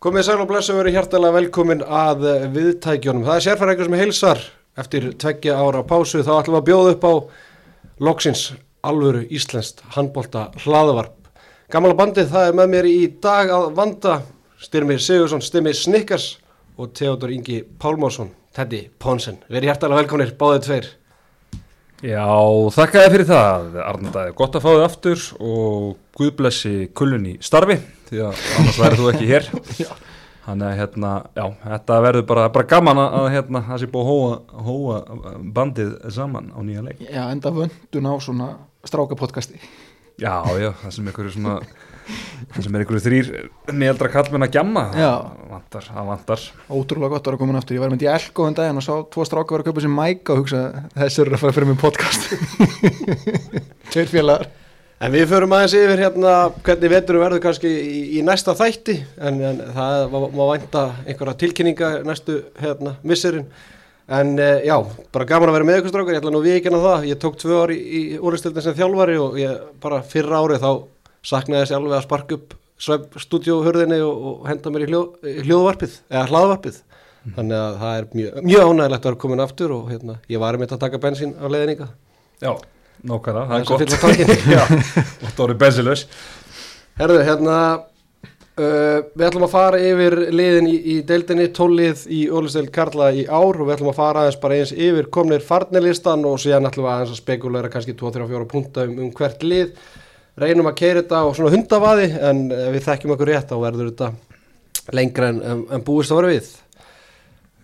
Komið sæl og blessu verið hjartalega velkomin að viðtækjunum. Það er sérfæringur sem heilsar eftir tveggja ára pásu. Þá ætlum við að bjóða upp á loksins alvöru íslenskt handbólta hlaðavarp. Gamala bandið það er með mér í dag að vanda Styrmir Sigursson, Styrmir Snickers og Theodor Ingi Pálmásson, Teddy Ponsen. Verið hjartalega velkominir, báðið tveir. Já, þakka þér fyrir það, Arnaldaði, gott að fá þið aftur og Guð blessi kullun í starfi því að annars værið þú ekki hér. Þannig að hérna, já, þetta verður bara, bara gaman að hérna, það sé búið að hóa, hóa bandið saman á nýja leik. Já, enda vöndun á svona strákapodcasti. Já, já, það sem einhverju svona það sem er einhverju þrýr neildra kallmenn að gjamma það vantar, það vantar. Ótrúlega gott að vera komin aftur, ég var með í Elko en daginn og sá tvo stráka vera að köpa sér mæk og hugsa þessi eru að fara fyrir mig podcast. Tveir félagar En við förum aðeins yfir hérna hvernig veturum verður kannski í, í næsta þætti en, en það má vænta einhverja tilkynninga næstu hérna misserinn en uh, já, bara gaman að vera með ykkur strákar, ég ætla nú við ekki en að það, ég tók tvö ári í, í úrstildin sem þjálfari og ég bara fyrra árið þá saknaði þessi alveg að sparka upp stúdjóhörðinni og, og henda mér í hljó, hljóðvarpið, eða hlaðvarpið. Mm. þannig að það er mjög, mjög ánægilegt að vera komin aftur og hérna, ég var um þetta að taka bensín á leðninga Já, nokkara, það er gott. Já, þetta voru bensilus Herðu, hérna Uh, við ætlum að fara yfir liðin í, í deildinni, tólið í Ólisteil Karla í ár og við ætlum að fara aðeins bara eins yfir komnir farnilistan og síðan ætlum við aðeins að spekulera kannski 2-3-4 punta um, um hvert lið. Reynum að keira þetta á svona hundavaði en uh, við þekkjum okkur rétt og verður þetta lengra en, en, en búist að vera við.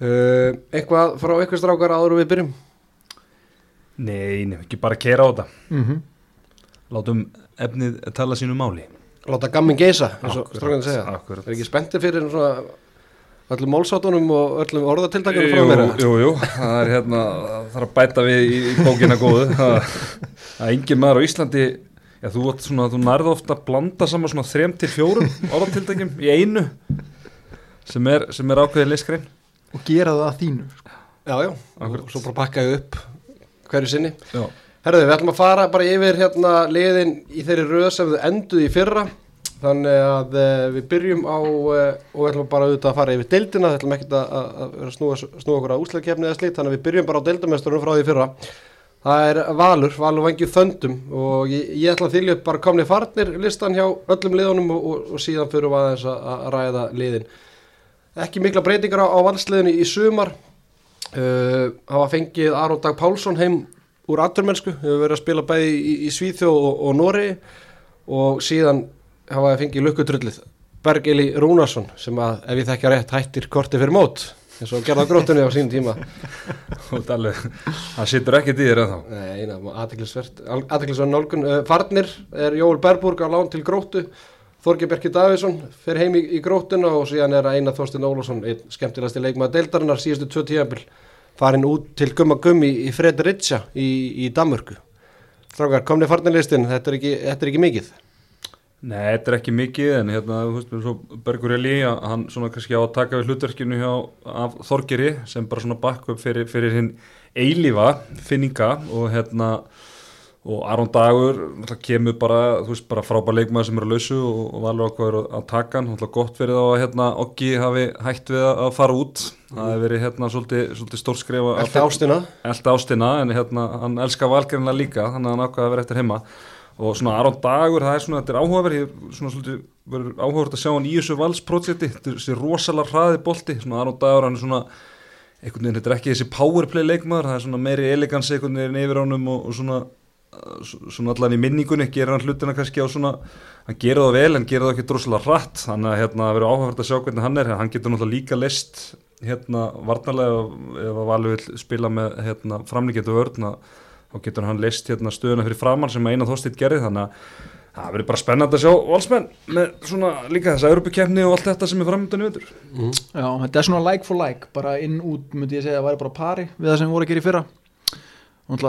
Uh, eitthvað frá eitthvað strákar áður við byrjum? Nei, nefnum ekki bara keira á þetta. Mm -hmm. látum efnið tala sínu máli. Láta gammin geisa, eins og strákan að segja. akkurat. Er ekki spenntið fyrir svona öllum málsátunum og öllum orðatildakunum frá mér? Jú, jú, það er hérna það þarf að bæta við í, í bókina góðu. Er engin maður á Íslandi já, þú, svona, þú nærðu ofta að blanda saman svona þrem til fjórum orðatildakjum í einu sem er, sem er ákveðið liskrein og gera það að þínu sko. Já, já, og svo bara pakkaðu upp hverju sinni. Herðu, við ætlum að fara bara yfir hérna liðin í þeirri röð sem þau enduð í fyrra. Þannig að uh, við byrjum á uh, og við ætlum bara auðvitað að fara yfir deildina, við ætlum ekkert að, að, að snúa, snúa okkur á úslæðkefni eða slíkt. Þannig að við byrjum bara á deildamesturinn frá því fyrra. Það er Valur, Valur vangið þöndum. Og ég, ég ætla að þylja upp bara komni farnir listan hjá öllum liðunum og, og, og síðan fyrir að, að ræða liðin. Ekki mikla breytingar á, á valsliðinu í sumar uh, hafa fengið Aron Dag Pálsson heim úr aturmennsku, hefur verið að spila bæði í, í Svíþjóð og, og Nóri og síðan hafa fengið lukkutrullið Bergeli Rúnarsson sem að ef ég þekkja rétt hættir korti fyrir mót eins og gerða grótunni á sín tíma. Það sittur í þér en þá Nei, aðtiklisverð nálgun. Farnir er Jóel Berburg á lán til grótu Þorgi Berki Davidsson fer heim í, í grótuna og síðan er Einar Þorstin Ólásson einn skemmtilegasti leikmaða deildarinnar síðustu tvö tíabil farin út til gumma gummi í Fredricia í, í Danmörku. Strákar, komni farnilistin, þetta er ekki, þetta er ekki mikið. Nei, þetta er ekki mikið en hérna, þú veist, svo Bergur Eli hann svona kannski á að taka við hlutverkinu hjá af Þorgeri sem bara svona bakk upp fyrir, fyrir hinn eilífa finninga og hérna og Aron Dagur kemur bara, þú veist, bara frábær leikmaður sem eru að lausu og, valur okkur að taka hann, alltaf gott fyrir þá að hérna Oggi hafi hægt við að fara út. Það hefur verið hérna svolítið, svolítið stór skrifa Elta ástina. Elta ástina, en hérna hann elskar valgerinlega líka, þannig að hann ákvaði að vera eftir heima. Og svona Aron Dagur, það er svona, þetta er áhugaverð. Svona svolítið, verður áhugaverð að sjá hann í þessu valsprojekti, þessi rosalega hraði bolti, svona Aron Dagur, hann er svona einhvern veginn, þetta er ekki þessi powerplay leikmaður, það er svona meiri elegans einhvern veginn yfir ánum og, og svona svona allan í minningunni gera hann hlutina kannski á svona hann gera það vel en gera það ekki droslega hratt. Þannig að hérna, verður áhugavert að sjá hvernig hann er. Hann getur náttúrulega líka list hérna varnarlega ef að Valur vil spila með hérna framlíkjöndu vörð þá getur hann list hérna stöðuna fyrir framann sem eina þóstitt gerði. Þannig að það verður bara spennand að sjá valsmenn með svona líka þess að Europakefni og allt þetta sem er framöndan í vöndur mm. Já, þetta er svona like for like bara inn út myndi ég segja að það væri bara pari við það sem voru að gera í fyrra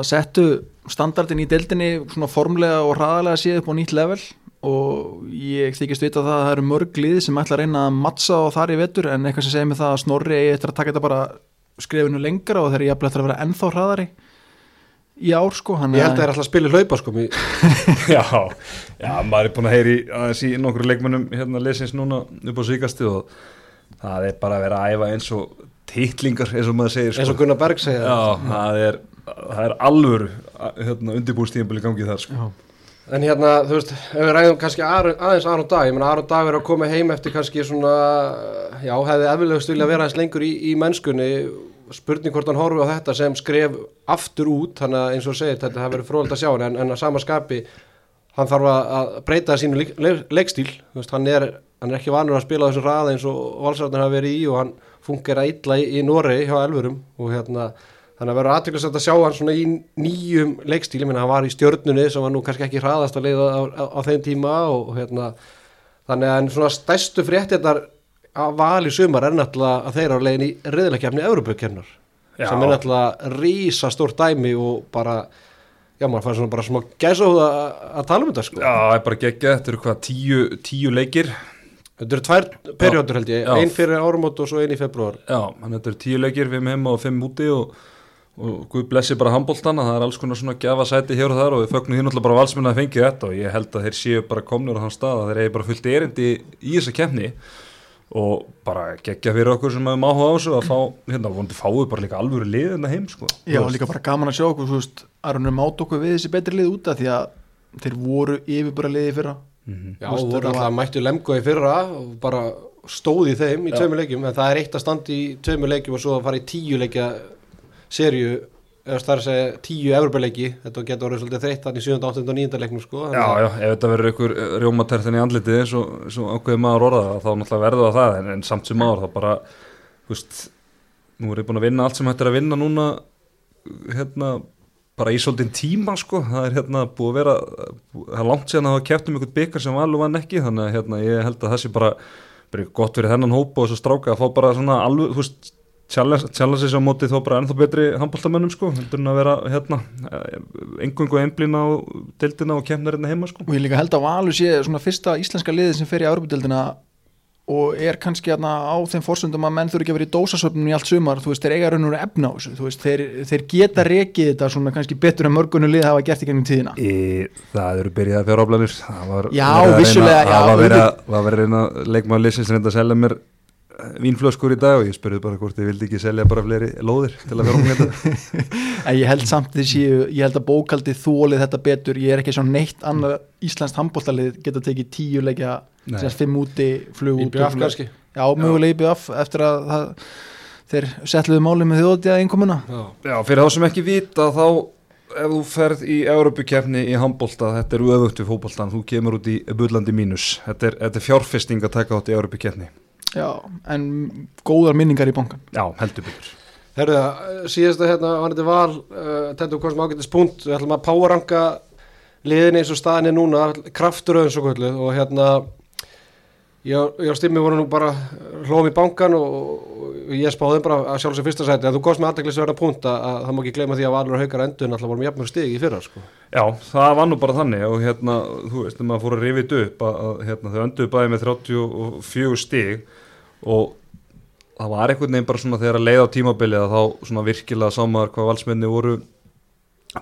settu standardin í deildinni svona formlega og hraðalega séð upp á nýtt level og ég þykist vita að það eru mörg lið sem ætla að reyna að mattsa og þar í vettur en eitthvað sem segir mig það að Snorri eftir að taka þetta bara skrefinu lengra og þeir eru jafnlega eftir að vera ennþá hraðari í ár sko hann Ég held að það er alltaf að spila í hlaupa sko Já, já, maður er búin að heyri aðeins í nokkru leikmönnum hérna lesins núna upp á síkasti og það er bara að vera að æfa eins og titlingar eins og maður segir eins og Gunnar Berg segja Já, það er, það er alvöru hérna, undirbúrstíðinbili gangið þar sko. En hérna, þú veist, ef við ræðum kannski aðeins Aron Dag, ég meina Aron Dag er að koma heim eftir kannski svona, já, hefði efnilegust vilja vera aðeins lengur í, í mennskunni, spurning hvort hann horfi á þetta sem skref aftur út, þannig að eins og segir, þetta hefur verið fróðald að sjá, en, en að sama skapi, hann þarf að að breyta sínu leik, leik, leikstíl, þú veist, hann er, hann er ekki vanur að spila á þessum raða eins og valsarðin hafa verið í og hann fungera illa í, í Noregi hjá Elfurum og hérna, Þannig að verður aðtöklusvægt að sjá hann svona í nýjum leikstíl, ég meina hann var í stjörnunni sem var nú kannski ekki hraðast að leiða á, á, á þeim tíma og, hérna þannig að svona stærstu fréttinnar að vali sumar er náttúrulega að þeir eru á leiðin í reyðilegkjafni Európa-kjafnar Já. sem er náttúrulega rísa stórt dæmi og bara, já maður fær svona bara smá gæsa að, tala um þetta sko. Já, það er bara geggja, þetta eru hvað, tíu, tíu leikir Þetta eru tvær perjóður held ég, Já. ein fyrir árumót og svo ein í februar. Já, þannig að þetta eru tíu leikir, fimm heima og fimm úti og, og Guð blessi bara handbóltana, það er alls konar svona gjafa sæti hér og þar og við fögnum því náttúrulega bara valsmenn að fengi þetta og ég held að þeir séu bara komnur á þann stað að þeir eigi bara fullt erindi í þessa kemni og bara geggja fyrir okkur sem hefum áhuga á þessu að fá, hérna, vonandi fáið bara líka alvöru lið en það heim, sko. Já, veist. líka bara gaman að sjá okkur, þú veist, Aron er mátt okkur við þessi betri lið út af því að þeir voru yfirbara liði fyrra Mhm. Já, Þú veist, þú voru alltaf mættu lemgo í fyrra og bara stóð í þeim í Já. tveimur leikjum, en það er eitt að standa í tveimur leikjum og svo að fara í tíu leikja serju, eða það er að segja tíu evropaleiki, þetta getur orðið svolítið þreytt þannig í 7. 8. og 9. leiknum sko Já, já, ef þetta verður einhver rjómatertin í andlitið eins og, ákveðið maður orðaða þá náttúrulega verður það það en, en samt sem maður þá bara, þú veist, nú er ég búin að vinna allt sem hægt er að vinna núna, hérna, bara í svolítið tíma sko, það er hérna búið að vera, það er langt síðan að hafa kæft um einhvern byggar sem valur vann ekki, þannig að hérna ég held að það sé bara, bara gott fyrir þennan hópa og þessu stráka að fá bara svona alveg, þú veist, challenge challenge þessi á móti þó bara ennþá betri handbóltamönnum sko, heldur en að vera hérna engungu einblýna á deildina og kemna hérna heima sko. og ég líka held að Valur sé svona fyrsta íslenska liði sem fer í Európa-deildina og er kannski hérna á þeim fórsöndum að menn þurfi ekki að vera í dósasöfnum í allt sumar, þú veist, þeir eiga raun og efna á þessu, þú veist, þeir, þeir geta rekið þetta svona kannski betur en mörgunum lið hafa gert í gennum tíðina. Í, það eru byrjað fjár áblanir Já, vissulega, já, Það var verið að, verið að reyna leikmaður liðsins reynda að selja mér vínflöskur í dag og ég spurði bara hvort ég vildi ekki selja bara fleiri lóðir til að vera um þetta En ég held samt þessi, ég held að bókaldið þólið þetta betur, ég er ekki svona neitt annað Íslands handbóltalið geta tekið tíu leikja, Nei. sem fimm úti, flug út. IBF og flug- kannski. Já, mögulega IBF eftir að það, þeir setluðu máli með þjóðtíða einkomuna. Já. Já, fyrir þá sem ekki vita þá ef þú ferð í Európukefni í handbólta, þetta er öfugt við fótboltan þú kemur út í bullandi mínus þetta er, þetta er fjárfesting að taka átt í Európukefni Já, en góðar minningar í bankan. Já, heldur byrjur Herðu það, síðasta hérna var þetta val, uh, tendur hvað sem ágættis punkt, við ætlum að powerranka liðin eins og staðin er núna, kraftur eins og kvöldu og hérna ég og Stimmi voru nú bara hlóðum í bankan og, og ég spáði bara að sjálf sem fyrsta sæti, að þú komst með aðdeklisverða punkt að, að það má ekki gleyma því að Valur og Haukar endur náttúrulega vorum jafnmjög stig í fyrra sko. Já, það var nú bara þannig og hérna, þú veist, þegar maður fór að rifið upp að, að hérna, þau önduðu bæði með 34 stig og það var einhvern veginn bara svona þegar að leiða á tímabilið að þá svona virkilega sá maður hvað valsmenni voru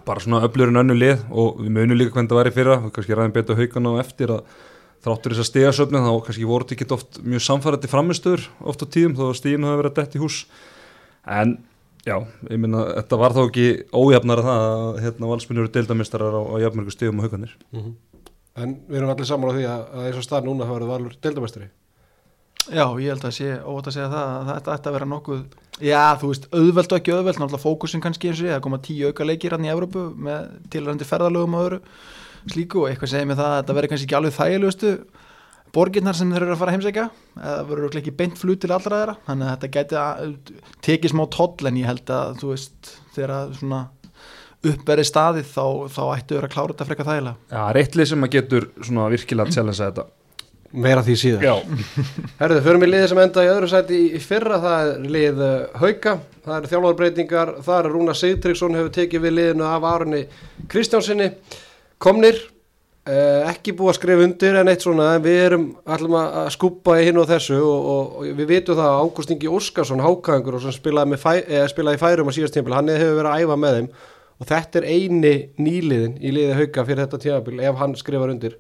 bara svona öflur en önnu lið. Og við munum líka hvernig það var í fyrra, við kannski ræðum betur haugana á eftir að þráttur þess að stigasöfni þá kannski voru þetta ekki oft mjög samfærandi framistöður oft á tíðum þó að stíðinu hafi verið að dett í hús. En já, ég minna þetta var þá ekki ójafnar að það að hérna, valsmenni eru deildamistarar á, á jafnmörgu stíðum og hauganir en við erum allir saman á því að, að Já, ég held að sé óvægt að segja það að þetta ætti að vera nokkuð Já, þú veist, auðvelt og ekki auðvelt náttúrulega fókusin kannski eins og ég, það koma tíu auka leikir hann í Evrópu með tilrandi ferðalögum og öðru slíku og eitthvað segir mig það að þetta verður kannski ekki alveg þægilegustu borgirnar sem þeir eru að fara að heimsækja. Eða verður ekki beint flut til allra þeirra þannig að þetta gæti að tekið smá toll en ég held að þú veist þegar að svona uppverði staðið þá, þá ættu þeir að klára þetta frekar þægilega. Já, það er eitt lið sem maður getur svona virkilega að challengea þetta meira því síðan Herðu, förum við liðið sem enda í öðru sæti í fyrra, það er lið uh, Hauka, það eru þjálfarbreytingar, það er Rúna Sigtryggsson hefur tekið við liðinu af Arunni Kristjánsinni, komnir, uh, ekki búið að skrifa undir en eitt svona, við erum allum að skúpa í hinn og þessu og, og, og við vitum það að Ágúst Ingi Óskarsson, hákaðingur og sem spilaði, með fæ, eh, spilaði í færum á síðast tímpil, hann hefur verið að æfa með þeim. Og þetta er eini nýliðin í liði hauka fyrir þetta tímabil ef hann skrifar undir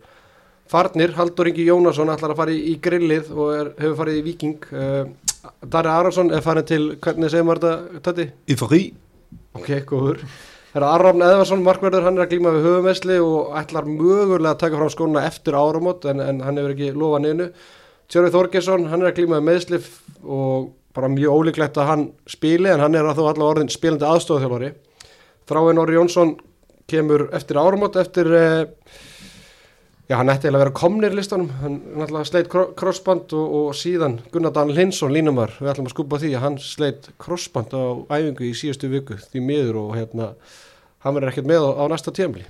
Farnir, Haldur Ingi Jónasson ætlar að fara í, í grillið og er, hefur farið í Viking uh, Darri Arason er farin til, hvernig segir maður þetta, Tati? Í frí Ok, góður Arrafn Eðvarsson, markverður, hann er að glíma við höfumesli og ætlar mögulega að taka fram skóna eftir áramót en, en hann hefur ekki lofað neinu. Tjörfi Þorgesson, hann er að glíma við meðsli og bara mjög ólíklegt að hann spili en hann er að þó allavega orðin spilandi aðstofþjálfari. Þráin Orri Jónsson kemur eftir áramót eftir, eh, já hann ætti eiginlega að vera komnir listanum, hann náttúrulega sleitt crossband og, og síðan Gunnar Daniel Hinsson línumar, við ætlum að skupa því að hann sleitt crossband á æfingu í síðustu viku því miður og hérna hann verður ekkert með á, á næsta tímli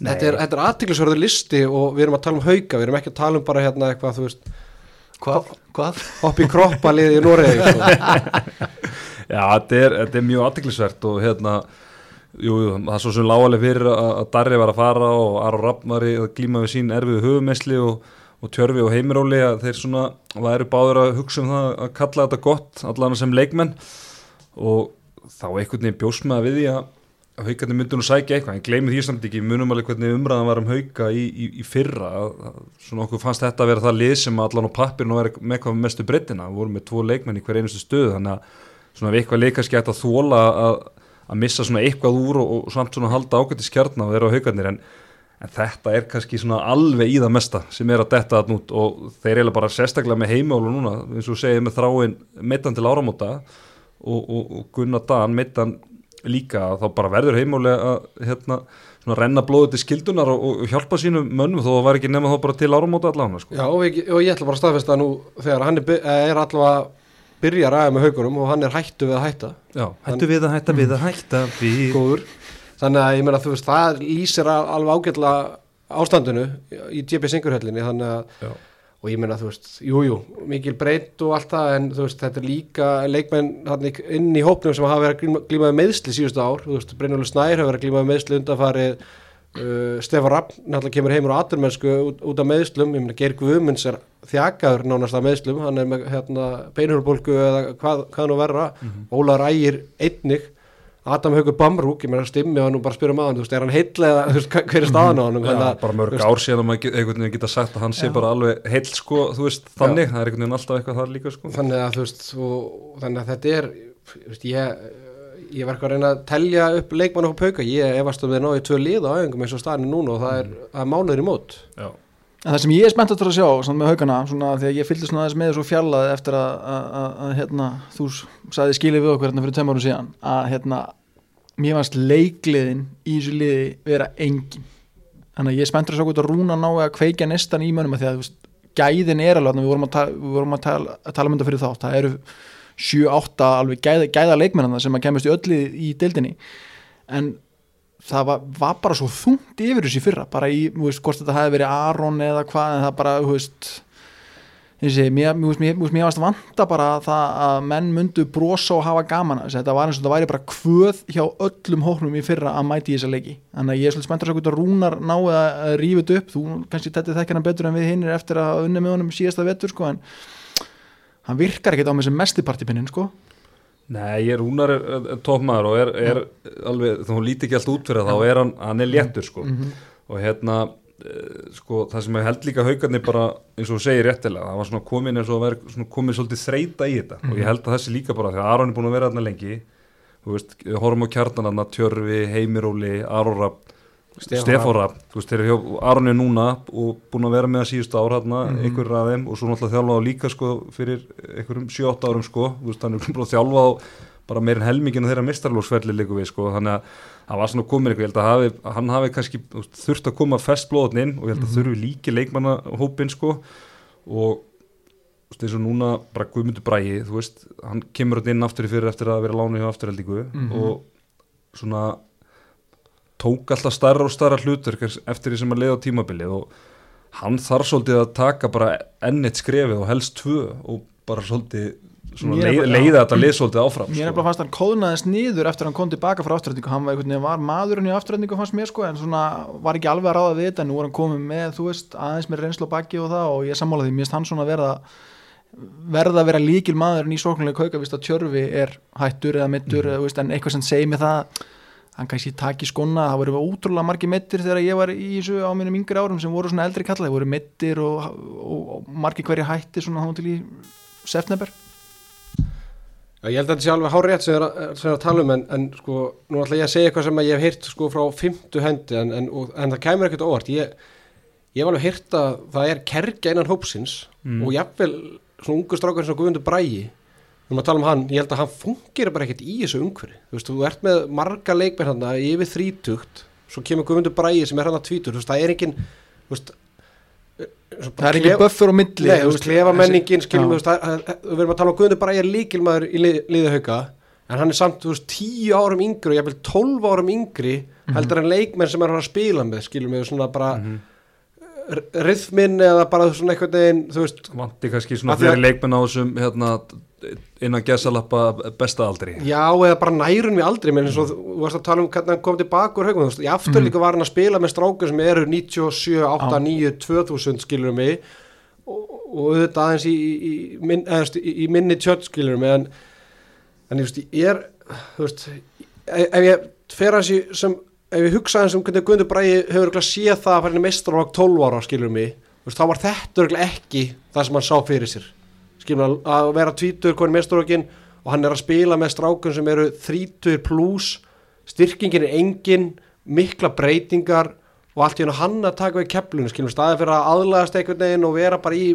þetta er, þetta er aðtiklisverður listi og við erum að tala um hauka, við erum ekki að tala um bara hérna eitthvað, þú veist Hvað? Hvað? hopp í kroppa liði í Noregi sko. Já, þetta er, þetta er mjög aðtiklisvert og hérna jú, það er svo sem lágaleg fyrir að, Darri var að fara og Aron Rapp var að glíma við sín erfið höfumesli og, og Tjörfi og Heimiróli að þeir svona væri báður að hugsa um það að kalla þetta gott allan sem leikmenn. Og þá einhvern veginn bjóst með að við því að haugarnir myndi nú sækja eitthvað. En gleymið því samt ekki, munum alveg hvernig umræðan var um hauga í, í, í fyrra. Svona okkur fannst þetta að vera það lið sem allan á pappirinu vera með hvað mestu breytina við vorum með tvo leikmenn í hver einustu stöð þannig að svona við eitthvað leikast geta að þóla að, að missa svona eitthvað úr og, og samt svona halda ágætti skjarnar og þeirra á haugarnir en, en þetta er kannski svona alveg í það mesta sem er að detta það nút og þeir eru bara sérstaklega með heimálu núna eins og segið með þráin mittan til áramóta og, og, og Gunnar Dan mittan líka að þá bara verður heimálega að hérna, svona, renna blóðu til skildunar og, og hjálpa sínum mönnum þó það var ekki nema þá bara til áramóta allavega sko. Já, og, ég, og ég ætla bara að staðfesta nú þegar hann er, er allavega byrja að ræða með haugurum og hann er hættu við að hætta. Já, hættu við að hætta við að hætta við góður. Þannig að ég meina þú veist það lýsir al- alveg ágætla ástandinu í JP Singurhöllinni þannig að Já. og ég meina þú veist, jújú, jú, mikil breytt og allt það en þú veist þetta er líka leikmenn inn í hópnum sem hafa verið að glíma, glíma með meðsli síðustu ár, þú veist, Brynjólu Snær hefur verið að glíma með meðsli undanfarið uh, Stefán Rapp náttúrulega kemur heimur á aturmennsku út, út af meðslum, ég meina Geir Guðmunds er þjakaður nánast af meðslum, hann er með hérna, beinhjörnbólgu eða hvað, hvað nú verra. Ólar Ægir einnig. Adam Haugur Bamrúk, ég meina stimmi og nú bara spyrum að hann, þú veist, er hann heill eða hver er staðan á hann Já, bara mörg ár síðan að maður get- einhvern veginn geta sagt að hann sé bara alveg heill sko, þú veist, þannig, það er einhvern veginn alltaf eitthvað þar líka sko. þannig að þú veist og, þannig að þetta er veist, ég, ég var eitthvað að reyna að telja upp leikmann upp pauka, ég efast um þeir náðu tvö lið á æfingum eins og staðinu núna og það er, það er mánuður í mót. Já, En það sem ég er spennt að sjá samt með haugana, svona því að ég fylgdi svona aðeins með þessu fjallaði eftir að, að, að, að hérna, þú sagði skilið við okkur hérna fyrir tveim árum síðan að hérna, mér varst leikliðin í þessu liði vera engin. Þannig að ég er spenntur að sjá hvort að rúna ná að kveikja nestan í mönnum að því að veist, gæðin er alveg, þarna, við vorum að, ta við vorum að tala, að tala um þetta fyrir þátt, það eru 7-8 alveg gæða, gæða leikmennana sem að kemast í öllu í deildinni. En það var, var bara svo þungt yfir þessi fyrra, bara í, þú veist, hvort þetta hefði verið Aron eða hvað, en það bara, þú veist þessi, mér, varst vanta bara það að menn myndu brosa og hafa gaman að þessu, þetta var eins og þetta væri bara kvöð hjá öllum hóknum í fyrra að mæti í þessa leiki, þannig að ég er svolítið spenntur að sjá hvort að Rúnar náði að þetta upp. Þú kannski þetta þekkir hann betur en við hinnir eftir að unni með honum síðasta vetur, sko, en hann virkar ekkert á með sem mestipartipinnin, sko. Nei, ég er, er toppmaður og er, er alveg, þá líti ekki allt út fyrir það, þá er hann, hann er léttur sko. Og hérna eh, sko, það sem ég held líka haugarnir bara eins og segir réttilega, það var svona komin eins og verið svona komin svolítið þreita í þetta. Og ég held að þessi líka bara, þegar Aron er búin að vera þarna lengi þú veist, horfum á kjarnan þarna Tjörfi, Heimiróli, Arora Stefán Stefóra, þú veist, þeir eru hjá Aron er núna og búin að vera með að síðustu ár hérna, Mhm. einhverjur af þeim og svo náttúrulega þjálfað á líka sko fyrir einhverjum 7-8 árum sko, þú veist, hann er búin að þjálfa á bara meir en helminginu þeirra mistarlósferli líka við sko, þannig að það var svona komin eitthvað, ég held að hafi, hann hafi kannski veist, þurft að koma festblóðin inn og ég held að þurfi líki leikmannahópin sko. Og eins og núna bara Guðmundur Bræði, þú veist, hann kemur þetta inn aftur í fyrir eftir að vera lánu hjá afturheldingu og svona tók alltaf starra og starra hlutur eftir því sem að leiða á tímabilið og hann þarf svolítið að taka bara ennitt skrefið og helst tvö og bara svolítið leið, leiða þetta lið svolítið áfram Mér er sko. bara fannst hann kóðnaðist niður eftir að hann kom tilbaka frá afturrætningu, hann var einhvern veginn var maðurinn í afturrætningu fannst mér sko, en svona var ekki alveg að ráða við þetta, en nú er hann komið með þú veist, aðeins með reynslu á baki og það og ég sammála því, mér finnst hann svona verða verða að vera líkil maðurinn í sóknulega kauka, víst að tjörfi er hættur eða mittur, mm. en eitthvað sem segir mig það hann kannski taki skona, það voru ótrúlega margir mittir þegar ég var í þessu á mínum yngri árum sem voru svona eldri kalla, það voru mittir og, og, og margir hverja hætti svona þá til í september. Já, ég held að þetta sé alveg hár rétt sem það er að tala um en, en sko, nú ætla ég að segja eitthvað sem að ég hef heyrt sko frá fymtu hendi en, en, og, en það kemur ekkert óvart. Ég, ég hef alveg heyrt að það er kergja innan hópsins Mm. og jafnvel svona ungu strákar sem Guðmundur Bræi við maður tala um hann, ég held að hann fungir bara ekkert í þessu umhverfi, þú veist, þú ert með marga leikmenn hann yfir þrítugt svo kemur Guðmundur Bræi sem er hann að tvítur þú veist, það er engin þú veist, það er ekki buffur á milli Nei, þú veist, klefa menningin, skiljum, Já. þú veist, að- að- að- við erum að tala um Guðmundur ég er líkilmaður í lið, liði hauka en hann er samt, þú veist, tíu árum yngri og ég vil tólf árum yngri heldur en leikmenn sem er hann að spila með, skiljum við svona bara mm rithmin eða bara svona veginn, þú veist vanti kannski svona að- fleiri leikmenn á þessum hérna, innan gesalappa besta aldri. Já, eða bara nærun við aldrei menn eins og þú þú varst að tala um hvernig hann kom tilbaka úr haugum, þú veist, í afturlíku var hann að spila með strákur sem eru 97, 8, 9 2000 skiljum við og, og auðvitað aðeins í, í, minn, eða, í, minni tjött skiljum við en, en ég ég er þú veist, ef, ef ég fer hans í sem, ef ég hugsa hans um hvernig Guðmundur Bræði hefur örugglega séð það að fara inn í meistarlokk 12 ára skiljum við, þú veist, þá var þetta ekki það sem hann sá fyrir sér skiljum við að vera tvítur hvernig meistarlokkin og hann er að spila með strákun sem eru 30 pluss styrkingin er engin mikla breytingar og allt í hennu hann að taka við keflunum skiljum við staði fyrir að aðlagast einhvern veginn og vera bara í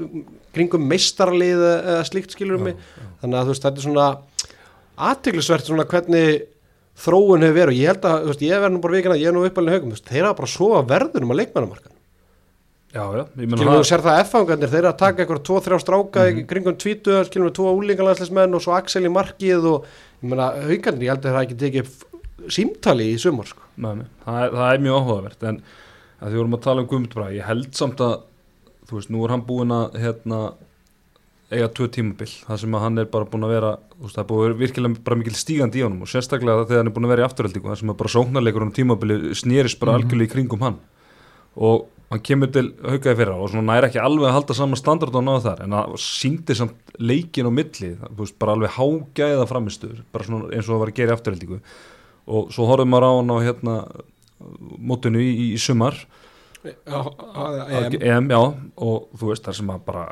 kringum meistarlið eða slíkt skiljum við þannig að þú veist þetta er svona aðteglisvert svona hvernig þróun hefur verið og ég held að, þú veist, ég verð nú bara vikina ég er nú uppalinn haugum, þú veist, þeir hafa bara að sofa verðunum að leikmannamarkan já, já, ég skilum meina við að sér það F-fangarnir, þeir að taka eitthvað tvo, þrjá stráka í kringum tvítu, skilum við tvo úlingalandslismenn og svo Axel í markið og ég meina, haugarnir, ég held að það ekki tekið símtali í sumar, sko. Nei, það, það er mjög áhugavert en að því vorum að tala um Guðmund Braga ég held samt að, þú veist, nú er hann búinn að hérna, eiga tvö tímabil, það sem að hann er bara búinn að vera þú veist, það er búið að vera virkilega bara mikil stígandi í honum og sérstaklega þegar hann er búinn að vera í afturhaldingu það sem að bara sóknarleikur um tímabili snýrist bara algjörlega í kringum hann. Og hann kemur til haukaði fyrra og svona næri ekki alveg að halda saman standard og náða þar en það síndi samt leikin á milli, veist, bara alveg hágæða framistuður, bara svona eins og það var að gera í afturhaldingu og svo horfum maður á hann á hérna mótinu í, í, í sumar EM. EM, já, og þú veist þar sem að bara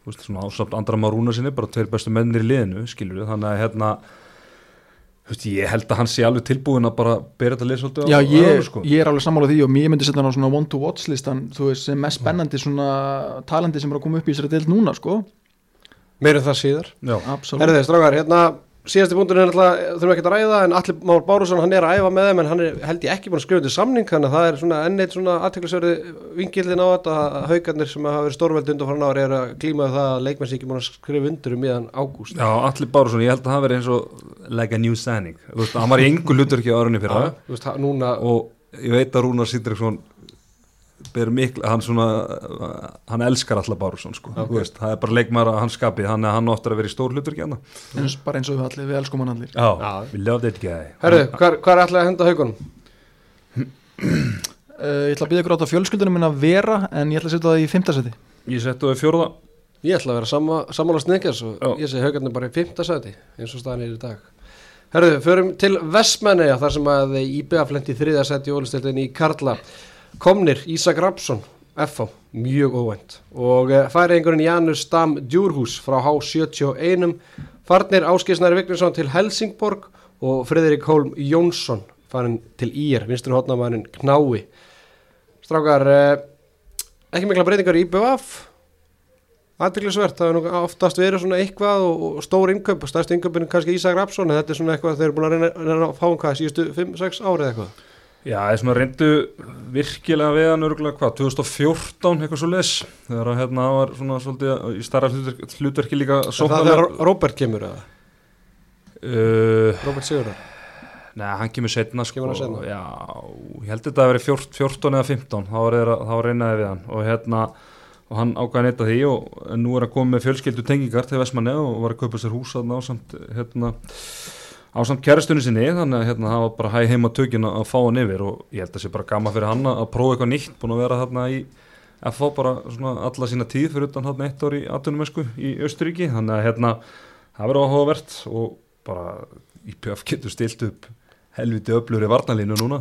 þú veist, svona ásamt andra marúna sinni, bara tveir bestu mennir í liðinu, skilur við, þannig að hérna veist, ég held að hann sé alveg tilbúin að bara bera þetta lið svolítið á- Já, á ég, höfðu, sko. ég er alveg sammála því og ég myndi setja hann á svona one to watch listan þú veist, sem mest spennandi svona talandi sem er að koma upp í þessari deild núna, sko. Meira um það síðar. Já, Absolutt. Herðu þið, strákar, hérna síðasti punktur er náttúrulega, þurfum ekki að ræða en Alli Már Bárusson, hann er að æfa með þeim en hann er held ég ekki búin að skrifa til samning þannig að það er svona enn eitt svona aðteklisverði vingillin á þetta að haugarnir sem hafa verið stórveldi undan frá nári er að klíma við það að leikmenn sé ekki búin að skrifa undir um miðan ágúst. Já Alli Bárusson, ég held að það veri eins og like a new signing, þú veist, hann var í engu hlutur ekki árunni fyrir það og ég veit að Rúnar Sindriksson ber miklu, hann svona hann elskar Alla Bárusson, sko. Ok. þú veist, það er bara leikmar að hann skapi hann, hann áttur að vera í stór hlutur ekki hann eins, bara eins og við allir, við elskum hann allir. Já, love that guy. Herðu, hvar, hvar er allir að henda haugunum? uh, ég ætla að átt á fjölskyldunum minna vera en ég ætla að setja það í fimmtasæti Ég settu það fjóruða Ég ætla að vera sama, sammála sniðgjars og ég segi haugarnir bara í fymta sæti eins og staðan er í dag. Herðu, förum til Vestmenneja þar sem að Komnir Ísak Rapsson FH, mjög óvænt. Og uh, færiðingurinn Janus Stam Djurhús frá H71 farnir Áskisnari Vignesson til Helsingborg og Friðrik Hólm Jónsson farin til Ír, vinstur hótnamaðurinn Knái. Strákar, uh, ekki mikla breytingar í IBF aðdeglisvert, það er nú oftast verið svona eitthvað og, stór inköp, stærst inköpin er kannski Ísak Rapsson, en þetta er svona eitthvað þeir eru búin að reyna, reyna að fá um hvað, síðustu 5-6 árið eitthvað Já, ég svona reyndu virkilega við hann örgulega hvað, 2014 eitthvað svo les þegar að hérna var svona svolítið í starra hlutverk, hlutverki líka Er það sóknarlega þegar Robert kemur eða? uh, Robert Sigurðar Nei, hann kemur setna sko, seinna? Já, ég held þetta að vera 14 eða 15 þá var, reynaði við hann og hérna og hann ákvæði neitt að því og nú er að koma með fjölskyldu tengingar til Vestmanni og var að kaupa sér hús að ásamt hérna ásamt kæristunni sinni þannig að hérna, það var bara hæg heima tökin að fá hann yfir og ég held að það sé bara gama fyrir hann að prófa eitthvað nýtt búin að vera þarna í að fá bara alla sína tíð fyrir utan hann eitt ár í atvinnumesku í Östuríki þannig að hérna það verður áhugavert og bara IPF getur stilt upp helviti öflur í varnalínu núna.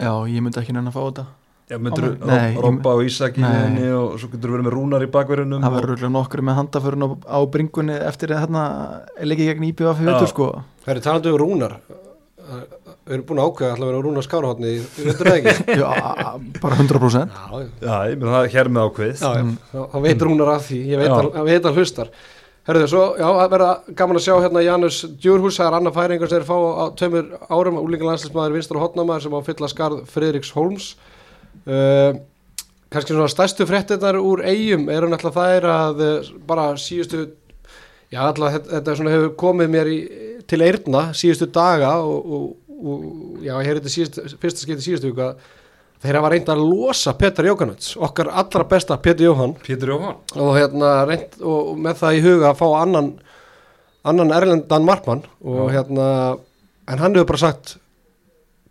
Já, ég myndi ekki nenni að fá þetta Já, myndur Robba og Ísak í henni og svo getur verið með rúnar í bakverðunum Það verður örugglega nokkru með handaförun á, á bringunni eftir hérna leikið gegn IBF í Já. veitur sko. Það er talandi um rúnar. Við erum búin að ákveða að vera rúnar skárhóttni Við veitum það ekki? Já, bara 100% Já, ég meina það er hér með ákveð þá þá veit rúnar af því, ég veit að, að, veit að hlustar. Herðu, svo, já, það verða gaman að sjá hérna Janus Djurhús, það er annar færingar sem er fá á tveimur árum, úlingalandslismæður vinstur og hotnamaður sem á fylla skarð Friðriks Holms uh, kannski svona stærstu fréttinnar úr eigum eru náttúrulega er að uh, bara síðustu já, alltaf þetta, hefur komið mér í, til eirna síðustu daga og, og, og já, hér er þetta síðustu, fyrsta skipti síðustu viku að þeir hafa reynd að losa Petar Jókanats, okkar allra besta Petur Jóhann Pétur Jóhann og hérna reynd og með það í huga að fá annan annan erlendan markmann og Já. hérna en hann hefur bara sagt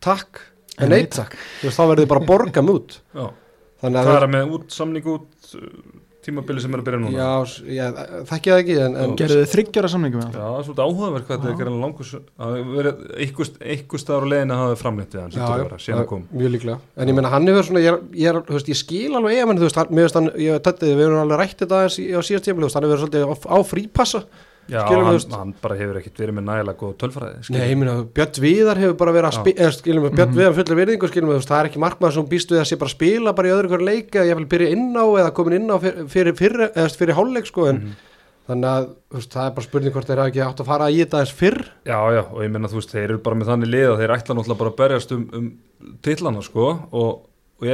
takk En en nei nei takk. Þá verður þið bara að borga út. Já, þannig það að er með út, samning út uh, tímabili sem er að byrja núna? Já, já, þekki það ekki en, en Gerðu þið þryggjara samningum með Já, það er svolítið áhugaverk hvað þetta er gerðan langur að verið einhver staðar á leiðin að hafa framleitt við hann sem Já, já, mjög líklega. En ég meina hann hefur svona, ég, er, ég, er, ég skil alveg ef hann, þú veist, hann, hann, ég tætti við erum alveg rætt þetta aðeins í- á síðast tíma hann hefur verið svolítið á frípassa Já, hann, hann bara hefur ekkit verið með nægilega góð tölfræði Nei, ég meina, Björn Viðar hefur bara verið að spila, skilum við, Björn Viðar fullir virðingu, skilum við, það er ekki markmaður sem býst við að sé bara spila bara í öðru hverju leika, ég vil byrja inn á eða komin inn á fyrir, fyrir, fyrir, eða fyrir hálfleik, sko, en Mhm. þannig að, veist, það er bara spurning hvort þeir hafa ekki átt að fara í þetta aðeins fyrr. Já, já, og ég meina þú veist, þeir eru bara með þannig lið að þeir ætla náttúrulega bara að berjast um, um titlana sko og, og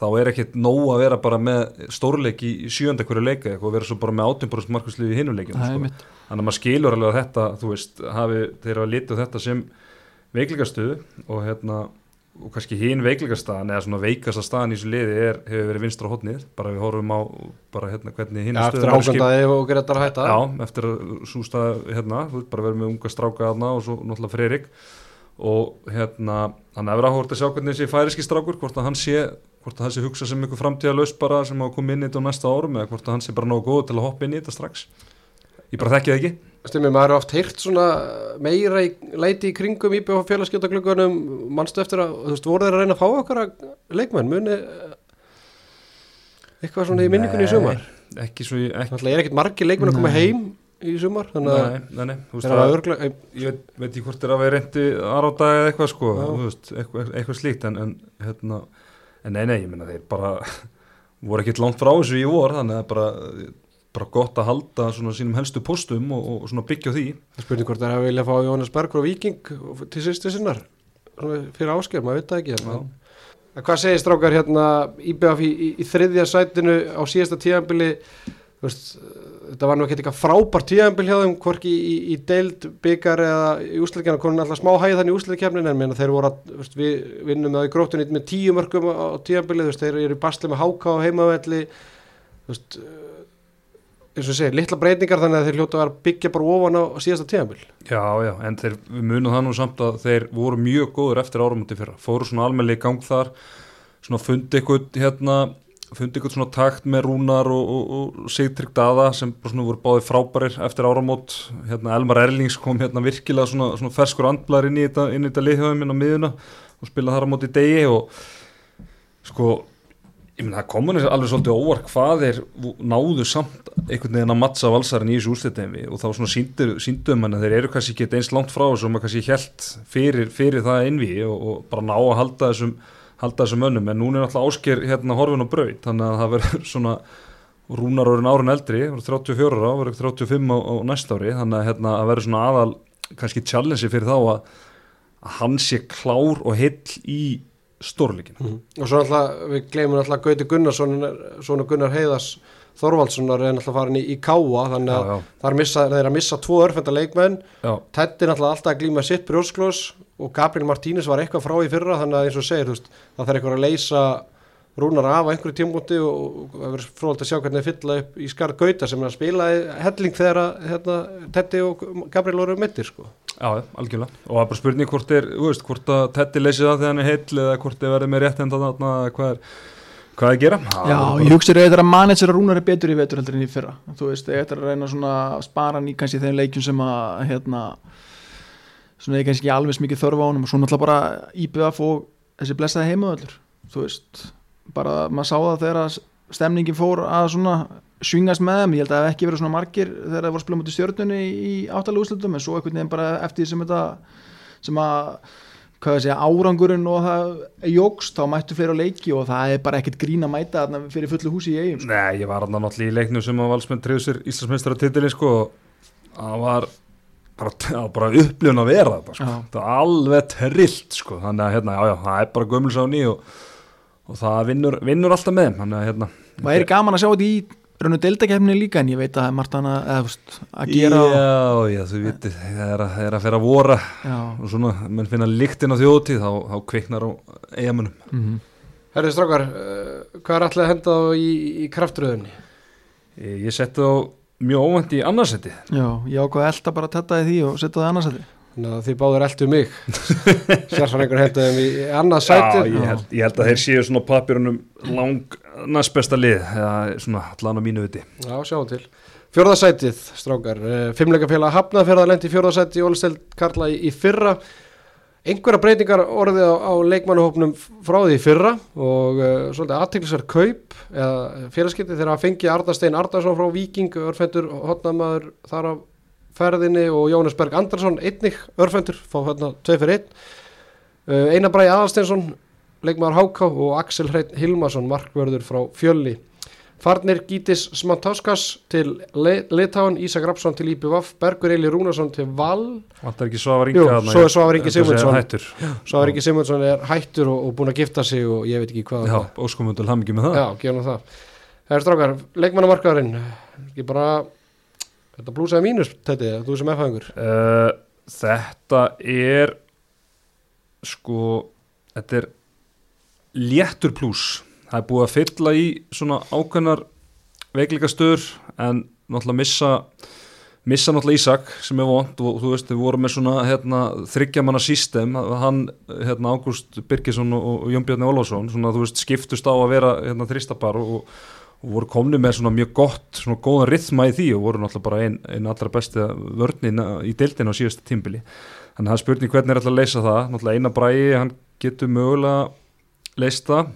þá er ekkit nóg að vera bara með stórleik í sjönda hverju leika eitthvað og vera svo bara með átjumbrúst markvæslu í hinum leikinu Það er sko. þannig að maður skilur alveg að þetta, þú veist, hafi, þeir hafa litið á þetta sem veikleikastuð og hérna og kannski hinn veikleikastaðan eða svona veikasta staðan í þessu liði er, hefur verið vinstra hotnið, bara við horfum á bara hérna hvernig hinn Já, eftir að hákandaði og Gretar hætta. Já, eftir stað hérna, bara verið með unga stráka aðna og svo náttúrulega Freyrik og hérna, hann hefur áhort að sjá hvernig þessi færiski strákur, hvort að hann sé hvort að hann sé hugsa sem ykkur framtíða bara sem á að koma inn í þetta á næsta árum eða hvort að hann sé bara nógu góð til að hoppa inn í þetta strax. Ég bara þekki það ekki. Stimmi, maður er oft heyrt svona meira í leiti í kringum íbjöf félagskjötagluggunum, mannstu eftir að, þú veist, voru þeir að reyna að fá okkar leikmenn, muni eh, eitthvað svona í minningunni í sumar? Ekki svo ég, ekki, Þannig að ég er ekkert margir leikmenn að koma heim í sumar, þannig að nei, nei, nei, eru það örglega, ég veit, veit ekki hvort er að vera reyndi aðráta eða eitthvað sko, veist, eitthvað, eitthvað slíkt en, en hérna, en nei, nei, ég minna þeir bara voru ekkert langt frá þessu í vor, þannig að bara bara gott að halda svona sínum helstu postum og, og svona byggja því. Spurning hvort þeir hafa viljað fá Jóhannes Berg frá Viking til sýstu sinnar fyrir áskjör, maður veit það ekki en, en hvað segir strákar hérna IBF í, í, í þriðja sætinu á síðasta tíðanbili veist, þetta var nú ekki eitthvað frábært tíðanbil hjá þeim, hvorki í, í, í deild byggar eða í úsleikjana konin alltaf smá hæð þannig í úsleikjafnin en þeir voru að veist, við vinnum það í gróttunni með tíu mörgum á tíðanbili, þeir eru í basli með háká á heimavelli veist eins og ég segi, litla breytingar þannig að þeir hljóta að byggja bara ofan á síðasta tíðanbil Já, já, en þeir, munum það nú samt að þeir voru mjög góður eftir áramöndi fyrra fóru svona almennilega í gang þar svona fundi ykkur hérna fundi ykkur svona takt með Rúnar og, og, og Sigtrygg Dada sem svona voru báði frábærir eftir áramót. Hérna Elmar Erlings kom hérna virkilega svona, svona ferskur andblar inn í þetta, í þetta liðhjóðum inn á miðuna og spilaði þar á móti degi og sko ég menn það komur alveg svolítið óvart hvað þeir náðu samt einhvern veginn að mattsa valsarinn í þessu úrslitemi og þá svona síndur, síndum hann að þeir eru kannski ekki eins langt frá þessu og maður kannski held fyrir, fyrir það einvi og, og bara ná að halda þessum halda þessum önnum en núna er alltaf ásker hérna horfin og braut þannig að það verður svona rúnar orðin árun eldri, verður 34 ára verður 35 á, á næsta ári þannig að hérna, að verður svona aðal kannski challenge fyrir þá að, að hann sé klár og heill í stórleikin og svo alltaf, við gleymum alltaf Gauti Gunnarsson, svona Gunnar Heiðars Þorvaldssonar er alltaf farin í, í káa þannig að já, já. það er, missa, það er að missa tvo örfenda leikmenn. Teddy er alltaf alltaf að glíma sitt brjósklós og Gabriel Martínez var eitthvað frá í fyrra þannig að eins og segir, þú veist, það þarf eitthvað að leysa rúnar af á einhverju tímúti og, það verður fróðald að sjá hvernig þeir fylla upp í skarð Gauta sem er að spila helling þegar að hérna, Teddy og Gabriel voru mittir sko. Já, algjörlega. Og það er bara spurning hvort er, þú veist, hvort að Teddy leysið það þegar hann er heill eða hvort þið verður með rétt enda þarna, hvað er, hvað er að gera? Já, ég hugsa þér að manager að Rúnar er betur í vetur heldur en í fyrra þú veist, ég ætla að reyna svona að spara í kannski þeim leikjum sem að hérna, svona ég kannski alveg smikið þörfa á honum og svo náttúrulega bara IBF og þessi blessaði heimaðallur þú veist, bara maður sá það þegar stemningin fór að svona svingast með þeim, ég held að það hef ekki verið svona margir þegar það voru að spila mútið stjórnunni í áttalega úrslutum en svo einhvern veginn bara eftir sem þetta sem að segja, árangurinn og það jógst, þá mættu fleiri á leiki og það er bara ekkert grín að mæta fyrir fullu húsi í eigum sko. Nei, ég var hann náttúrulega í leiknum sem að valsmenn trefðu sér Íslandsmeistar á titilin sko. Og það var bara, það var bara upplifun að vera þetta sko. Það var alveg trillt sko. Þannig að hérna, já, já, það er bara gömulsáni og, og það vinnur, vinnur alltaf með þeim. Þannig að hérna og er gaman að sjá þetta í raun og deildakefni líka en ég veit að það er þú veist, að gera og, Já, já, þú viti, það er að, það er að að vora já, og svona, menn finna líktinn á þjóðtíð þá, þá kviknar á eigamönnum mm Herri strákar, uh, hvað er allir að henda á í, í kraftröðunni? Ég, ég setti þá mjög óvænt í annarsetti já, ég ákvað að elda bara þetta í því og setja það annars að því Þannig að þið báður eldu mig. Sérfanningur hendaði þeim í annað Já, ég held, ég held að þeir séu svona á papjörunum lang næst besta lið eða svona allan á mínu viti. Já, sjáum til. Fjórðasætið, strákar. Fimmleikafélag Hafnafjörða lendi í fjórðasæti í Ólisteld Karla í, í fyrra Einhverja breytingar orðið á, á leikmannuhópnum frá því fyrra og uh, svolítið aðteglisar kaup eða félagskipti þegar að fengi Arnarstein Arnarsson frá Víking, örfendur hotnamaður þar á ferðinni og Jónas Berg Andrarsson einnig örfendur, fá hérna 2 fyrir 1 uh, Einar Bræði Aðalsteinsson leikmaður Háká og Axel Hreit Hilmarsson markvörður frá Fjölni Farnir Gítis Smantauskas til Le- Litáin, Ísak Rapsson til IPVF, Bergur Eili Rúnarsson til Val. Vantar ekki Svavar Jú, Inga þarna er Svavar Ingi. Svo er ekki Simonsson er hættur og, og búin að gifta sig og ég veit ekki hvað. Já, óskomundul ham ekki með það. Já, gefum það Það. Er strákar, leikmannamarkaðurinn ekki bara þetta blúsaði mínus, þetta, þú sem efhaðingur uh, Þetta er sko þetta er léttur pluss það er búið að fylla í svona ákveðnar veikleika stöður en náttúrulega missa missa náttúrulega Ísak sem er vond og þú veist við vorum með svona hérna, þryggjamanna system. Hann hérna, Ágúst Birgisson og, og Jón Bjarni Ólafsson svona þú veist skiptust á að vera hérna, þristapar og, og voru komni með svona mjög gott svona góðan rithma í því og voru náttúrulega bara einn ein allra besti vörnin í deildinu á síðasta tímbili. Þannig að spurning hvernig er alltaf að leysa það. Náttúrulega eina bræði hann getur mögulega leyst það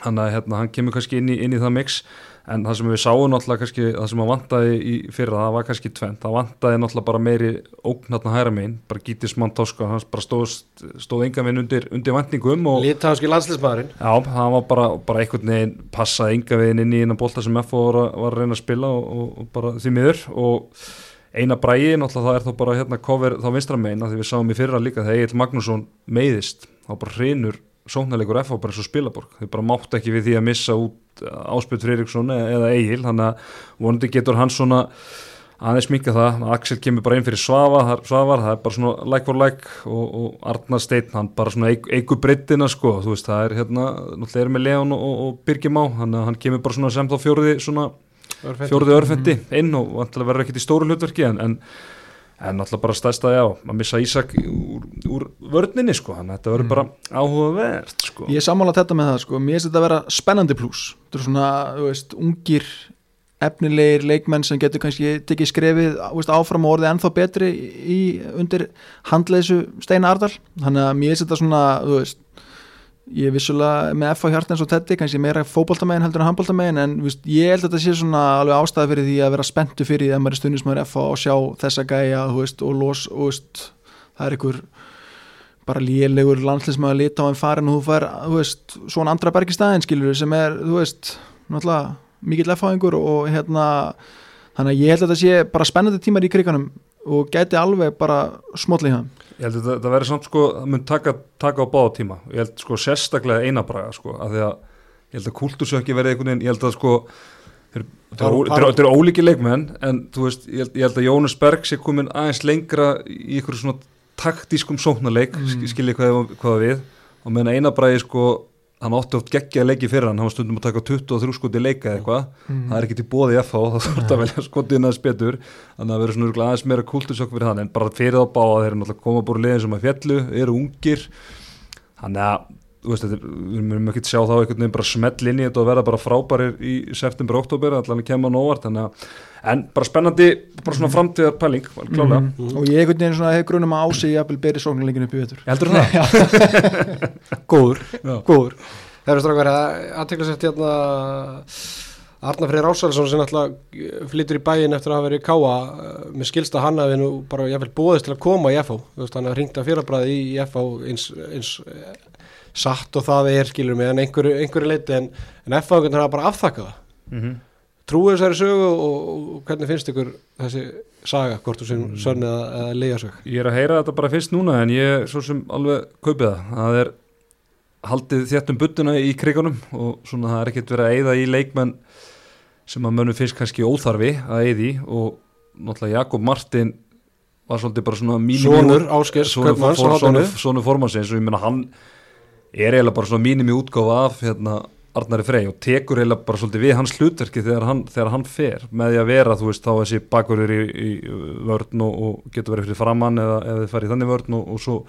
þannig að hérna, hann kemur kannski inn í, inn í það mix. En það sem við sáum náttúrulega kannski það sem hann vantaði í fyrra það var kannski tvent, það vantaði náttúrulega bara meiri ógn hérna hæra megin, bara gítið smann tóska, hann bara stóð, stóð enga veginn undir, undir vantningum og Lítanski landslismæðurinn Já, það var bara, bara einhvern veginn passaði enga veginn inn í eina bolta sem FO var, að- var að reyna að spila og, og, og bara því miður. Og eina bræði, náttúrulega það er þá bara hérna cover þá vinstra megin, af því við sáum í fyrra líka þegar Egil Magnússon meiðist. Þá bara hrinur sóknarleikur FO bara og spilaborg. Þau bara mátt ekki við því að missa út Áspjöld Friðriksson eða, eða Egil. Þannig að vonandi getur hann svona aðeins minka það, Axel kemur bara inn fyrir Svavar, það, Svavar, það er bara svona like for like og, og Arnar Steinn hann bara svona eigu, breyttina sko. Þú veist það er hérna, náttúrulega er með Leon og, og Birgim á, hann, hann kemur bara svona sem þá fjóriði svona fjóriði örfendi inn og vantilega verður ekkert í stóru hlutverki en, en, en náttúrulega bara stæðst að já, að missa Ísak úr, úr vörninni sko, þannig að þetta verður bara áhugavert sko. Ég sammála þetta með það sko, mér finnst þetta að vera spennandi pluss Þetta er svona, þú veist, ungir efnilegir leikmenn sem getur kannski tekið skrefið veist, áfram og orðið ennþá betri í, undir handleisu Steina Ardal. Þannig að mér finnst þetta svona, þú veist ég er vissulega með F á hjartans og Teddy kannski meira fótboltamegin heldur en handboltamegin en veist, ég held að þetta sé svona alveg ástæða fyrir því að vera spenntu fyrir því að maður er stundismæður F og sjá þessa gæja veist, og los, og veist, það er einhver bara lélegur landslismæður lita á en farin og þú fær, veist, svona andra bergi staðin skilur sem er, þú veist náttúrulega mikill F-háingur og hérna þannig að ég held að þetta sé bara spennandi tímar í kriganum og gæti alveg bara smotli hann Ég held að það, það verður samt sko, það mun taka, taka á báða tíma. Ég held sko sérstaklega einabraga sko, af því að ég held að kultursökki verði einhvern veginn, ég held að sko, þeir eru- ólíki leikmenn, en þú veist, ég held, ég held að Jónas Berg sé komin aðeins lengra í ykkur svona taktískum sóknarleik, mm. skiljið hvað, hvað við, og meðan einabragi sko, hann átti oft geggja leiki fyrir hann, hann var stundum að taka 23 skoti leika eitthvað, það er ekki til bóði í FH, það þurft að velja skotið aðeins betur. Þannig að það verður svona örugglega aðeins meira kultursokk fyrir hann en bara fyrir þá báða þeir eru náttúrulega koma búin liðin sem að fjallu, eru ungir. Þannig að veist, þetta, við munum ekki sjá þá einhvern veginn bara smell inn í þetta og verða bara frábærir í september og oktober, allan að kemur nóvart þannig að, en bara spennandi bara svona framtíðar pæling, klálega. Mhm. og ég einhvern veginn svona hef grunum að ási jafnvel beri sóknarleikin upp í vetur. Heldur það? góður, Já. góður. Það eru strákar að aðtekla sér hérna Arnar Freyr Ásælsson sem náttúrulega flyttur í bæin eftir að hafa verið í Káa eh, með skilsta hann að við nú bara bóðist til að koma í FH hann að ringta fyrrabræði í, í FH eins, eins satt og það er skilur mig en einhverju, einhverju leiti en, en veginn hafa bara afþakka það Mm -hmm. trúið þessari sögu og, og hvernig finnst ykkur þessi saga hvort þú sem sönn eða, eða lega sög Ég er að heyra þetta bara fyrst núna en ég svo sem alveg kaupið það það er haldið þéttum buttuna í krigunum og svona það er ekkert verið að eyða í leikmenn sem að mönnum finnst kannski óþarfi að eyði og náttúrulega Jakob Martin var svolítið bara svona mínimi Sónur Áskers Sónur, Kaupmanns á for, hotninu. sónur, sónur formansins og ég meina hann er eiginlega bara svona mínimi útgáfa af hérna Arnari Frey og tekur eiginlega bara svolítið við hans hlutverki þegar hann, þegar hann fer. Með því að vera þú veist þá þessi bakurur í, í vörn og, og getur verið fyrir framann eða, eða þið farið þannig vörn og, og svo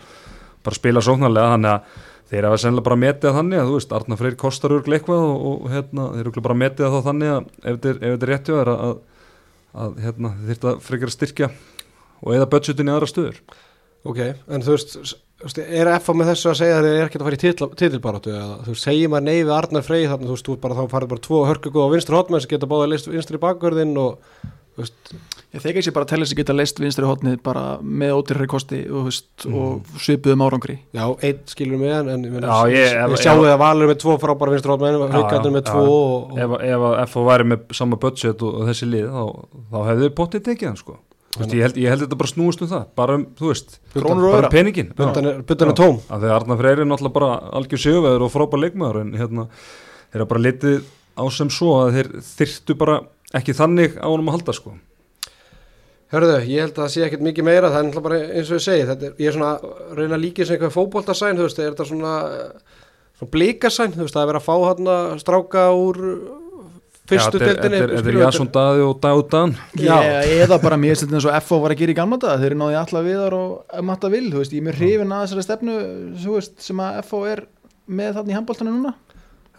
bara spila sóknarlega. Þannig að þeir hafa sennilega bara metið þannig að þú veist Arnar Freyr kostar örglega eitthvað og, og hérna þeir eru bara metið þá þannig að ef þetta er, þetta er að, að hérna þeir frekar að styrkja og eða budgetin í aðra stöður. Ok, en þú veist, er FH með þessu að segja að þeir eru ekkert að fara í titla- titilbaráttu eða þú segir maður nei við Arnar Frey þannig þú veist, þú bara þá farið bara tvo hörkugóð á vinstri hotmenn sem geta báða list vinstri bakverðin og þú veist, ég þegar sér bara að tella sig geta leist vinstri hotnið bara með ódýrari kosti og, veist, og svipuðum árangri. Já, einn skilur mig en, en ég, Já, ég- ég, ef- ég sjáu ef- að Valur er með tvo frábæra vinstri hotmenn Haukarnir með já. tvo og, og, ef, ef að FH væri með sama budget og, og þessi lið þá, þá hefðu veist, ég, held, ég held þetta bara snúist um það bara um, þú veist, Krónur og bara um peningin Buddan er, tóm. Að þegar Arnar Freyr er náttúrulega bara algjör sigurveður og frábær leikmaður en hérna, þeir eru bara litið á sem svo að þeir þyrftu bara ekki þannig á honum að halda sko. Hörðu, ég held að það sé ekkert mikið meira það er náttúrulega bara eins og ég segi er, ég er svona að reyna að líka sem eitthvað fótboltasæn þú veist, er þetta svona, svona blíkasæn, þú veist, það er verið að fá hann stráka úr fyrstu Já, þetta er- deildinni þetta er- Jason Daði og Dan. Já. ég, eða bara mér setjum eins og FO var að gera í gamla dag þeir náði alla viðar og matta vil þú veist, ég er mér hrifin að þessari stefnu þú veist, sem að FO er með þarna í handbóltanu núna.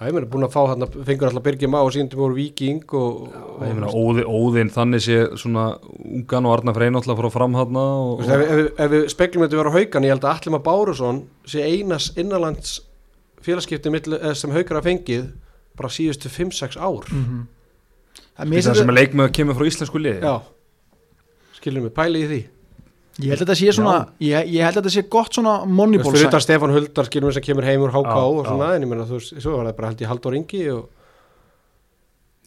Já, ég meina búin að fá hann fengur alltaf Birgir Má og síndum úr Viking og, og ég meina Óði, Óðinn þannig sé svona ungan og Arnar Freyr náttúrulega frá fram hann Þú og, veist, ef, við- ef, við- ef við speklum þetta vera haugan, ég held að Allir maður Bárusson sé einas innanlands félagskipti milli- eh, sem haukar að fengið bara síðustu 5-6 ár. Mm -hmm. það sem er leikmaður kemur frá íslensku lið Já, skilur mig, pæli í því. Ég held að þetta sé svona ég, ég held að þetta sé gott svona Þú moneyball veist, sæn utan Stefán Huldar skilur mig sem kemur heim úr HK og svona, já. en ég meina þú veist, svo var það bara held ég Halldór Ingi og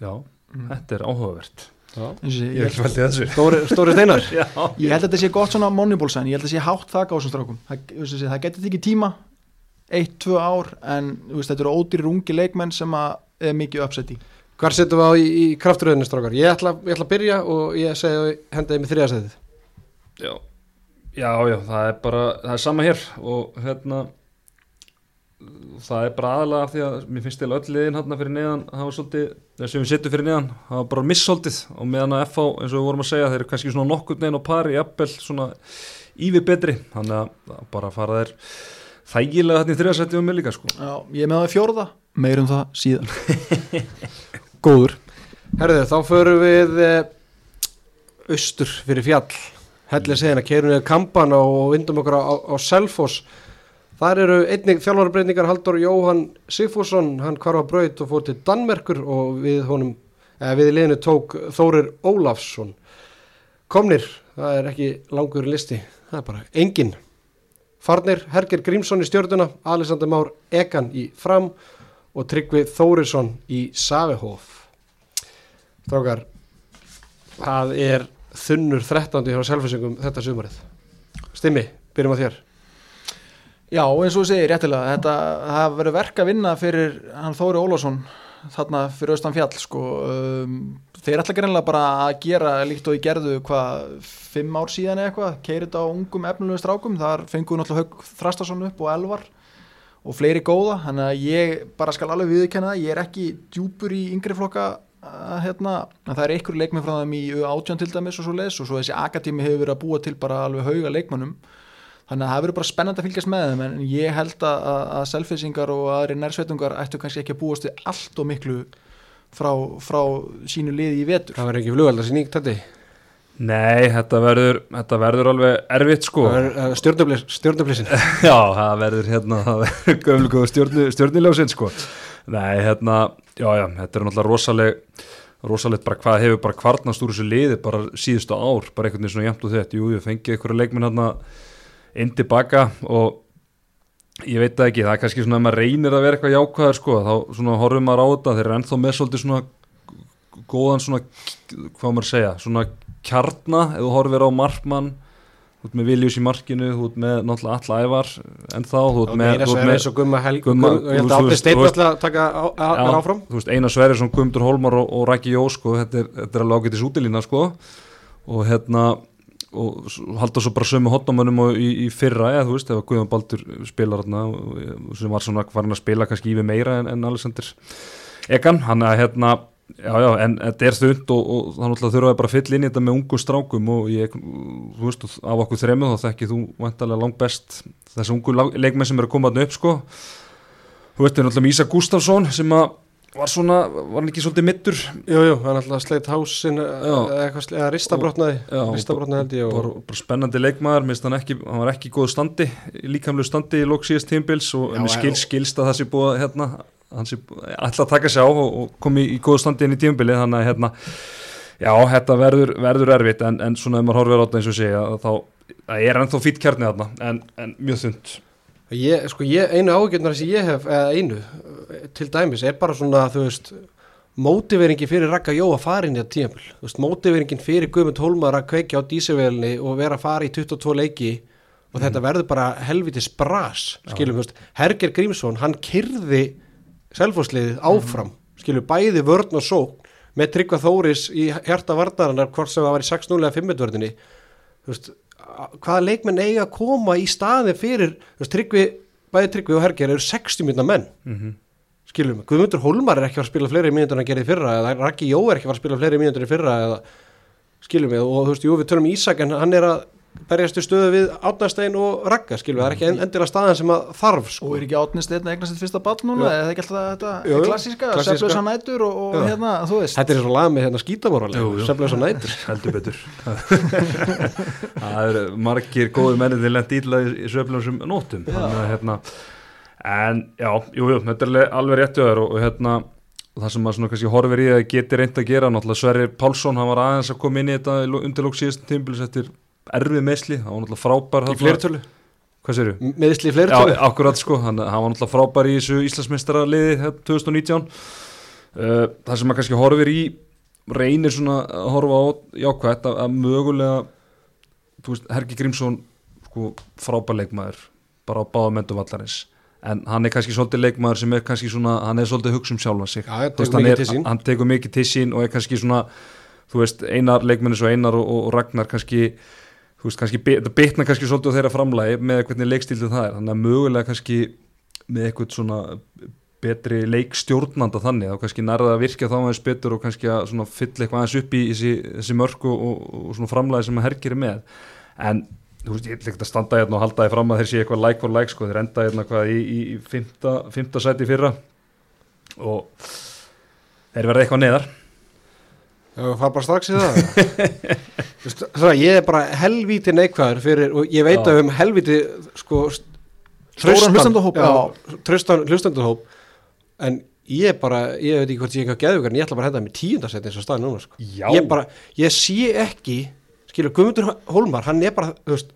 Já, þetta er áhugavert. Já. ég, ég, veldi þessu. Stóri, stóri steinar. Já, ég held að þetta sé gott svona moneyball sæn ég held að þetta sé hátt þak á þessum strákum. Það, þú veist, það getur tekið tíma eitt, tvö ár en þú veist, þetta eru ódýrir ungi leikmenn sem að er mikið uppsett í. Hvar setjum við á í, í krafturöðinu strákar? Ég ætla, ég ætla að byrja og ég segi að hendaði mig þriðasæðið já, já, já, það er bara það er sama hér og hérna það er bara aðalega af því að mér finnst til öll liðin hann fyrir neðan hafa svolítið, þess að við setjum fyrir neðan hafa bara missóltið og meðan að FH eins og við vorum að segja, þeir eru kannski svona nokkur neginn og pari, jafnvel svona ívi betri, þannig að það bara fara þeir þægilega þetta í þriðasætti um mig líka sko. Já, ég er með það fjórða, meirum það síðan Góður. Herðu, þá förum við e, austur fyrir fjall. Hellir segina, keirum við kampan og vindum okkur á, á, á Selfoss. Þar eru einnig þjálfarbreyningar Haldur Jóhann Sigfússon, hann hvarfa braut og fór til Danmerkur og við honum, eða við í liðinu tók Þórir Ólafsson. Komnir, það er ekki langur listi, það er bara engin. Farnir, Herger Grímsson í stjórnuna, Alexander Már Egan í fram og Tryggvi Þórisson í Savehof. Strákar, það er þunnur 13. hjá selfisingum þetta sumarið. Stimmi, byrjum á þér. Já, eins og þú segir réttilega, þetta verður verk að vinna fyrir hann Þóri Ólásson þarna fyrir austan fjall sko. um, þeir ætla greinlega bara að gera líkt og í gerðu hvað fimm ár síðan eitthvað, keirið á ungum efnulegu strákum, þar fenguðu náttúrulega Haug Þrastason upp og Elvar og fleiri góða, þannig að ég bara skal alveg viðurkenna það, ég er ekki djúpur í yngri flokka að, hérna, að það er einhverju leikmenn frá þeim í átján til dæmis og svo leis og svo þessi akademi hefur verið að búa til bara alveg hauga leikmannum þannig að það verður bara spennandi að fylgjast með þeim en ég held að, að, að selfisingar og aðri nærsveitungar ættu kannski ekki að búast við allt og miklu frá, frá sínu liði í vetur. Það verður ekki flugveldar sín nýgt þetta Nei, þetta verður, þetta verður alveg erfitt sko. Stjórnublissin Já, það verður hérna stjórniljósin sko. Nei, hérna, já, já, þetta er náttúrulega rosaleg rosalegt bara hvað hefur bara kvarnast úr þessu liði bara síðustu ár, bara einhvern veginn svona jæmt og þetta, jú, ég fengi einhverja leikminn hérna inn tilbaka og ég veit það ekki, það er kannski svona að maður reynir að vera eitthvað jákvæðar sko, þá svona horfum maður á þetta, þeir eru ennþá með svolítið svona góðan svona, hvað maður segja, svona kjarna, ef þú horfir á markmann þú ert með Viljus í markinu, þú ert með náttúrulega alla ævar en þá, þú ert með, Meira þú svo Gumma Helg og ég held að þú veist- ætla að taka áfram. Einar Sverrisson, Guðmundur Holmar og, Rækki Jó sko, þetta er, þetta er alveg ágætis útilína sko. Og hérna og halda svo bara sömu hotnamönnum í, í fyrra, eða þú veist, ef Guðjón Baldur spilar hérna, sem var svona farin að spila kannski yfir meira en, en Alexander Egan, hann að hérna já, já, en þetta er þund og, og þannig að þurfa bara að fylla inn í þetta með ungum strákum og ég, þú veist, af okkur þremmu þá þekki þú vantarlega langt best þessi ungu leikmenn sem eru að koma þarna upp sko. Þú veist, það er náttúrulega Ísa Gustafsson sem að var svona, var hann ekki svolítið mittur Jú, jú, hann alltaf sleitt hásin eða ristabrotnaði ristabrotnaði held ég bara, og bara spennandi leikmaður, minnst hann ekki hann var ekki í góðu standi, líkamlu standi í lók síðast tímbils og Já, mér skil, skilst að það sé búið hérna, hann sé alltaf að taka sig á og, og komi í góðu standi inn í tímbili þannig að hérna, já, þetta verður, verður erfitt en, en svona ef maður horfir á þetta eins og segja þá það er ennþá fýtt kjarnið þarna en, en mjög þund ég, sko, ég, einu ágjörnar sem ég hef eða einu, til dæmis er bara svona, þú veist mótiveringi fyrir Raka Jó að fara inn í þetta tímpil þú veist, mótiveringin fyrir Guðmund Hólmar að kveikja á dísavelni og vera að fara í 22 leiki og þetta verður bara helvitis bras skilum, þú veist, Herger Grímsson hann kyrði selfhóðsliðið áfram, skilum, bæði vörn og sók með Tryggva Þóris í hjarta varnarinnar hvort sem það var í 6-0 eða 5 vörðinni þú veist, hvaða leikmenn eiga að koma í staði fyrir þú veist, Tryggvi, bæði Tryggvi og Herger eru 60 minna menn. Mm -hmm. skilum, Guðmundur Hólmar er ekki að spila fleiri mínútur en að gera í fyrra eða Raki Jó er ekki að spila fleiri mínútur í fyrra eða skilum við og þú veist, jú við tölum um Ísak en hann er að berjast í stöðu við Átnarstein og Raka skilum við, það er ekki en- endilega staðan sem að þarf sko. og er ekki átnist einna eignast sitt fyrsta ball núna? Eða ekki alltaf þetta Jú, klassíska, Klassíska. seflösa nætur og, og hérna, þú veist. Þetta er svo lag með hérna seflega svo nætur. Heldur betur. Það eru margir góði menni til lent ítla í, sem nótum. Þannig að hérna en já, jú, jú, þetta er alveg- alveg rétt hjá þér og, og hérna og það sem maður svona kannski horfir í að geti reynd að gera náttúrulega Sverrir Pálsson, hann var aðeins að koma inn í þetta undirlók síðast tímbilis eftir erfið meðsli, hann var náttúrulega frábær í séru? meðisli í Já, fleirtölu akkurat sko, hann, hann var náttúrulega frábær í þessu Íslandsmeistara liði 2019 uh, það sem maður kannski horfir í reynir svona að horfa á jákvætt að, að mögulega veist, Hergi Grímsson sko, frábær leikmaður bara á báða mentum vallarins. En hann er kannski svolítið leikmaður sem er kannski svona hann er svolítið hugsa um sjálfa sig. Já, veist, hann, er, hann tekur mikið til sín og er kannski svona þú veist, einar leikmenni svo einar og, og, og Ragnar kannski þú veist, kannski, bitna kannski svolítið á þeirra framlægi með hvernig leikstíldu það er. Þannig að mögulega kannski með eitthvað svona betri leikstjórnanda þannig þá kannski nærða að virka þá aðeins betur og kannski að fylla eitthvað aðeins upp í þessi, þessi mörku og, og svona framlægi sem að hergir er með. En þú veist, ég ekki að standa hérna og halda því fram að þeir sé eitthvað like for like sko, þeir enda hérna hvað í, í, í fymta, fymta sæti fyrra. Og þeir verða eitthvað neðar Já, fara bara strax í það. Það, ég er bara helvíti neikvæður fyrir, og ég veit Já. að um helvíti sko, tröstan hlustendahóp. En ég bara, ég veit ekki hvort ég er eitthvað geðugur en ég ætla bara að henda mig tíundarsæti eins og staðin núna sko. Já. ég bara, ég sé ekki skilur, Guðmundur Hólmar, hann er bara þú veist,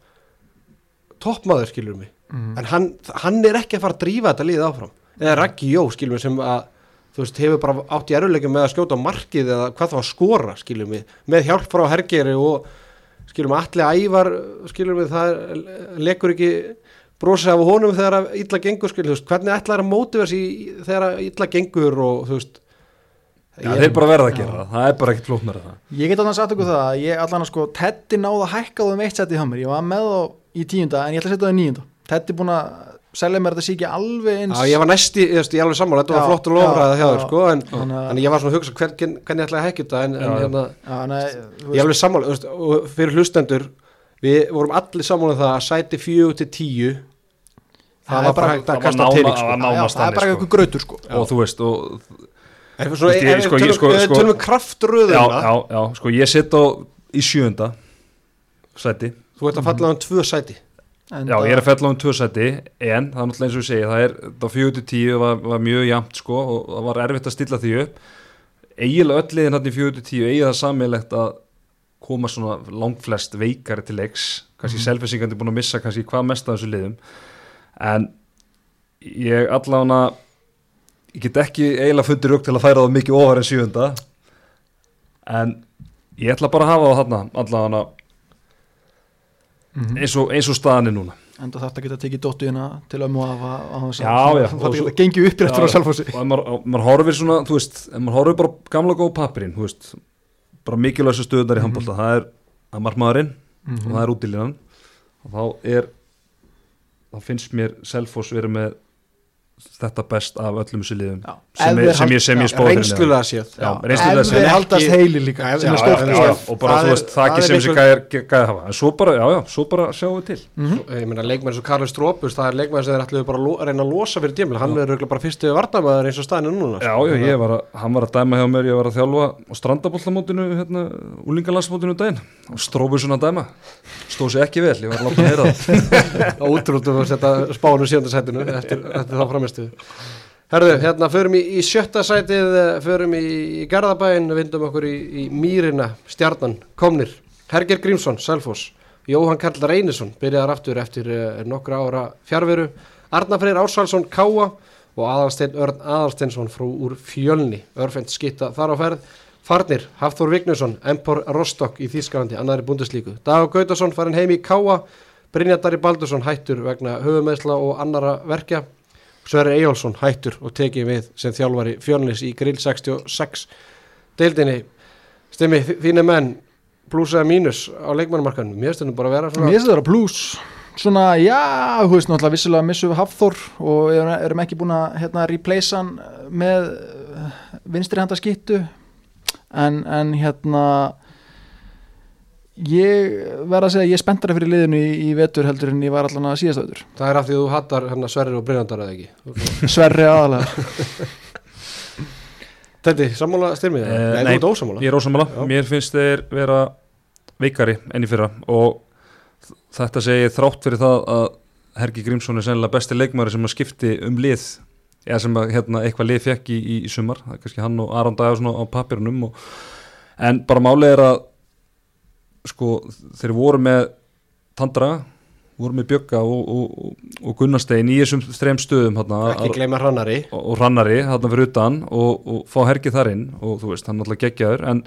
toppmaður skilur mig, en hann, hann er ekki að fara að drífa þetta liðið áfram. Eða Raggi Jó, skilur mig, sem að þú veist, hefur bara átt í eruleikum með að skjóta á markið eða hvað þá að skora, skilur mig með hjálp frá Hergeri og skilur mig, allir ævar skilur mig, það er, lekur ekki brosið af honum þegar að illa gengur skilur, þú veist, hvernig ætlar að móti versi þegar að illa gengur og þú veist Já, þeir bara verða að gera það, það er bara ekkert flóknar það. Ég get alveg sagt ykkur það að ég allan að sko Teddy náði að hækka á þeim eitt seti hjá mér. Ég var með þá í tíunda en ég ætla að setja það í níunda. Teddy búin að selja mér þetta sé ekki alveg eins Já, ég var næsti, ég veist, ég alveg sammála, þetta var flott og lofræða já, hjá þér, sko, en, að- en ég var svona að hugsa hvern, hvernig ætla ég að hækja þetta, en, en hérna, Já, nei, þú ég alveg sammála, veist, og fyrir hlustendur, við vorum allir saman um það að sæti fjögur til tíu Það það var bara- hægt að kasta til það var bara eitthvað grötur sko. Og þú veist En sko, ég- tölum- sko- við sko- tölum kraftröðuna já, já, já, sko ég sitt á í sjönda sæti. Þú ert að falla um tvö sæti Já, ég er að fella á um tvö sæti en það er náttúrulega eins og ég segi það er, það fjögur til tíu var, var mjög jamt sko og það var erfitt að stilla því upp. Eiginlega öll liðin hann í fjögur til tíu eigið það sammeilegt að koma svona langflest veikari til leiks kannski mm. selfisingandi búin að missa kannski hvað mest af þessu liðum. En ég allavega ég get ekki eiginlega fundir upp til að færa það mikið ofar en sjönda en ég ætla bara að hafa það þarna allavega Mhm. eins og, eins og staðan er núna en það þarf að geta tekið dóttu hérna til að Já, já, það og geta gengið upp rétt frá Já, sjálfhósi og ef maður, og horfir svona, þú veist ef maður horfir bara á gamla góð pappirinn þú veist, bara mikilvægstu stöðunar í Mhm. handbólta það er að markmaðurinn og Mhm. það er útilínan og þá er þá finnst mér Selfoss verið með þetta best af öllum þessu liðum Já. sem, er, sem ég, sem ég neðan. reynslulega séð. séð. haldast heilir líka Já, já, og bara Það þú veist, það ekki sem þessi gæði gæði hafa. En svo bara, já, já, svo bara sjáum við til. Mhm. ég meina leikmenn svo Karli Strópus það er leikmenn sem þeir ætluðu bara að að reyna að losa fyrir tímil hann verður bara fyrstu varnamæður eins og staðinu núna Já, já, ég var að, hann var að dæma hjá mér, ég var að þjálfa á strandabollamótinu, hérna, úlingalansmótinu daginn. Og strófur framistuðu Herðu, hérna förum í, í sjötta sætið eh, förum í, í Garðabæin vindum okkur í, í Mýrina, Stjarnan komnir, Herger Grímsson, Selfoss. Jóhann Karl Reynisson byrjaðar aftur eftir uh, nokkra ára fjárveru Arnar Freyr Ársælsson Káa og Aðalsteinn Örn Aðalsteinsson frú úr Fjölni. Örfend skitta þar á ferð. Farnir, Hafþór Vignesson, Empor Rostock í Þýskalandi, annari búndislíku Dagur Gautason farin heim í Káa Brynjadari Baldursson hættur vegna höfumeðsla og annara verkja Sverri Eyjólfsson hættur og tekið við sem þjálfari fjölnis í grill 66 deildinni. Stimmi, þínu menn pluss eða mínus á leikmannumarkanum mér stundum bara að vera svona Mér finnst það vera pluss svona, já, þú veist náttúrulega vissilega missum við Hafþór og erum, ekki búin að hérna replace hann með vinstri handa skittu en, en hérna ég verð að segja að ég er spenntari fyrir liðinu í, í vetur heldur en ég var allan að síðast vetur. Það er af því að þú hattar hérna Sverri og Brynjandar eða ekki? Sverri aðalega Þetta, sammála styrmið? Eh, nei, nei, þú ert ósammála. Ég er ósamála, Já. mér finnst þeir vera veikari enn í fyrra og þetta segi ég þrátt fyrir það að Hergi Grímsson er sennilega besti leikmæri sem að skipti um lið eða sem að hérna, eitthvað lið fekk í, í, í sumar, það er kannski hann og Dagsson á papirunum og, en bara málið er að sko þeir voru með Tandra, voru með Bjögga og, og, og, Gunnastein í þessum þrem stöðum hérna, ekki gleyma hrannari og, og rannari þarna fyrir utan og, og fá hergið þar inn og þú veist, hann er alltaf geggjaður en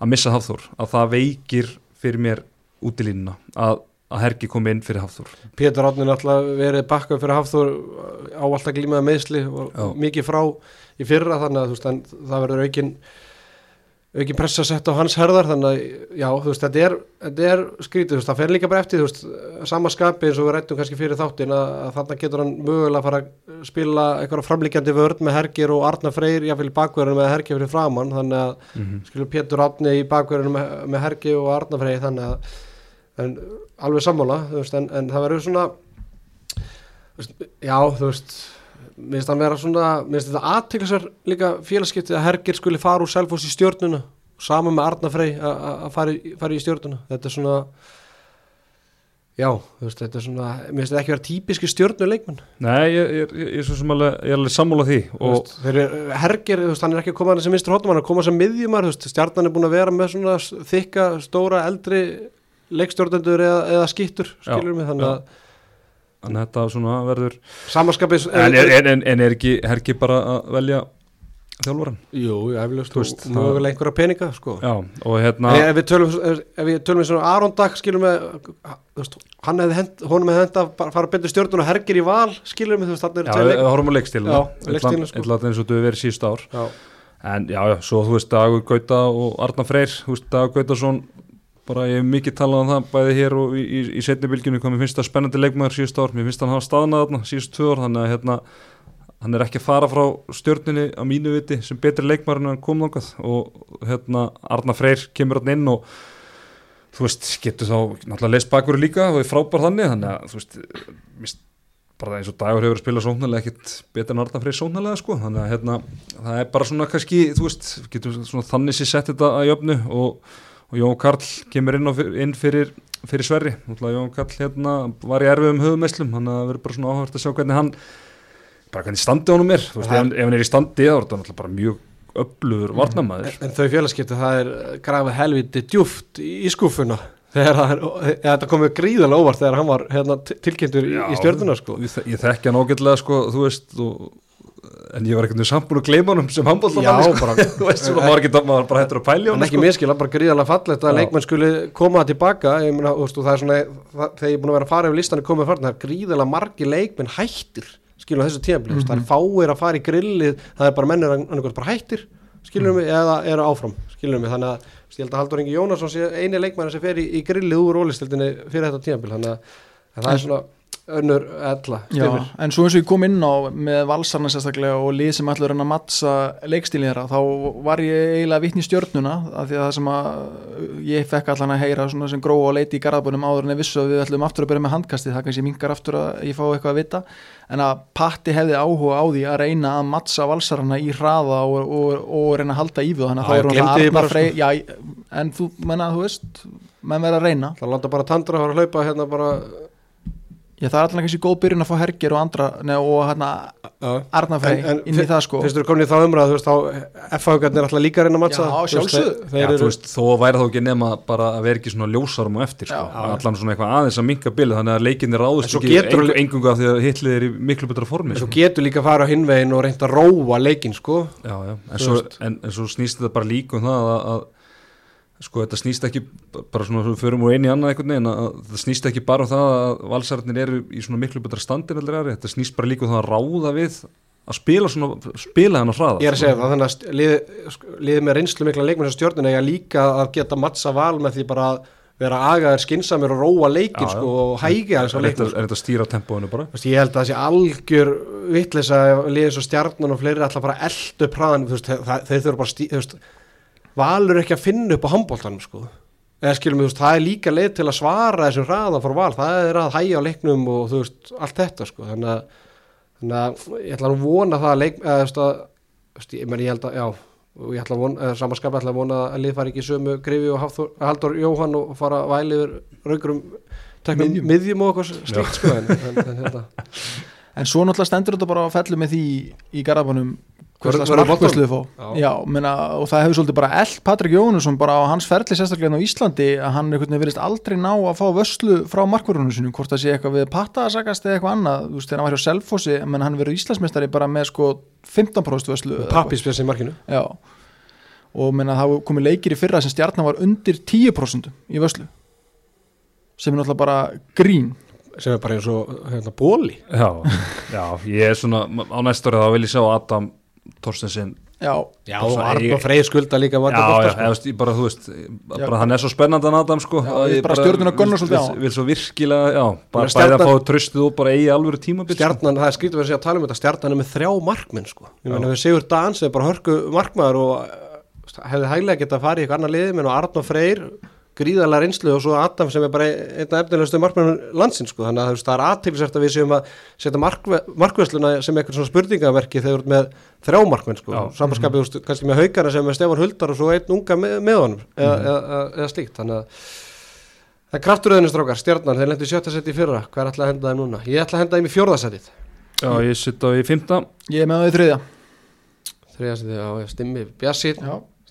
að missa Hafþór, að það veikir fyrir mér út í línuna að, að hergið kom inn fyrir Hafþór Pétur Átnin alltaf verið bakkað fyrir Hafþór á alltaf glímaði meðsli og Já. mikið frá í fyrra þannig að veist, það verður aukin aukin pressa sett á hans herðar þannig að já, þú veist, þetta er, þetta er skrítið, þú veist, það fer líka bara eftir þú veist, sama skapi eins og við rættum kannski fyrir þáttin að, að þarna getur hann mögulega að fara að spila eitthvað framlíkjandi vörn með Hergir og Arna Freyr, jáfnvel í bakverðinu með Hergir fyrir framann, þannig að mm -hmm. skilur Pétur Átni í bakverðinu með, með Hergi og Arna Freyr, þannig að en, alveg sammála, þú veist, en, en það verður svona þú veist, já, þú veist mér finnst það vera svona, mér finnst þetta aðteklisar líka félagskiptið að Hergir skuli fara úr Selfoss í stjórnuna, saman með Arna Frey að að fara, fara í stjórnuna þetta er svona já, veist, þetta er svona mér finnst þetta ekki vera típiski stjórnuleikmenn Nei, ég, ég, ég, ég er alveg, er sammála því veist, Hergir, þú veist, hann er ekki að koma sem minnstur hóttum, hann er að koma sem miðjumar, stjarnan er búin að vera með svona þykka, stóra, eldri leikstjórnendur eða, eða skittur skilur mig, þannig já. að að þetta svona verður samanskapið en er, en, en, en er ekki hergið bara að velja þjálfuran? Jú, Þú veist, og mögulega einhverja peninga, sko Já, og hérna En ef við tölum, ef við tölum við svona Aron Dag skilur með þú veist, hann hefði hent, honum hefði hent að fara betur stjórnun og hergir í val skilur með þú veist, Já, þannig er við tveir horfum á leikstíluna Já, leikstílinn, sko. Eins og þú hefur verið síðust ár Já, En já, já, svo þú veist Dagur Gauta og Arnar Freyr, þú veist Dagur Gautason bara ég hef mikið talað um það bæði hér og í, í, í setni bylgjunni hvað mér finnst það spennandi leikmaður síðust ár, mér finnst hann hafa staðnað þarna síðust tvö ár, þannig að hérna hann er ekki að fara frá stjórninni á mínu viti sem betri leikmaður en hann kom þangað. Og hérna Arnar Freyr kemur hann inn og þú veist, getur þá náttúrulega leist bakur líka og er frábær þannig þannig að þú veist, mist, bara eins og dagur hefur spilað sóknarlega ekkit betur en Arna Freyr sóknarlega sko. Þannig að hérna, það er bara svona kannski þú veist, getur svona þannig sér sett þetta að jöfnu og, og Jón Karl kemur inn, á, inn fyrir, fyrir Sverri. Jón Karl hérna var í erfiðum höfumesslum, þannig að það verður bara svona áhört að sjá hvernig hann bara hvernig standi honum er, veist, ef, ef hann er í standi þá er þetta náttúrulega bara mjög öflugur varnamæður En, en þau félagskipti, það er grafið helviti djúft í, skúfuna þegar það komið gríðalega óvart þegar hann var hérna, til- tilkynntur í, í stjörnuna sko. ég, ég þekki hann ágætlega sko, þú veist og, en ég var ekkert búin að gleyma honum sem handbóltan Já, sko. bara- þú veist, svona, maður, bara hættur að pælja en ekki sko. miskila, bara gríðalega fallegt að leikmenn skuli koma tilbaka. Veist, og það er svona, það, þegar ég er búin að vera að fara yfir listan komið farin, það er gríðalega margi leikmenn hættir, skilum þessu tíðanbli mm það er fáir að fara í grillið, það er bara mennir annarkvæmt bara hættir, skilum við eða eru áfram, skilum við, þannig að ég held að Haldur Ingi Jónasson sé eini leikmenn sem fer í, í grillið úr ólistildinni fyrir þetta tíðanbli, þannig að, að það er svona önnur ella, Já, stefir en svo eins og ég kom inn á með valsarna sérstaklega og lið sem ætlaður að mattsa leikstílið þeirra, þá var ég eiginlega vittni í stjörnuna, af því að það sem að ég fekk allan að heyra svona sem gróa og leiti í garðabunum áður en ég vissu að við ætlum aftur að byrja með handkastið, það kannski mingar aftur að ég fá eitthvað að vita, en að Patti hefði áhuga á því að reyna að mattsa valsarna í hraða og, og, og reyna að halda í við þannig Já, að því er hún bara, að frey já, þú, þú veist Það það er alltaf kannski góð byrjun að fá hergir og andra nei, og hérna Arna Frey En- en inn í það sko Finnst þú komin í þá umræð, þú veist, þá F-haugarnir er alltaf líka reyna að mattsa Já, Þú veist, þeir- Já, þú eru veist, þó væri þá ekki nema bara að vera ekki svona ljósarum og eftir sko. Já. allan svona eitthvað aðeins að minka bilið þannig að leikinni svo ekki getur- engu, af því að hitlið er í miklu betra formi En svo sko. getur líka að fara á hinvegin og reynda að róa leikinn, sko já, já. En, Þú svo, veist. en, en svo sko þetta snýst ekki bara svona svo förum úr einu í annað einhvern veginn að það snýst ekki bara um það að valsararnir eru í svona miklu betra standin allir aðri, þetta snýst bara líka um það að ráða við að spila svona spila hann að hraða Ég er að segja það, þannig að liðið lið með reynslu mikla leikmenn sem stjórnuna eiga líka að geta mattsa val með því bara að vera agaðir skinsamir og róa já. sko, og hægja á er leikinn, þetta er þetta að stýra tempóinu bara? Veist, ég held að það sé algjör vitleisa ef liðið svo stjarnan og fleiri alltaf bara eldu praðan, þeir þurfa bara veist, valur ekki að finna upp á handbóltanum, sko. Eða skilum við, þú veist, það er líka leið til að svara þessum hraðan fór val, það er að hægja á leiknum og þú veist, allt þetta, sko. Þannig að, þannig að ég ætla að vona það að leik, eða, þú veist, að, ég, meni, ég held að, já ég ætla að vona, samanskap ætla að vona að lið fari ekki í sömu grifi og Hafþór, Haldur Jóhann og fara að væli yfir raugurum Miðjum. og eitthvað slíkt sko en, en, en hérna En svo náttúrulega stendur þetta bara á fellu með því í garðabunum Hver- hvers hver lags markvæslu þið fá. Já. Menna, og það hefur svolítið bara eld Patrik Jónusson bara á hans ferli sérstaklega hérna á Íslandi að hann einhvern veginn virðist aldrei ná að fá vöslu frá markvörunum sinum, hvort það sé eitthvað við patta að sagast eða eitthvað annað, þú veist, þegar hann var hjá Selfossi menn hann verið Íslandsmeistari bara með sko 15% vöslu eða eitthvað. pappispjöss í markinu. Já. Og menna það komið leikir í fyrra sem stjarnan var undir 10% í vöslu sem er náttúrulega bara grín sem er bara eins og hérna, bóli Já, já, ég er svona á næsta ári þá vil ég sjá Adam Torstensen Já, Já, og svona Arn ég- og Freyr skulda líka Já, já, eða, sko. veist, ég bara, þú veist bara hann er svo spennandi hann Adam sko Já, að ég bara stjórnin að gunna svolítið á vil, svo virkilega, já, bara bæði að fá tröstið og bara eigi alvöru tímabil sko. Stjarnan, það er skrítið að segja að tala um þetta Stjarnan er með þrjá markmenn sko. Ég meina við Sigur Dans er bara hörku markmaður og hefði hæglega getað að fara í eitthvað annar liði menn og Arn og Freyr gríðalega reynslu og svo Adam sem er bara einn af efnilegustu markmennum landsins sko. Þannig að það er aðtilsvært að við séum að setja markve, markvesluna sem eitthvað svona spurningamerki þegar þú ert með þrjá markmenn sko. Samanskapið þú veist, kannski með haugana sem er Stefán Huldar og svo einn unga með, með honum eða, eða, eða, eða slíkt. Þannig að það er krafturöðinu strákar, stjarnan, þeir lendu í sjötta seti í fyrra. Hvað er alltaf að henda þeim núna? Ég ætla að henda þeim í fjórðasettið Já, ég sitt á í fymta ég er með það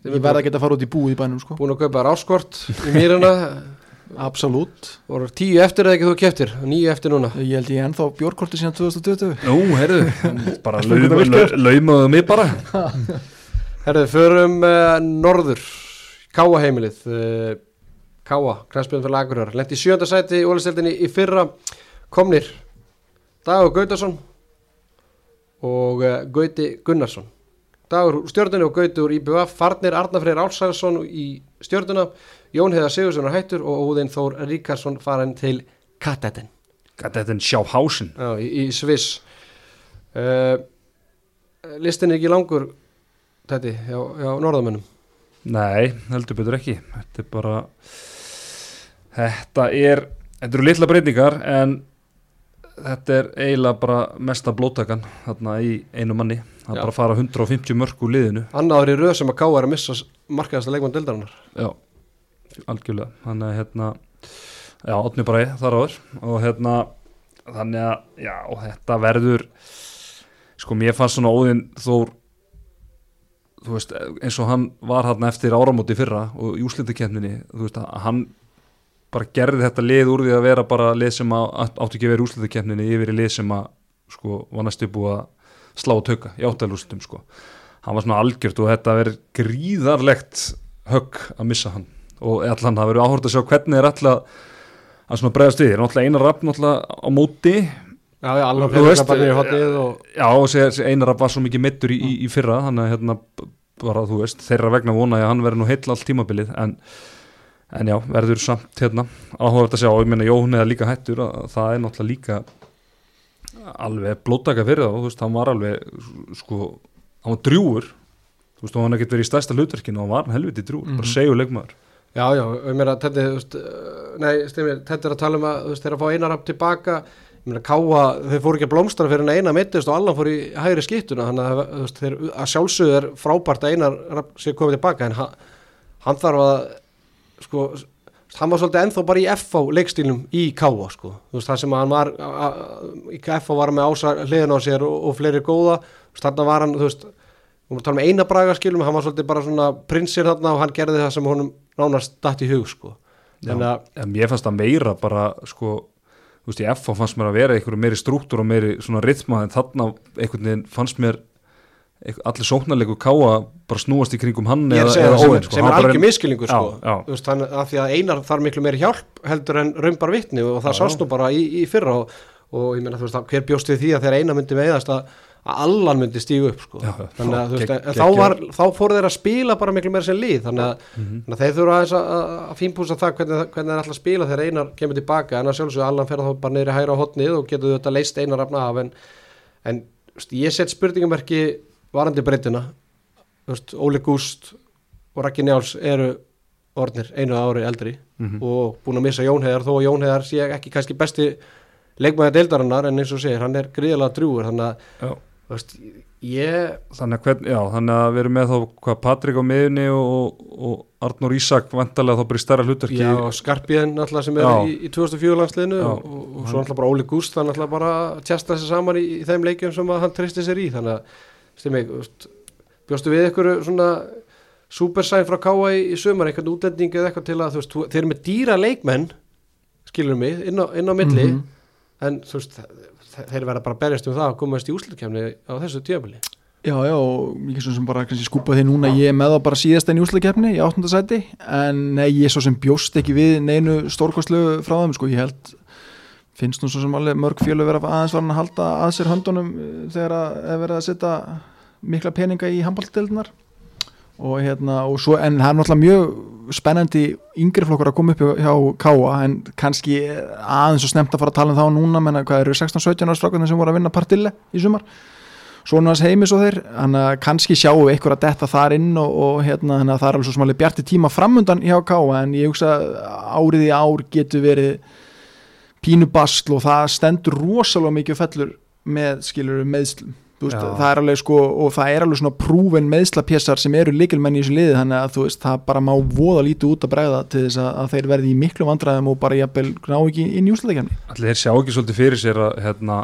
ég verða að geta að fara út í búið í bænum sko. Búin að kaupa ráskort í mýruna Absolutt. Voru tíu eftir eða ekki þú keftir nýju eftir núna? Ég held ég ennþá bjórkorti síðan 2020 Nú, heyrðu, bara laumaðu mig bara. Herðu, förum uh, norður. Káa heimilið uh, Káa, knæspjörn fyrir Akureyrar. Lendi í sjönda sæti í ólisteldinni í fyrra. Komnir Dagur Gautason og uh, Gauti Gunnarsson Dagur úr stjórnunni og Gauti úr IBF Farnir Arnafreyr Álsarsson í stjórnuna Jón Heiðar Sigursson er hættur og Óðinn Þór Ríkarsson farin til Katetin Gat þetta en Sjáhausen Já, í, í Sviss. Uh, Listin er ekki langur þetta, hjá, hjá norðamönnum. Nei, heldur betur ekki. Þetta er bara Þetta er, þetta eru litla breytingar en þetta er eiginlega bara mesta blóttakan þarna í einu manni það er bara að fara 150 mörg úr liðinu. Annaður í röð sem að ká er að missa markaðasta leikmann dildarinnar Já, algjörlega. Þannig að hérna já, átni bara ég þar áður. Og hérna, þannig að já, þetta verður sko, mér fannst svona óðinn þór þú veist, eins og hann var hann eftir áramóti fyrra og í úslindakenninni þú veist, að hann bara gerði þetta lið úr því að vera bara lið sem að, átti ekki að vera í úslindakenninni yfir í lið sem að, sko, var næstu búið að slá tauka í áttalústum, sko. Hann var svona algjört og þetta verið gríðarlegt högg að missa hann. Og allan það verið áhort að sjá hvernig er alltaf að svona bregðast við, er náttúrulega einar rapp náttúrulega á móti. Já, já, alveg peningabarnir í hotnið og já og sér einar rapp var svo mikið mittur í, í, í fyrra þannig að hérna bara þú veist þeirra vegna vona ég að hann verið nú heill allt tímabilið en, en já, verður samt hérna áhugavert að sjá. Og ég meina Jón eða líka hættur að það er náttúrulega líka alveg blóttaka fyrir þá þú veist, hann var alveg sko, hann var drjúur þú veist, hann ekkert verið í stærsta hlutverkinu og hann var helviti drjúur, Mhm. bara segjur leikmaður. Já, já, ég meina, þetta er, þú veist, uh, nei, stefnir, þetta er að tala um að, þú veist, þeir að fá einar rapp tilbaka, ég meina, Káa, þeir fóru ekki að blómstra fyrir en eina mittist og allan fór í hægri skiptuna, þannig að, þú veist, þeir, að sjálfsögðu er frábært að einar rapp sé komið tilbaka, en hann, hann þarf að, sko, hann var svolítið ennþá bara í FH leikstílum í Káa, sko, þú veist, það sem hann var, í FH var með ása hliðin á sér og, og fleiri góða, þarna var hann, þú veist, við erum að tala um eina braga skilum, hann var svolítið bara svona prinsir þarna og hann gerði það sem honum nánast datt í hug sko. þannig að en mér fannst það meira bara sko, þú veist, í FH fannst mér að vera einhverju meiri struktúr og meiri svona rytma en þarna einhvern veginn fannst mér allir sóknarleiku káa bara snúast í kringum hann eða, eða óvinn, sko. sem er algjör miskilningu sko. Já, já. Veist, þannig að því að einar þarf miklu meiri hjálp heldur en raunbar vitni og það sást nú bara í, í fyrra og, og ég meina þú veist að hver bjóst við því að þegar eina myndi veiðast að, allan myndi stígu upp sko. Já, þannig að veist að, þá, var, þá fóru þeir að spila bara miklu meira sem lið þannig að, Mhm. þannig að þeir þurfa að, að, fínpúsa það hvernig, hvernig þeir að spila þegar einar kemur tilbaka en að sjálfsögðu allan fer þá bara niður í hægra hotnið og getur þetta leist einar rafna af en, en ég set spurningamerki varandi breytina Óli Gúst og Raggi Njáls eru orðnir einu ári eldri Mhm. og búin að missa Jón Heiðar þó að Jón Heiðar sé ekki kannski besti leikmaði deildarinnar en eins og segir, hann er gríðalega drúur þannig að veist, ég þannig að, hvern, já, þannig að við erum með þá hvað Patrik á miðunni og, og Arnur Ísak vantarlega þá bara í stærra hlutverki já, Skarpíðin náttúrulega sem er Já. í, í 2004 landsliðinu Já. og, og, og svo náttúrulega bara Óli Gúst þannig náttúrulega bara tjasta þessi saman í, í þeim leikjum sem hann tristi sér í þannig að stimi, veist, bjóstu við ykkur svona supersæn frá Káa í, sumar eitthvað útlending eða eitthvað til að þú veist, þeir eru með dýra leikmenn skilur mig, inn á, inn á milli Mhm. en þú veist þe- þeir verða bara berjast um það að komast í úslutkefni á þessu tíabili Já, já, og ég er svo sem bara kannski skúpa því núna ég er með það bara síðast enn í úsleikefni í áttundasæti, en nei, ég er svo sem bjóst ekki við neinu stórkostlu frá þeim, sko, ég held finnst nú svo sem alveg mörg fjölu vera aðeins varan að halda að sér höndunum eh, þegar að er verið að setja mikla peninga í handballtildunar og hérna, og svo, en það er náttúrulega mjög spennandi yngri flokkur að koma upp hjá, Káa, en kannski aðeins og snemt að fara að tala um þá núna menna hvað eru 16-17 ára strákarnir sem voru að vinna partille í sumar. Svona hans heimis og þeir hann að kannski sjáum við eitthvað að detta þar inn og, og hérna það er alveg svo smáli bjarti tíma framundan hjá Káa en ég hugsa árið í ár getur verið pínu basl og það stendur rosalega mikið fellur með skilur meðslum Þú veist, það er alveg sko og það er alveg svona prúven meðslapjessar sem eru líkilmenn í þessu liði þannig að þú veist það bara má voða lítið út að bregða til þess að, að þeir verði í miklu vandræðum og bara jafnvel ná ekki í úsleikjarni allir þeir sjá ekki svolítið fyrir sér að hérna,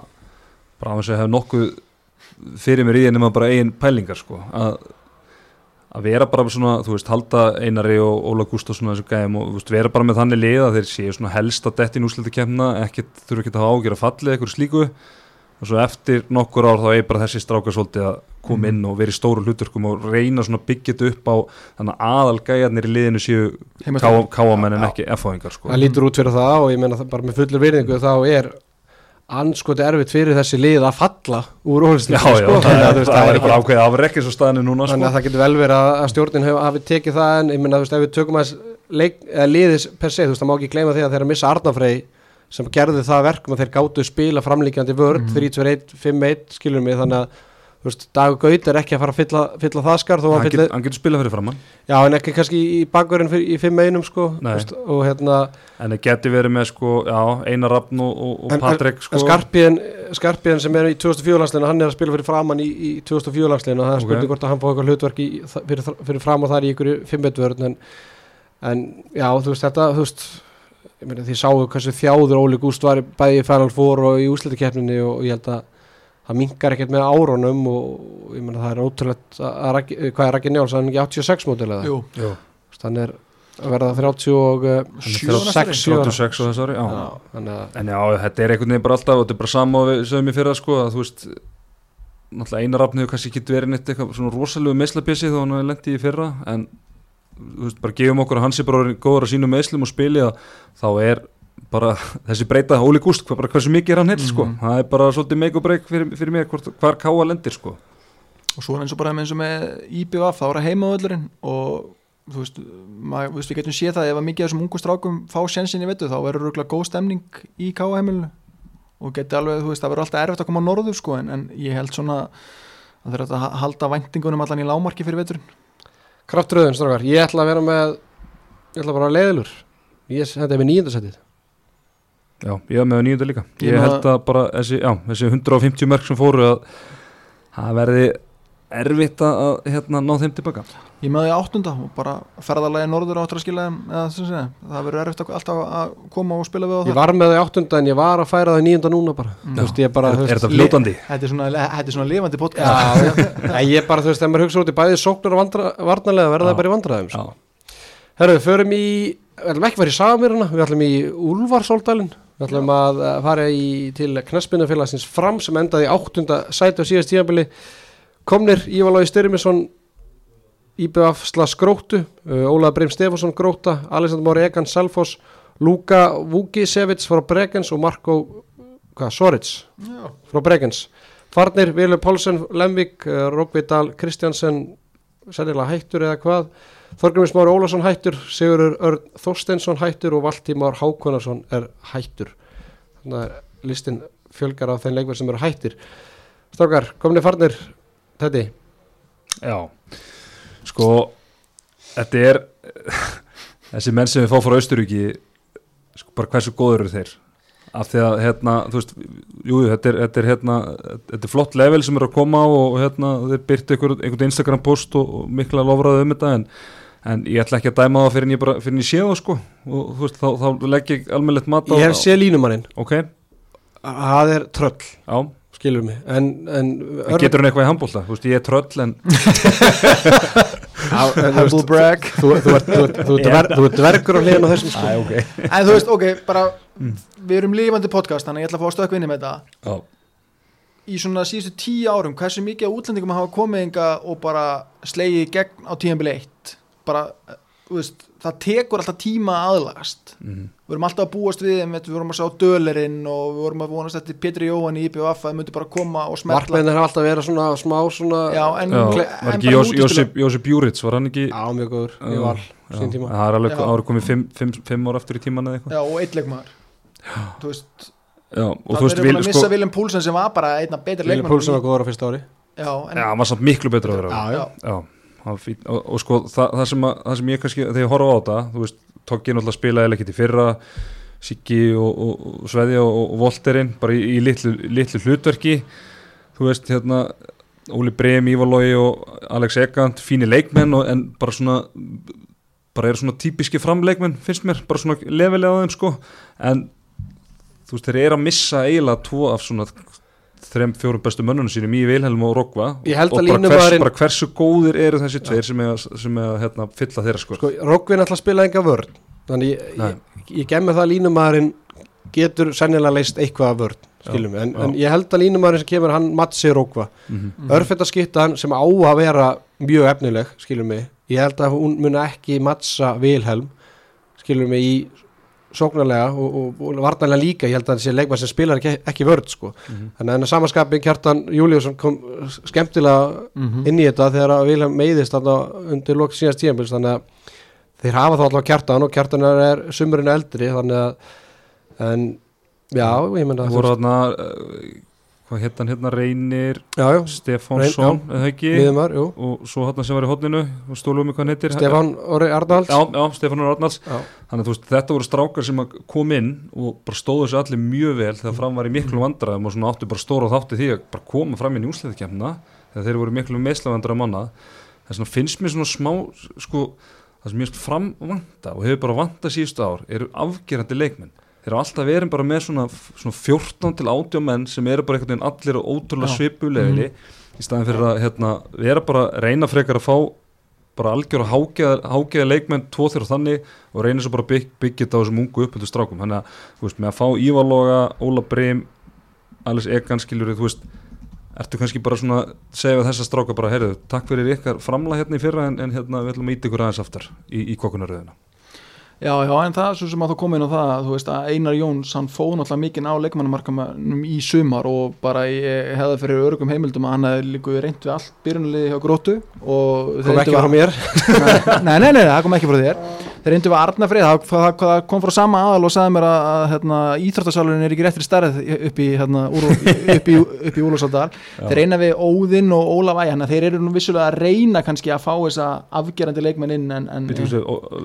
bara að þess að hef nokkuð fyrir mér í en nema bara eigin pælingar sko, að, að vera bara með svona, þú veist, halda Einari og Óla Gustafsson að þessu gæðum og veist, vera bara með þannig lið að þeir séu svona helst að dettin úslita kemna, ekkert, þurfa ekki að hafa ágjör að fallið eitthvað slíku. Og svo eftir nokkur ár þá er bara þessi strákar svolítið að koma inn og vera í stóru hluturkum og reyna svona þetta upp á þannig að aðal gæjarnir í liðinu séu káamenn en ekki F-fáingar sko. það lítur út fyrir það og ég meina það bara með fullur virðingu þá er anskoti erfitt fyrir þessi lið að falla úr já, sko, það, þannig að, það, er bara ákveðið afrekk eins og staðinu núna þannig sko. að það getur vel verið að, að stjórnin hafi tekið það en ég þú veist ef við tökum að liðis per se þú veist það má ekki gleyma því að þeir að missa Arnafrey sem gerði það verkum að þeir gátu spila framlíkjandi vörd Mhm. 3-2-1, 5-1 skilur mig þannig að Dagur Gaut er ekki að fara að fylla, fylla það skar hann, fylla, get, hann getur spilað fyrir framann já, en ekki kannski í bakverðin í fimm einum sko veist, og hérna en það getur verið með sko, já, Einar Rafn og, og, En- Patrik sko, Skarpiðin, sem er í 2004 landsleginu, hann er að spila fyrir framann í, í 2004 landsleginu, það er Ok. spurning hvort að hann fá eitthvað hlutverk í, fyrir, fyrir fram og þar í ykkur fimmbetvörn en, en já, þú veist, þetta þú veist, því sáu hversu þjáður Óli Gúst var bæði í Final Four og í úslitakeppninni og ég held að það minkar ekkert með árunum og ég meina það er ótrúlegt að, að Raggi- hvað er Raggi Njáls, hann er ekki 86 mótil eða, Jú, hann er að verða 30 og uh, hann er Sjö ára 36 sjö ára. 36 og þess ári, já. þannig að En já, þetta er einhvern veginn bara alltaf og þetta er bara sama og við sögum í fyrra sko að þú veist náttúrulega Einar Rafn hefur kannski ekki verið neitt eitthvað svona rosalegu meðslapjessi þó hann hefur lendið í fyrra en þú veist, bara gefum okkur að hans er bara góður að sínum meðslum og spili að þá er bara þessi breyta Óli Gúst, hvað, bara hversu mikið er hann hitt sko, Mhm. það er bara svolítið make or break fyrir, fyrir mér hvort, hvar káa lendir sko. Og svo er eins og bara eins og með IBF þá er það heimavöllurinn og þú veist, maður, þú veist, við getum séð það ef að mikið af þessum ungu strákum fá sjensin í vetu þá verður rúglega góð stemning í K.A. heimilinu. Og geti alveg, þú veist, það verður alltaf erfitt að koma á norður sko, en, en ég held svona að það er að halda væntingunum allan í lámarki fyrir veturinn. Kraftröðun, strákar, ég ætla að vera með ég ætla bara að leiðilur ég þetta er með nýjöndasettið Já, ég var með nýjönda líka Ég Ég held að bara þessi, já, þessi 150 mörg sem fóru að það verði erfitt að að, hérna, ná þeim tilbaka Ég með því áttunda og bara ferðalagi norður áttur að skila þeim eða sem segja, það verður erfitt að, alltaf að koma og spila við á ég það var með það í áttunda en ég var að færa það í nýjönda núna bara Mm. þú veist, ég bara, Er, er þetta fljótandi? Þetta er svona, þetta er svona lifandi já, podcast já, ég bara, þú veist, þegar maður hugsa út í bæði sóknar og varnarlega verða Já. það bara í vandræðum sko. Já, Herru, við förum í, við ætlum ekki að fara í Samiruna, við ætlum í Úlfarsóldalinn, við ætlum að eh, fara í, til Knaspinnafélagsins fram sem endaði áttunda sæti á síðast tíðanbili. Komnir Ívalói Styrmisson, IBF Slas Gróttu, uh, Ólaður Breim Stefánsson Gróta, Alexander Mári Egan Salfos, Luka Vugisevits frá Bregens og Marko Sorits frá Bregens. Farnir, Vilur Pálsson, Lemvik, uh, Rókvidal, Kristjansen, sennilega hættur eða hvað Þorgrymur Smári Ólafsson hættur Sigurður Örn Þorsteinsson hættur og Valtímar Hákonarsson er hættur. Þannig að listin fjölgar af þeim leikverð sem eru hættir. Strákar, kominni farnir þetta já. Sko, þetta er þessi menn sem við fá frá Austuríki sko, bara hversu góður eru þeir af því að, hérna, þú veist jú, þetta er, þetta er, hérna, þetta er flott level sem eru að koma á og hérna, þeir einhver, einhvern Instagram post og, og mikla lofraði um þetta en, en ég ætla ekki að dæma það fyrir en ég, bara, fyrir en ég sé það sko. Og þú veist, þá, þá legg ég almennilegt mat á Ég hef séð línumannin, Ok, það er tröll já, skilur mig. En, en, en getur hann eitthvað í handbólta þú veist, ég er tröll en Humble brag þú, ert, verkur á hliðin á þessum sko. En þú veist, ok, bara Við erum lifandi podcast, þannig að ég ætla að fá að stökka inn í með þetta. Já, Í svona síðustu tíu árum, hversu mikið útlendingum hafa komið enga og bara slegið gegn á tíðanbili 1 bara, þú veist, það tekur alltaf tíma að aðlagast. Mhm. Við vorum alltaf að búast við við vorum að sjá Dölerinn og við vorum að vonast eftir Petri Jóhann í IPVF að það myndi bara koma og smetla Markmennir hafa alltaf verið svona smá svona Já, en, Já, en var ekki Jós- Jósef, Jósef Júrits, var hann ekki Já, mjög góður, sín tíma. Það er alveg árið komið fimm, fimm, fimm ára aftur í tíman eða eitthvað. Já, og eitt leikmaður. Þú veist, já, og þú það er vil, að sko, missa Viljum Púlsen sem var bara einna betri Vili leikmaður Púlsson var góður á fyrsta ári. Já, en já, hann var samt miklu betra að vera Já, fín og, og sko, það, það, sem að, það sem ég kannski þegar ég horfa á þetta, þú veist, Toggi náttúrulega spilaði ekkert í fyrra, Siggi og, og, og Sveðja og, Volterinn bara í, í litlu, litlu hlutverki. Þú veist, hérna Óli Breim, Ívalói og Alex Egand fínir leikmenn en bara svona bara eru svona típiski framleikmenn finnst mér, bara svona lefilega á þeim sko, en þú veist, þeir eru að missa eiginlega tvo af svona þrem, fjórum bestu mönnunum sínum í Vilhelm og Rogva. Ég held og að bara, hvers, bara hversu góðir eru þessi tveir sem er, sem er að hérna, fylla þeirra sko, Sko, Roggvin ætla að spila enga vörn Þannig ég, ég, ég gemmi það að línumæðurinn getur sennilega leist eitthvað af vörn skilum við, en, en ég held að línumæðurinn sem kemur hann matsi Roggva mm -hmm. Örfett að skipta hann sem á að vera mjög efnileg, skilum mig ég held að hún muni ekki matsa Vilhelm, skilum mig í sóknarlega og, og, og varnarlega líka, ég held að þessi leikmann sem spilar ekki, ekki vörn sko, þannig að enn að samanskapi Kjartan Júliusson kom skemmtilega Mhm. inn í þetta þegar að Vilhelm meiðist undir lok síðast tíðanbils þannig að þeir hafa þá alltaf kjartan og kjartan er sumurinn eldri þannig að en já, ég menna voru þarna hvað hétt hann hérna? Reynir Stefánsson, jú. Og svo hann sem var í hotninu og stólum við hvað hann heitir. Stefán Orri Arnalds. Já, já, Stefán Arnalds. Já. Þannig að veist, þetta voru strákar sem kom inn og bara stóðu þessu allir mjög vel þegar fram var í miklu vandræðum og svona áttu bara stóra þátti því að bara koma fram í njúsleðikemna þegar þeir voru miklu meðslavandræðum manna þess vegna finnst mér svona smá sko, það sem mér finnst fram vanta og hefur bara vanta síðustu ár eru afgerandi leikmenn þeir eru alltaf verið bara með svona, svona 14 til 80 menn sem eru bara einhvern veginn allir á ótrúlega svipulegli í staðin fyrir að hérna, vera bara að reyna frekar að fá bara algjör að hágeða, leikmenn tvo þeirra þannig og reyna svo bara að bygg, byggja þetta á þessum ungu uppöldu strákum þannig að, veist, með að fá Ívarloga, Óla Brim Alice Egan skilur þú veist, ertu kannski bara svona segja við þessa stráka bara, heyrðu, takk fyrir ykkar framla hérna í fyrra en, en hérna við ætlum að íta ykkur aðeins aftar í, í kokkunaröðina Já, já, en það svo sem að þú kom inn á það þú veist að Einar Jóns, hann fóð náttúrulega mikinn á leikmannumarkamannum í sumar og bara ég hefði fyrir örgum heimildum að hann hefði líku reynd við allt byrjunliði hjá gróttu og kom ekki frá mér. Nei, nei, nei, það kom ekki frá þér. Þeir reyndu við Arnafrið, það, það, það kom frá sama aðal og sagði mér að, að hérna, íþróttasalurinn er ekki réttri stærð upp í, hérna, Úlfarsaldal þeir reyna við Óðinn og Ólaf Æ þannig að þeir eru nú vissulega að reyna kannski að fá þessa afgerandi leikmenn inn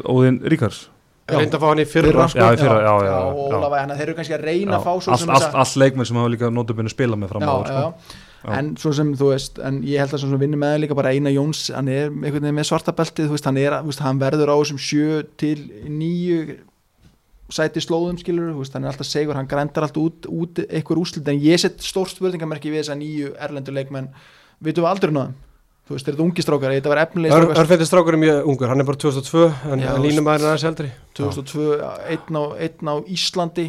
Óðinn Ríkars. Reynda að fá hann í fyrra. Fyrra, sko. Fyrra, já, já, og já. Ólaf Æ, þannig að þeir eru kannski að reyna að fá svo allt, þessa- allt leikmenn sem hafa líka notabunni spila með fram á sko. en svo sem þú veist en ég held að svo sem vinnur með líka bara Einar Jóns hann er einhvern veginn með svarta beltið þú veist, hann, er, þú veist, hann verður á þessum sjö til níu sæti slóðum skilur, þú veist, hann er alltaf segur hann grændar alltaf út, út einhver úslit en ég set stórt spurningamerki við þessa nýju erlendur leikmenn, vitum við aldrei náðum þú veist, er þetta ungi strákar, þetta var efnilega strákar. Örfendir strákur er mjög ungur, hann er bara 2002 en Já, en línum aðeins aðeins eldri. 2002, einn á, einn á Íslandi.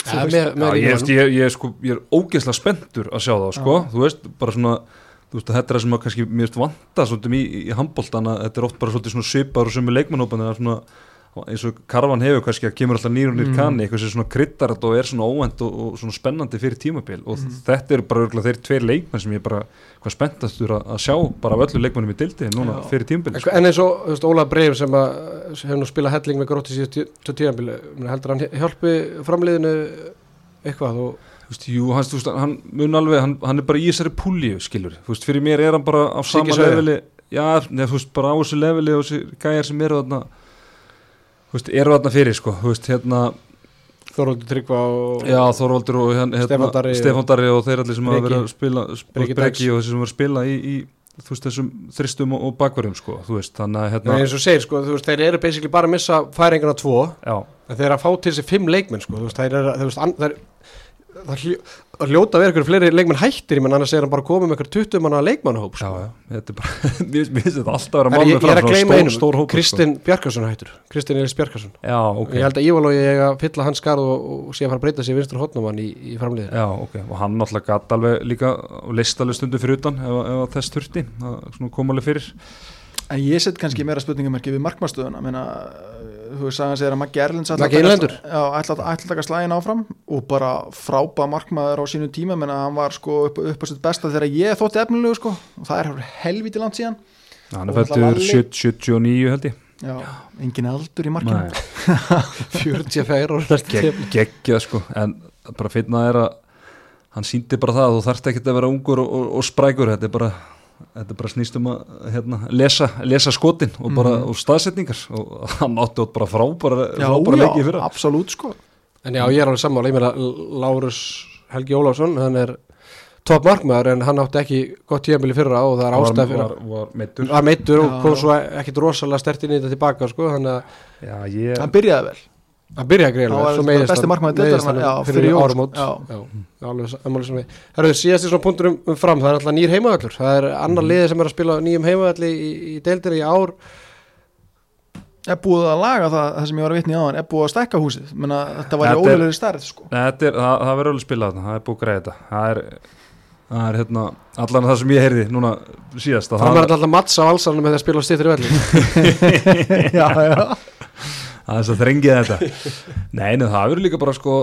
Já, veist, með, með Já, ég, ég, ég, sko, ég er ógeðslega spenntur að sjá það sko. þú veist, bara svona þú veist, þetta er það sem að kannski mér veist vanta svolítið í, í handbóltan að þetta er oft bara svona svipar og sömu leikmannhópan eða svona eins og Karvan hefur kannski að kemur alltaf nýr og nýr Mm. kanni, eitthvað sem svona kryddar þetta og er svona óvænt og, og svona spennandi fyrir tímabil og Mm. þetta eru bara örgulega þeir tveir leikmenn sem ég bara hvað spenntastur að, að sjá bara af öllu leikmennum í dildi núna Já. fyrir tímabil sko. En eins og veist, Óla Breif sem hefur nú spilað helling með grótti síðustu tíðanbíl heldur hann hjálpi framliðinu eitthvað og veist, jú, hans, veist, hann mun alveg, hann, hann er bara í þessari púlíu, skilur, veist, fyrir mér er hann bara á sama leveli, já, veist, bara á þessu leveli og þessi gæjar sem eru þarna, veist, eru þarna fyrir, sko, þú veist, hérna, Þorvaldur Tryggva og já, Þorvaldur og hérna, og- Stefán Darri og þeir allir sem hafa verið að spila, Breki og þessi sem verið að spila í, í, þú veist, þessum þristum og, og bakverðum, sko, þú veist, þannig að, Já, hérna, eins og segir sko, þú veist, þeir eru basically bara að missa færingana tvo. Já, þeir eru að fá til þessi fimm leikmenn sko, þú veist, þeir eru, þú veist, an, þeir, það að hljóta að vera ykkur fleiri leikmenn hættir, ég menn annars er hann bara komið með ykkur 20 manna leikmannahóp já, sko. já, þetta er bara, mér finnst þetta alltaf að vera En mál ég, er að gleyma stór, stór hópur, sko. Kristinn Bjarkarsson hættur Kristinn Elis Bjarkarsson Já, ok. ég held að Ívalói ég að fylla hans skarð og, og sé að fara að breyta sig vinstur hotnumann í, í framliðin Já, ok, og hann náttúrulega gatt alveg líka alveg stundu fyrir utan ef, ef þess þurfti, það kom alveg fyrir En ég set kannski meira spurningamerki við markmarstöðuna Meina, þú veist að hann segir að Maggi Erlends ætla að taka- að að slægin áfram og bara frábæð markmaður á sínu tíma. Menna hann var sko upp, upp á sitt besta þegar ég þótti efnilegu sko. Og það er helviti langt síðan. Hann Og er fættur náttúrulega 79 held ég. Já, engin aldur í markinu. Nei, 44 og næstu Gegg, geggjað sko. En bara finna er að hann síndi bara það að þú þarft ekki að vera ungur og, og, og sprækur. Þetta er bara þetta er bara snýst um að hérna, lesa, lesa skotin og bara Mhm. og staðsetningar. Og hann átti átt bara frábæra frábæra leiki já, fyrir absolutt sko. En já, ég er alveg sammála, ég meina Lárus Helgi Ólafsson, hann er top markmaður en hann átti ekki gott tíðanbili fyrra og það er ástæð fyrir var, var meittur var meittur og kom svo ekkit rosalega stertinn í þetta tilbaka sko, þannig að Já, ég Hann byrjaði vel hann byrjaði Hann greiðlega var svo bara meiðist besti já, fyrir sem við Herðu, síðast í svona punktur um, um fram, það er alltaf nýr heimavöllur. Það er annar Mhm. liði sem er að spila á nýjum heimavölli í, í deildir í ár. Er búið að laga það, það sem ég var að vitni á hann Er búið að stækka húsið? Menna, Þetta var í ólega stærð sko. Er, það, það verður alveg spilað þarna, það er búið að greiða þetta. Það er, það er hérna allan það sem ég heyrði núna síðast að það, alltaf matts á valsarnum með því að spila á stýttir velli. Já, já það er þess að þrengið þetta. Nei, nei, það verður líka bara sko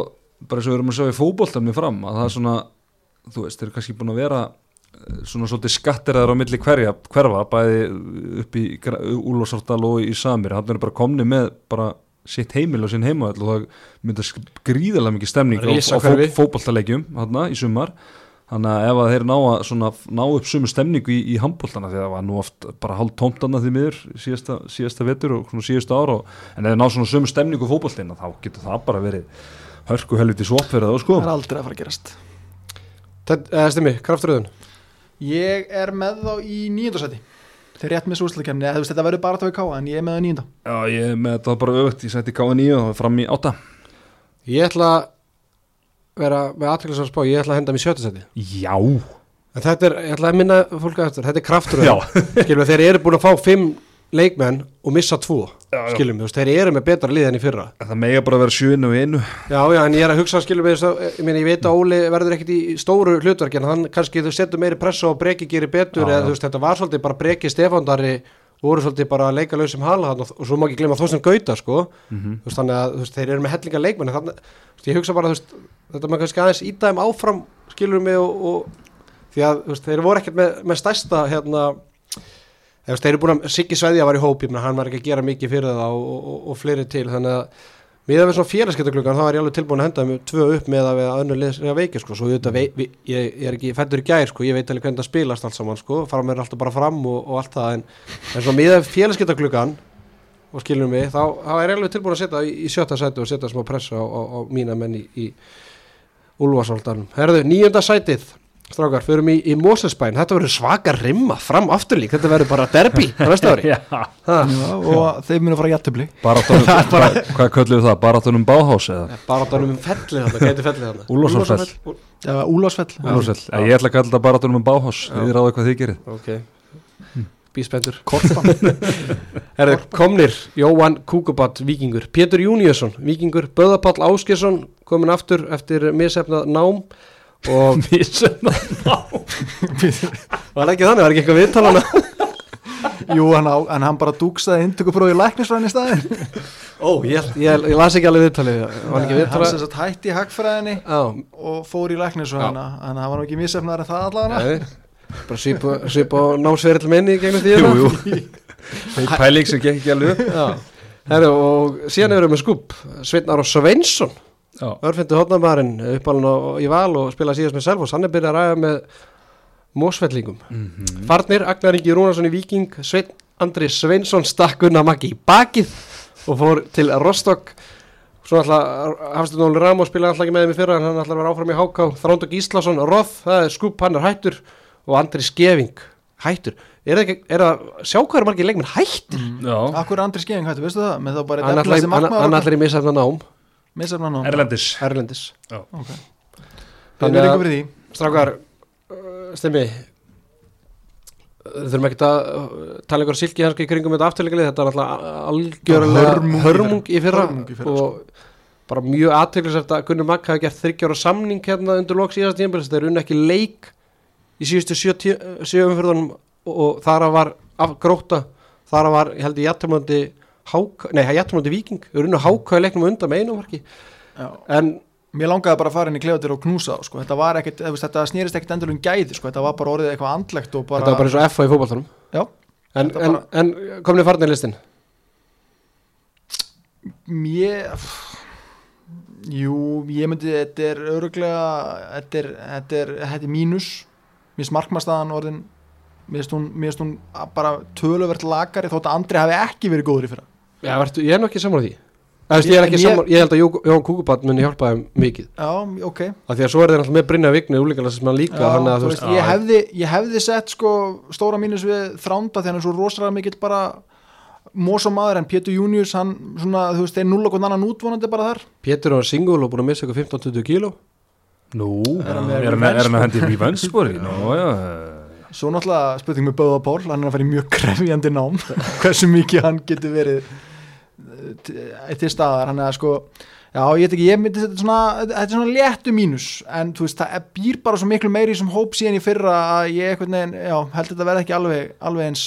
bara eins og við erum að sjá í fótboltan með fram að það er svona, þú veist, þeir eru kannski búin að vera eh, svona svolítið skattirðar á milli hverja, hverfa, bæði upp í Úlfarsárdal og í Samir. Hann er bara komni með bara sitt heimil og sinn heimavall og það mynda gríðarlega mikið stemning á, á fó, Risahverfi. fótboltaleikjum hann í sumar þannig að ef að þeir ná, að, svona, ná upp sumu stemningu í, í handbóltana því að það var nú oft bara hálf tómtana því miður síðasta, síðasta vetur og svona síðasta ára og, en ef þeir ná svona sumu stemningu fótbóltina þá getur það bara verið hörku helviti fyrir það sko. Það er aldrei að fara að gerast. Eða stimmi, kraftröðun ég er með þá í nýjöndasæti þeir rétt með veist þetta verður bara að við káa en ég er með það nýjönda Já, ég er með þetta bara öðvögt, ég sætti K9 og fram í 8 Ég ætla að vera með aðtæklusar spá, ég ætla að henda mér sjötasæti Já, En þetta er, ég ætla að minna fólk eftir, þetta er kraftur Já. Skilum við, þeir eru búin að fá fimm leikmenn og missa tvo Já, við, þú veist, þeir eru með betra lið enn í fyrra. Það mega bara vera sjöinu og einu. Já, já, en ég er að hugsa, skilum við, ég, ég veit að Óli verður ekkit í stóru hlutverk en hann kannski þau setur meiri pressu og breki gerir betur Já, eða þú veist, þetta var svolítið bara breki Stefándari voru svolítið bara að leika lausum hala og, svo má ekki glemma Þorsten Gauta, sko Mhm. þú veist, þannig að veist, þeir eru með hellinga leikmenn þannig, veist, ég hugsa bara, veist, þetta maður kannski aðeins þeim áfram, skilur mig og, og því að, þeir voru ekkert með, með stærsta, hérna þeir eru búin að Siggi Sveðja var í hóp, hann var ekki að gera mikið fyrir það og, og, og, og fleiri til, þannig að Við við svona félagskeptaklukkan, þá er ég alveg tilbúin að henda með tvö upp með að við að er að veikja sko, svo ég, vei, vi, ég, ég er ekki fættur í gær sko, ég veit alveg hvernig það spilast allt saman sko, fara mér alltaf bara fram og, og allt það. En, en svona með félagskeptaklukkan og skilum við, þá, þá er ég alveg tilbúin að setja í, í sjötta sæti og setja smá pressa á, á, á mína menn í, í Úlfarsáldarnum. Herðu, nýjönda sætið Strákar, förum í, í Mosesbæn Þetta verður svakar rimma, fram afturlík Þetta verður bara derbi á næsta ári. Já, Ha, og þeir munu að fara jættubli baráttunum, hvað, kölluðu það, baráttunum báhás eða? Bara áttanum um fellið þarna, gæti fellið þarna. Úlfarsfell. Úlásfell Úlfarsfell, ég ætla að kalla það baráttunum um báhás þið ráðu hvað þið gerir Ok, bíspendur Korpan. Herðu, komnir, Jóhann Kúkubat, Víkingur. Pétur Júniusson, Víkingur. Böðapall Áskjesson, komin aftur eftir misefnað nám og var ekki þannig, var ekki eitthvað viðtalana Jú, hann, á, en hann bara dúksaði inntökuprófi í læknisfræðin í staðin Ó, ég, ég, ég las ekki alveg viðtalið. Var ekki Hann sem viðtalið sagt hætti í hagfræðinni Já, og fór í læknisfræðina en það var nú ekki misefnar en það allavega. Bara svipa á námsverið minni í gegnum tíðina. Jú, jú. Pæling sem gekk ekki alveg herru, og síðan erum við með skúp. Sveinn Ára Sveinsson Örfindi hodnamærin uppalinn á- í val og spila síðast með Selfoss, hann er byrjað að ræða með mósfellingum. Mhm. Farnir, Agnar Ingi Rúnarsson í Viking, Sveinn Andri Sveinsson stakk Gunnar Maggi í bakið og fór til Rostock. Svo alltaf Hafstur Nóli Ramos spilaði alltaf ekki með þeim í fyrra en hann alltaf var áfram í Háká. Þrándok Íslasson, Roth, það er skúp, hann er hættur og Andri Skeving, hættur. Er það er sjá hvað er margir leikmenn hættir? já. Akkur er Andri Skeving hættu, veistu það? Með þá bara Hann okkar. ætlar í misafna nám, Misefnar nú Erlendis. Erlendis. Ok. Þannig að- að fyrir því. Strákar, uh, stemmi Við þurfum ekkert að uh, tala ykkur silki hanski í kringum þetta afturleikalið, þetta er alltaf algjörlega Hörmung í hörmung, fyrra. í fyrra, Hörmung í fyrra, og bara mjög aðteglisert að Gunnar Magg hafi gert þryggjára samning hérna undir lok síðast tímpils, þeir unni ekki leik í síðustu sjöfumfyrðunum og, og þar var af gróta, þar var ég held ég jættumöndi háka, nei, jættumöndi viking, unni háka í leiknum undan með einum marki, en Mér langaði bara að fara inn í klefatir og knúsa sko. Þetta var ekkit, þetta snýrist ekkit endur um gæði sko. Þetta var bara orðið eitthvað andlegt bara þetta var bara eins og F í fótballtanum Já, en, en, bara- en komnið farnir listin Mér Jú, ég myndi Þetta er öruglega Þetta er, þetta er, þetta er mínus. Mér finnst markmastaðan orðin Mér hún, mér hún bara töluvert lagari þótt að Andri hafi ekki verið góður í fyrra Já, vertu, ég er nú ekki sammála því. Æ, ég, ekki Ég- sammála, ég held að Jó- Jón Kúkubat muni hjálpa þeim mikið. Já, ok. Af því að svo er þeir alltaf með Brynja Vigni úlingarlega sem hann líka Já, að veist, ég, hefði, ég hefði sett sko stóra mínus við þránda því hann er svo rosalega mikill bara mós og maður en Pétur Június hann svona þú veist þeir nulla okkur annan útvonandi bara þar. Pétur var singul og búin að missa ykkur 15-20 kíló. Nú, Er er hann með er hann- er hann að revenge hendi í vönspori Nú, já. Svo náttúrulega spurning með Böða Pól hann er að fara í mjög krefjandi nám. Hversu mikið hann getur verið til- til staðar. Hann er að sko Já, ég veit ekki, ég myndi þetta svona, þetta er svona léttu mínus, en þú veist, það er- býr bara svo miklu meiri í þessum hóp síðan í fyrra að ég eitthvað neginn, já, held þetta verði ekki alveg, alveg eins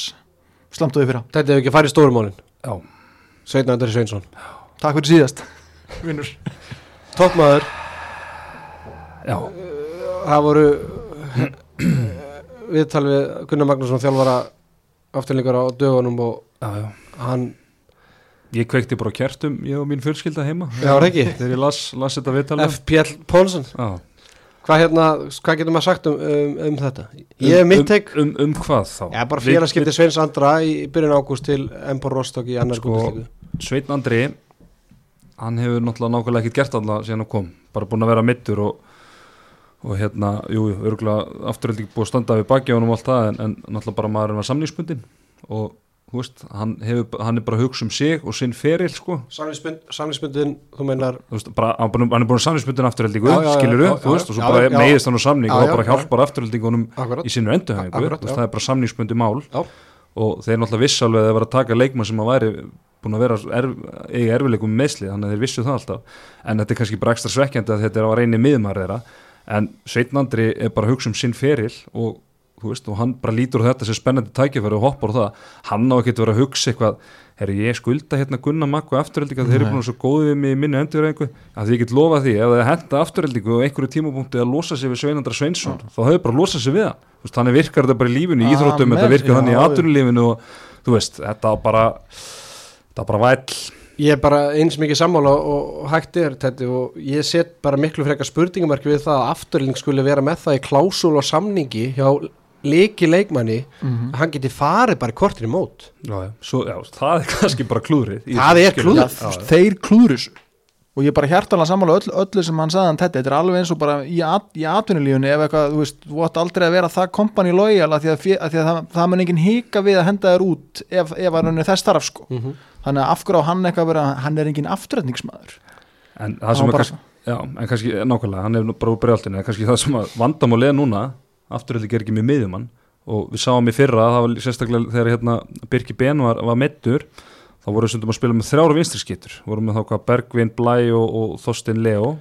slamt og í fyrra. Þetta hefur ekki farið stórumálin Já, Sveitna Andri Sveinsson. Takk fyrir síðast, vinnur. Toppmaður, já, það voru viðtal við Gunnar Magnússon þjálfara afturlingar á dögunum og já, já. hann, Ég kveikti bara kertum, ég og mín fjölskylda heima Já, ekki? Þegar ég las, las þetta viðtalið F. Pjell Pólsson Já, Hvað hérna, hvað getur maður sagt um, um, um þetta? Ég hef mitt teik um, um, um hvað þá? Já, bara félagskipti Sveins Andra í byrjun ágúst til Empor Rostock í annar Sko, sko, Sveitn Andri hann hefur náttúrulega nákvæmlega ekkert gert alltaf síðan hann kom, bara búin að vera mittur og, og hérna, jú, örgulega afturhaldið búið að standa við baki á hann og allt það, en, en náttúrulega bara maðurinn var samningsbundin og veist, hann, hefur, hann er bara að hugsa um sig og sinn feril sko Samlingsbundin, þú meinar Þú veist, bara, hann er búin- er já, já, skilur veist, og svo bara já. meðist hann á samning og það bara já. hjálpar afturhaldingunum Akkurat. í veist, já. það er bara samningsbundi mál Já. og þeir náttúrulega viss alveg að það var að taka leikmann sem að væri búin að vera erf, eiga erfileikum með meðsli þannig að þeir vissu það alltaf en þetta er kannski bara ekstra svekkjandi að þetta er á reyni miðmar þeirra en Sveitn Andri er bara að hugsa um sinn feril og, veist, og hann bara lítur á þetta sem spennandi tækifæri og hoppar á það. Hann á ekki að vera að hugsa eitthvað herru ég skulda hérna Gunnar Makku afturheldingu að þeir eru búin að svo góðið við mig í minni endurreyingu að því ég get lofað því ef það henda afturheldingu og einhverju tímapunkti að losa sig við Sveinandra Sveinsson þá hefur bara losað sig við hann. Þú veist, þannig virkar þetta bara í lífinu, í íþróttum Amen. þetta virkar þannig í Já, atvinnulífinu og þú veist, þetta á bara þetta á bara væll. Ég er bara eins mikið sammála og, hægt er þetta og ég set bara miklu frekar spurningumarki við það að afturling skulle vera með það í klásúl og samningi hjá leiki leikmanni Mhm. að hann geti farið bara kortir í mót já, já. Svo, já, það er kannski bara klúðrið í Það er já. þeir þessu og ég bara hjartalega sammála öll, öllu sem hann sagði hann þetta, þetta er alveg eins og bara í, at, í atvinnulífunni ef eitthvað, þú veist, þú átt aldrei að vera það kompani lojal að því að, að, því að það, það mun enginn hika við að henda þér út ef, ef hann er þess starf sko mm -hmm. þannig að af hverju á hann eitthvað að vera hann er enginn afturrætningsmaður en það sem er kannski já, en kannski, nákvæmlega, hann er bara úr brjáltinu en kannski það sem að vandamál er núna afturhaldi ger ekki með miðjumann og við sáum í fyrra, það var sérstaklega þegar hérna, Birki Ben var, var meittur þá voru við stundum að spila með þrjára vinstri skittur voru með þá hvað Bergvin, Blæ og, og Þorstein Leo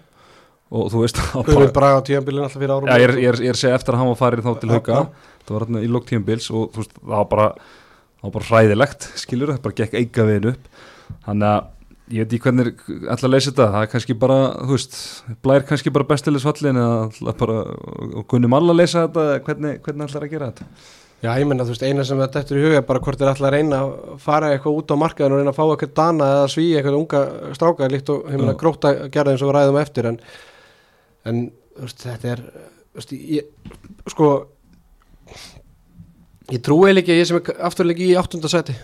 og þú veist alltaf fyrir árum. Já, ég er, ég, er, ég er að segja eftir að hann var farið þá til já. það var hérna í lók tímabils og þú veist, það var bara það var bara hræðilegt, skilur það bara gekk eiga við upp. Þannig að ég veit ekki hvernig er ætla að leysa þetta það er kannski bara, þú veist blær kannski bara bestilisfallin eða bara, og kunnum alla að leysa þetta hvernig, hvernig ætlar að gera þetta Já, ég menna, þú veist, eina sem þetta eftir í huga er bara hvort er alltaf að reyna að fara eitthvað út á markaðin og reyna að fá eitthvað dana eða sví eitthvað unga stráka líkt og heimina Já. gróta gerða eins og við ræðum eftir en, en þú veist, þetta er þú veist, ég, sko ég trúi að ég sem er afturleiki í áttundasæti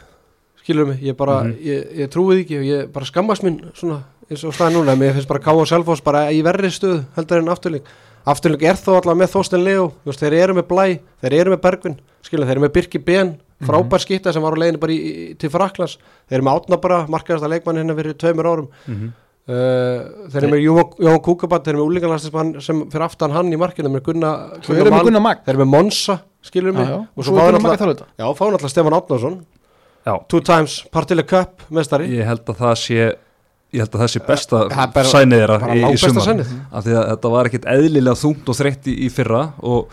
skilur mig, ég bara, Mhm. ég, ég trúi því ekki og ég bara skammast mín svona eins og staði núna, mér finnst bara K og Selfoss bara í verri stöð heldur en afturleik afturleik er þó allavega með Þorsten Leo veist, þeir eru með Blæ, þeir eru með Bergvin. Skilur, þeir eru með Birki Ben frábær skýtta sem var á leiðinu bara í, í, til Fraklands þeir eru með Átna bara, markaðasta leikmann hérna fyrir tveimur árum. Mm -hmm. uh, þeir eru með Jón- Kúkabat þeir eru með úlingalastismann sem fyrir aftan hann í markinu með Gunna, Mann, Gunnar Mag þeir eru með Monsa skilur mig, já. og svo svo fá er þeir Já, two times Partileg Cup mestari ég held að það sé ég held að það sé besta Það er bara- sænið þeirra í, í sumar. sænið. af því að þetta var ekkit eðlilega þungt og þreytt í, í fyrra og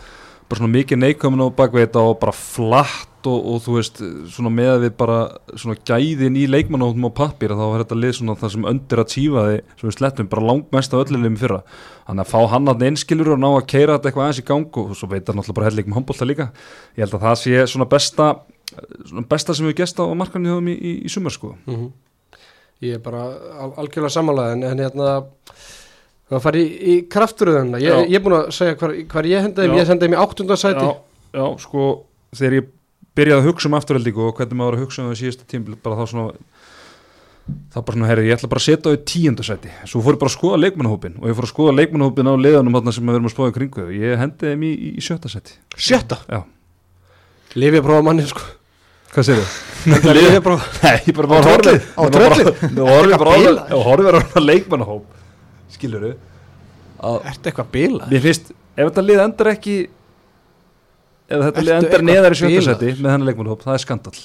bara svona mikið neikvæmin á bakvið þetta og bara flatt og, og þú veist svona með við bara svona gæðin í leikmannahóttum á pappir þá var þetta lið svona það sem öndir að tífaði sem við slettum bara langmest af öllulegum fyrra. Þannig að fá hann að einskilur og ná að keira þetta eitthvað aðeins í gang og svo veit hann náttúrulega bara helling með handbólta líka. Ég held að það sé svona besta besta sem við gesta á markanum í, í, í, í sumar sko. Mm ég er bara al algjörlega samanlega en, en hérna það fari í, í krafturöðuna ég, ég er búin að segja hvar, hvar ég hendaði ég sendaði mig áttundasæti já, já, sko þegar ég byrjaði að hugsa um afturhaldingu og hvernig maður var að hugsa um það síðustu tímbil bara þá svona það bara svona, herri, ég ætla bara að setja á í tíundasæti svo fór ég bara að skoða leikmannahópin og ég fór að skoða leikmannahópin á leiðanum þarna sem við erum að spáða í kringu ég hendi þeim í, í, sjötta sæti. Sjötta, Já, lifið að prófa manni sko hvað að prófa Nei, ég bara bara horfið á tröllið. horfið bara á Eitthvað það og horfið bara á leikmannahóp skilur að ertu eitthvað bila? Mér finnst, ef þetta lið endar ekki ef þetta lið endar neðar í sjötta bilaður? sæti með hennar leikmannahóp, það er skandal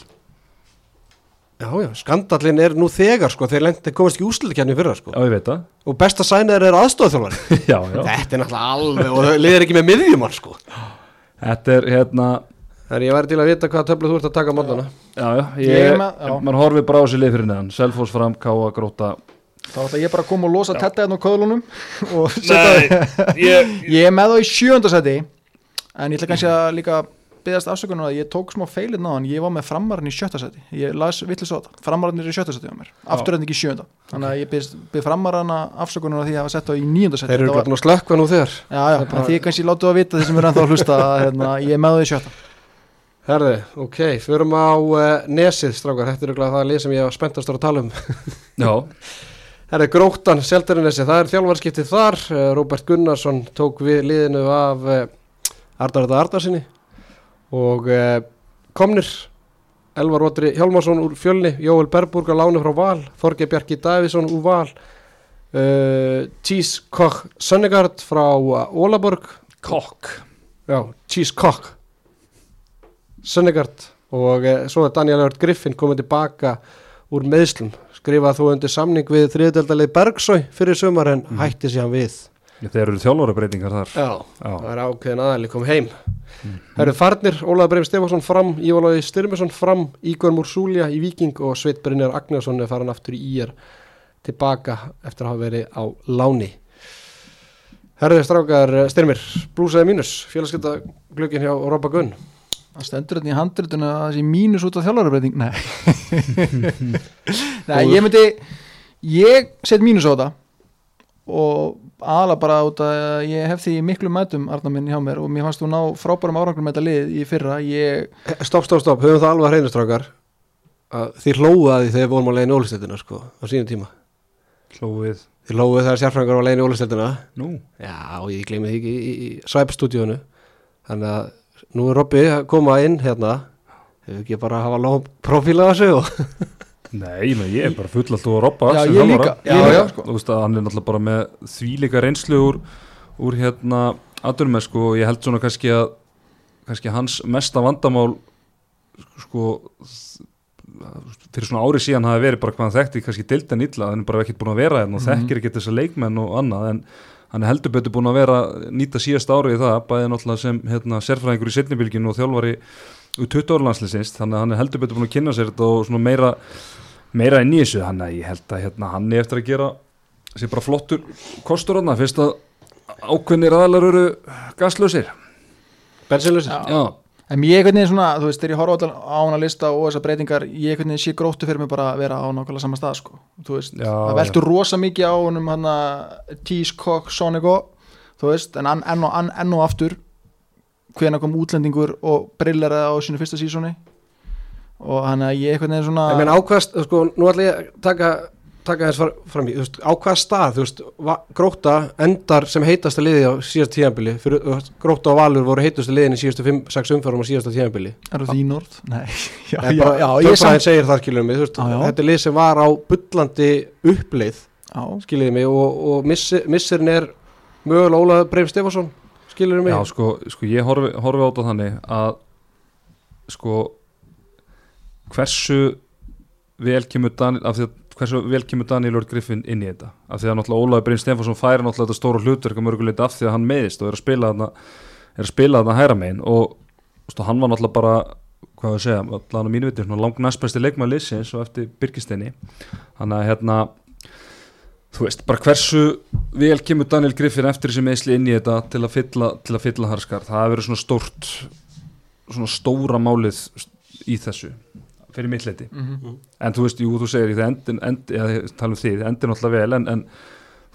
já já, skandallin er nú þegar sko þeir lendi komast ekki úslutikjarni fyrra sko. Já, ég veit það. Og besta sænir er aðstofþjálfari Já, já. Þetta er náttúrulega alveg og það liðir ekki með miðjumann sko. Þetta er hérna þannig ég væri til að vita hvaða töflu þú ert að taka á mótana Já, já, Ég er mann horfið bara á þessi lið fyrir neðan. Selfoss fram, Káa, Gróta þá ætla ég bara að koma og losa tetta hérna á köðlunum og setja ég, ég er með þá í sjöndasæti en ég ætla kannski að líka byggðast afsökunar að ég tók smá feilin á hann. Ég var með framarinn í sjötta seti. Ég las vitlis á þetta, framarinn er í sjötta seti á mér. Afturönding í sjönda þannig að ég byrð framarinn afsökunar á því að hafa sett á í nýjönda seti. Þeir eru var- ekki búin að slökkva nú þegar. Já, já, en því kannski láttu að vita þeir sem eru ennþá að hlusta að hérna, ég er með því sjötta Herði, ok, förum á uh, Nesið, strákar, þetta er örugglega það lið sem ég var spenntastur að tala um. Já, Herði, Gróttan, Seltjarnesi, það er þjálfarskiptið þar. Uh, Róbert Gunnarsson tók við liðinu af Ardarða Ardarsinni og komnir Elvar Róttri Hjálmarsson úr fjölni Jóel Berburg á lánu frá Val Þorge Bjarki Davísson úr Val. Uh, Tís Koch Sönnegard frá Ólaborg. Kokk Já, Cheese Cock Sönnegard og e, svo er Daniel Evert Griffin komið tilbaka úr meðslum skrifað þú undir samning við þriðdeldalið Bergsói fyrir sumar en hætti sér hann við Þeir eru þjálfarabreitingar þar. Já, Já, það er ákveðin aðali kom heim. Það eru farnir, Ólaður Breim Stefansson fram Ívalóði Styrmisson fram, Ígor Múrsúlja í Víking og Sveit Brynjar Agnarsson er farin aftur í íjar tilbaka eftir að hafa verið á láni. Herðið strákar Styrmir, blúsaði mínus. Félagskipta glöggin hjá Robba Gunn það stendur þetta í handritinu að það sé mínus út af þjálfarabreiting nei. Nei, ég myndi ég set mínus á þetta og aðla bara út að ég hef því í miklu mætum Arnar minn hjá mér og mér fannst þú ná frábærum árangrum með þetta lið í fyrra. Ég, Stopp, stopp, stopp, höfum það alveg að hreinu strákar? Að þið hlóðu að því þegar vorum að leiðin ólistildina sko, á sínum tíma. Hlóið þið hlóðu þegar sérfræðingar var að leiðin ólistildina Nú, já, og ég gleymi því ekki í, í, í svæpstúdíónu þannig að nú er Robby að koma inn hérna. Hefur ekki bara að hafa lág profíla á sig og nei, menn, ég er bara full alltaf að robba Já, ég líka, Já, já, sko. Þú veist að hann er náttúrulega bara með þvílíka reynslu úr, úr hérna aðdurum sko og ég held svona kannski að kannski hans mesta vandamál sko fyrir svona ári síðan hafi verið bara hvað hann þekkti kannski dildan illa, hann er bara ekkert búin að vera hérna og þekkir ekki þessa leikmenn og annað en hann er heldur betur búin að vera nýta síðast árið í það, bæði náttúrulega sem hérna, sérfræðingur í setnibilginu og þjálfari úr 20 ára landsliðsins, þannig að hann er heldur betur búin að kynna sér þetta og svona meira meira inn í þessu, hann að ég held að hérna, hann er eftir að gera sér bara flottur kostur hann, fyrst að ákveðnir aðalar eru gaslausir bensinlösi Já. En ég einhvern veginn svona, þú veist, þegar ég horfa á hana lista og þessar breytingar, ég einhvern veginn sé gróttu fyrir mig bara að vera á nákvæmlega sama stað sko. þú veist, Já, það veltur rosa mikið á honum hann að Tís, Kokk, Sonigo þú veist, en enn og, enn, og aftur hvenær kom útlendingur og brilleraði á sínu fyrsta sísóni og hann að ég einhvern veginn svona ég meina ákvæðast, sko, nú ætla ég að taka taka þess far, fram í, þú veist, á hvaða stað þú veist, va, gróta endar sem heitasta liði á síðast tíðanbili fyrir, þú veist, gróta og valur voru heitustu liðin í síðastu 5-6 umfærum á síðasta tíðanbili er það þín orð? Nei, já, já, bara, já, ég tölfræðin samt segir það skilur mig, þú veist, Já, já. þetta er lið sem var á bullandi uppleið já, skiljiði mig og, og missi, missirinn er mögulega Ólaður Breim Stefansson skiljiði mig? Já, sko, sko ég horfi, horfi á þetta þannig að sko hversu vel kemur Daniel af því að hversu vel kemur Daniel Lord Griffin inn í þetta? Af því að náttúrulega Ólaður Brynn Stefansson færi náttúrulega þetta stóra hlutverk að mörguleita af því að hann meðist og er að spila þarna er að spila þarna hæra megin og stu, hann var náttúrulega bara hvað við segja, allan á mínu viti langt næstbæsti leikmaður liðsins og eftir Birkisteini hann að hérna þú veist, bara hversu vel kemur Daniel Griffin eftir þessi meðsli inn í þetta til að fylla, til að fylla harskar það hefur verið svona stórt svona stóra málið í þessu fyrir mitt leiti mhm. en þú veist, jú, þú segir í það endin, end, ja, tala um þið, endin alltaf vel en, en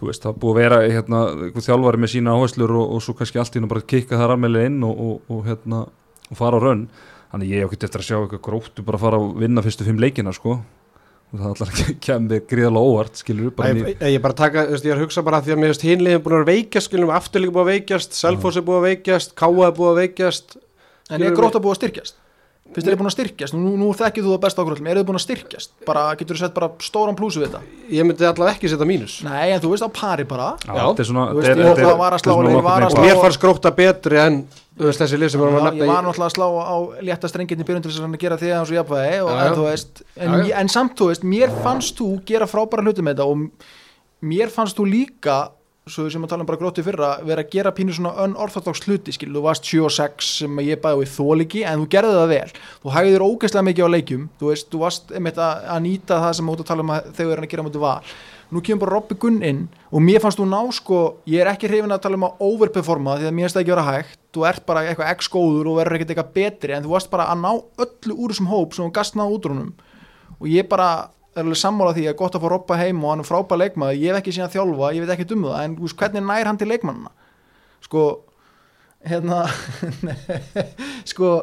þú veist, það búið að vera hérna, einhver þjálfari með sína áherslur og, og svo kannski allt í hérna bara kikka þar alveg inn og, og, og, hérna, og fara á raun. Þannig ég ákveðt eftir að sjá eitthvað gróttu bara að fara að vinna fyrstu fimm leikina sko. Og það allar kemur gríðalega óvart skilur bara Ég, ég, ég bara taka, þú veist, ég er að hugsa bara því að mér veist hinliðin búin að vera veikjast, skiljum, afturlíka búin að veikjast, Selfoss er búin að veikjast, Káa er búin að veikjast, en er gróta búið að styrkjast finnst þér búin að styrkjast, nú, nú þekkið þú það best ákvöldum eru þið búin að styrkjast, bara getur þú sett bara stóran plúsu við þetta, ég myndi allavega ekki setja mínus. nei en þú veist á pari bara. Já, þetta er svona Þú veist, þetta er- ég er- var að slá er leið, var að slá- mér fannst gróta betri en, þú veist, þessi lið sem við erum að nefna ég var í- náttúrulega að slá á létta strengin í byrjun til þess að gera því að hans og jafnvægi en, þú veist, en samt þú veist mér fannst þú gera frábæra hluti með þetta og mér fannst þú líka svo sem að tala um bara gróti fyrra vera að gera pínu svona unorthodox hluti skil, þú varst 7 og 6 sem ég bæði við þóliki en þú gerði það vel, þú hægðir ógeðslega mikið á leikjum, þú veist, þú varst einmitt að, að nýta það sem ert að tala um að þegar hann að gera mútið val. Nú kemur bara Robby Gunn inn og mér fannst þú ná sko, ég er ekki hrifin að tala um að overperforma því að mér finnst það ekki vera hægt. Þú ert bara eitthvað x góður og verður ekkert eitthvað betri en þú varst bara að ná öllu úr þessum hóp sem þú gast ná út úr honum. Og ég bara er alveg sammála því að gott að fá Robba heim og hann er frábæð leikmaður, ég hef ekki síðan þjálfa ég veit ekki um það, en veist, hvernig nær hann til leikmannina sko hérna sko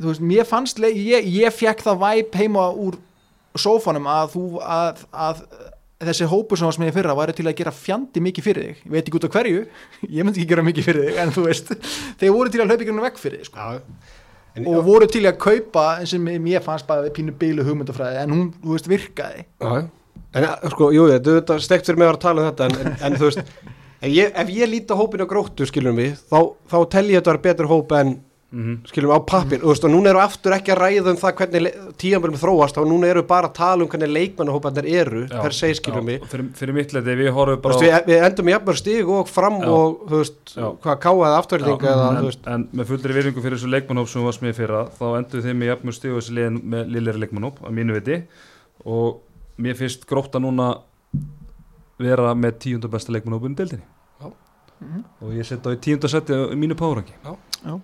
þú veist, mér fannst ég, ég fekk það væp heima úr sófanum að þú að, að þessi hópur sem var ég fyrra væri til að gera fjandi mikið fyrir þig, ég veit ekki út af hverju ég myndi ekki gera mikið fyrir þig, en þú veist þeir voru til að hlaupa ykkur vekk fyrir þig sko. En, og voru til að kaupa og mér fannst bara pínu bílu hugmyndafræði en hún, þú veist, virkaði já. En ja, sko, jú, þetta er stekt fyrir mig að tala um þetta en, en, en þú veist, ef ég, ef ég líti á hópinu á gróttu, skilur mig, þá, þá tel ég þetta að vera betur hóp en, skilur mig, á pappir, þú veist, og núna eru aftur ekki að ræða um það hvernig tíðanbjörnum þróast og núna eru bara að tala um hvernig leikmannahópanir eru, Já, per se, skilur já, og fyrir, fyrir mitt leiti, við horfum Þú bara veist, við, við endum í jafnvel stig og fram Já. og, þú veist, Já. hvað káaði afturlýting eða, en, þú veist, en með fullri virðingu fyrir þessu leikmannhóp sem var smið fyrra þá endur þeim með jafnmjög stíu þessi liðin með lillir leikmannhóp að mínu viti og mér finnst gróta núna vera með tíundar besta leikmannhópun í deildinni Já. Mhm. og ég setja á í í mínu párangi já,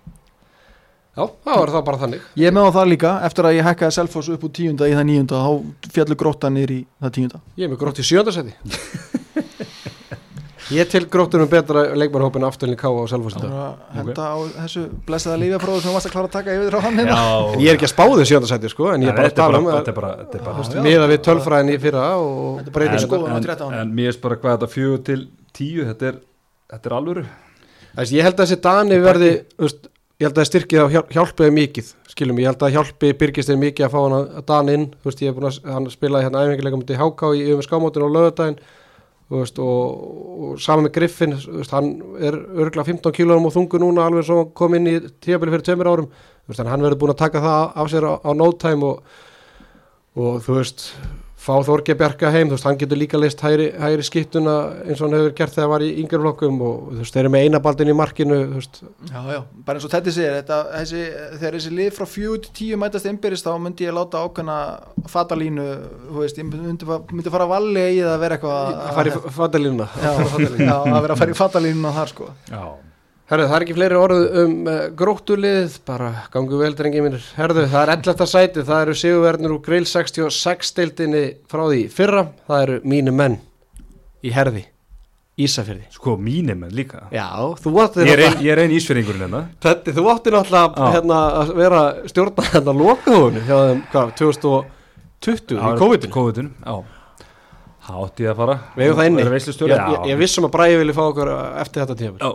það var það bara þannig. Ég er með á það líka, eftir að ég hekkaði Selfoss upp úr tíunda í það níunda, þá fjallu grótta niður í það tíunda. Ég er með grótt í sjöndarsæti Ég til gróttunum betra leikmannhópin afturlýning káa og Það selfhúsita var að henda á þessu blessaða lífjafróðu sem þú varst að klára að taka yfir á hann hérna. Ég er ekki að spáði sjöndarsæti, sko, en ég er bara að tala um þetta er bara, þetta er bara Já, já. miða við tölfræðin í fyrra og eins sko. skoðun á en, 13 en mér er bara hvað þetta fjögur til tíu þetta er, þetta er alvöru. Þess, Ég held að þessi Dani verði ég held að styrkið á hjál- hjálpiði mikið skilum, ég held að hjálpi Birgist er mikið að fá hann að Dan inn, þú veist, ég er búin að hann spilaði hérna æfingilega mútið HK í um skámótinu á lögadaginn þú veist, og, og saman með Griffin þú veist, hann er örgla 15 kílórum og þungu núna alveg svo kom inn í tíabili fyrir tveimur árum, þú veist, hann verður búin að taka það af sér á, á no time og, og þú veist fá Þorge Bjarka heim, þú veist, hann getur líka leist hægri, hægri skiptuna eins og hann hefur gert þegar hann var í yngjörflokkum og þú veist, þeir eru með einabaldin í markinu, þú veist, Já, já, bara eins og þetta segir þetta, þessi, þegar þessi lið frá 4 til 10 mætast innbyrðist þá myndi ég láta ákveðna fatalínu, þú veist, ég myndi, myndi fara valli í það að vera eitthvað að fara í fatalínuna. Já, já, að vera að fara í fatalínuna þar sko. Já, Herðu, það er ekki fleiri orð um uh, gróttulið, bara gangu vel drengi mínir. Herðu, það er 11. sæti, það eru sigurverðnir úr Grill 66 deildinni frá því fyrra, það eru mínu menn í herði, Ísafjörði. sko mínir menn líka Já, þú ein, náttúrulega, ég er ein ísfyrringurinn hérna Teddi, þú átti náttúrulega hérna, að vera stjórna hérna lokaðunni hjá þeim, hvað, 2020 í COVID-19. COVID-19, já ég að fara Við hefum það inni. Ég, ég, ég vissum að Bræði vilja fá okkur eftir þetta tíma. Já,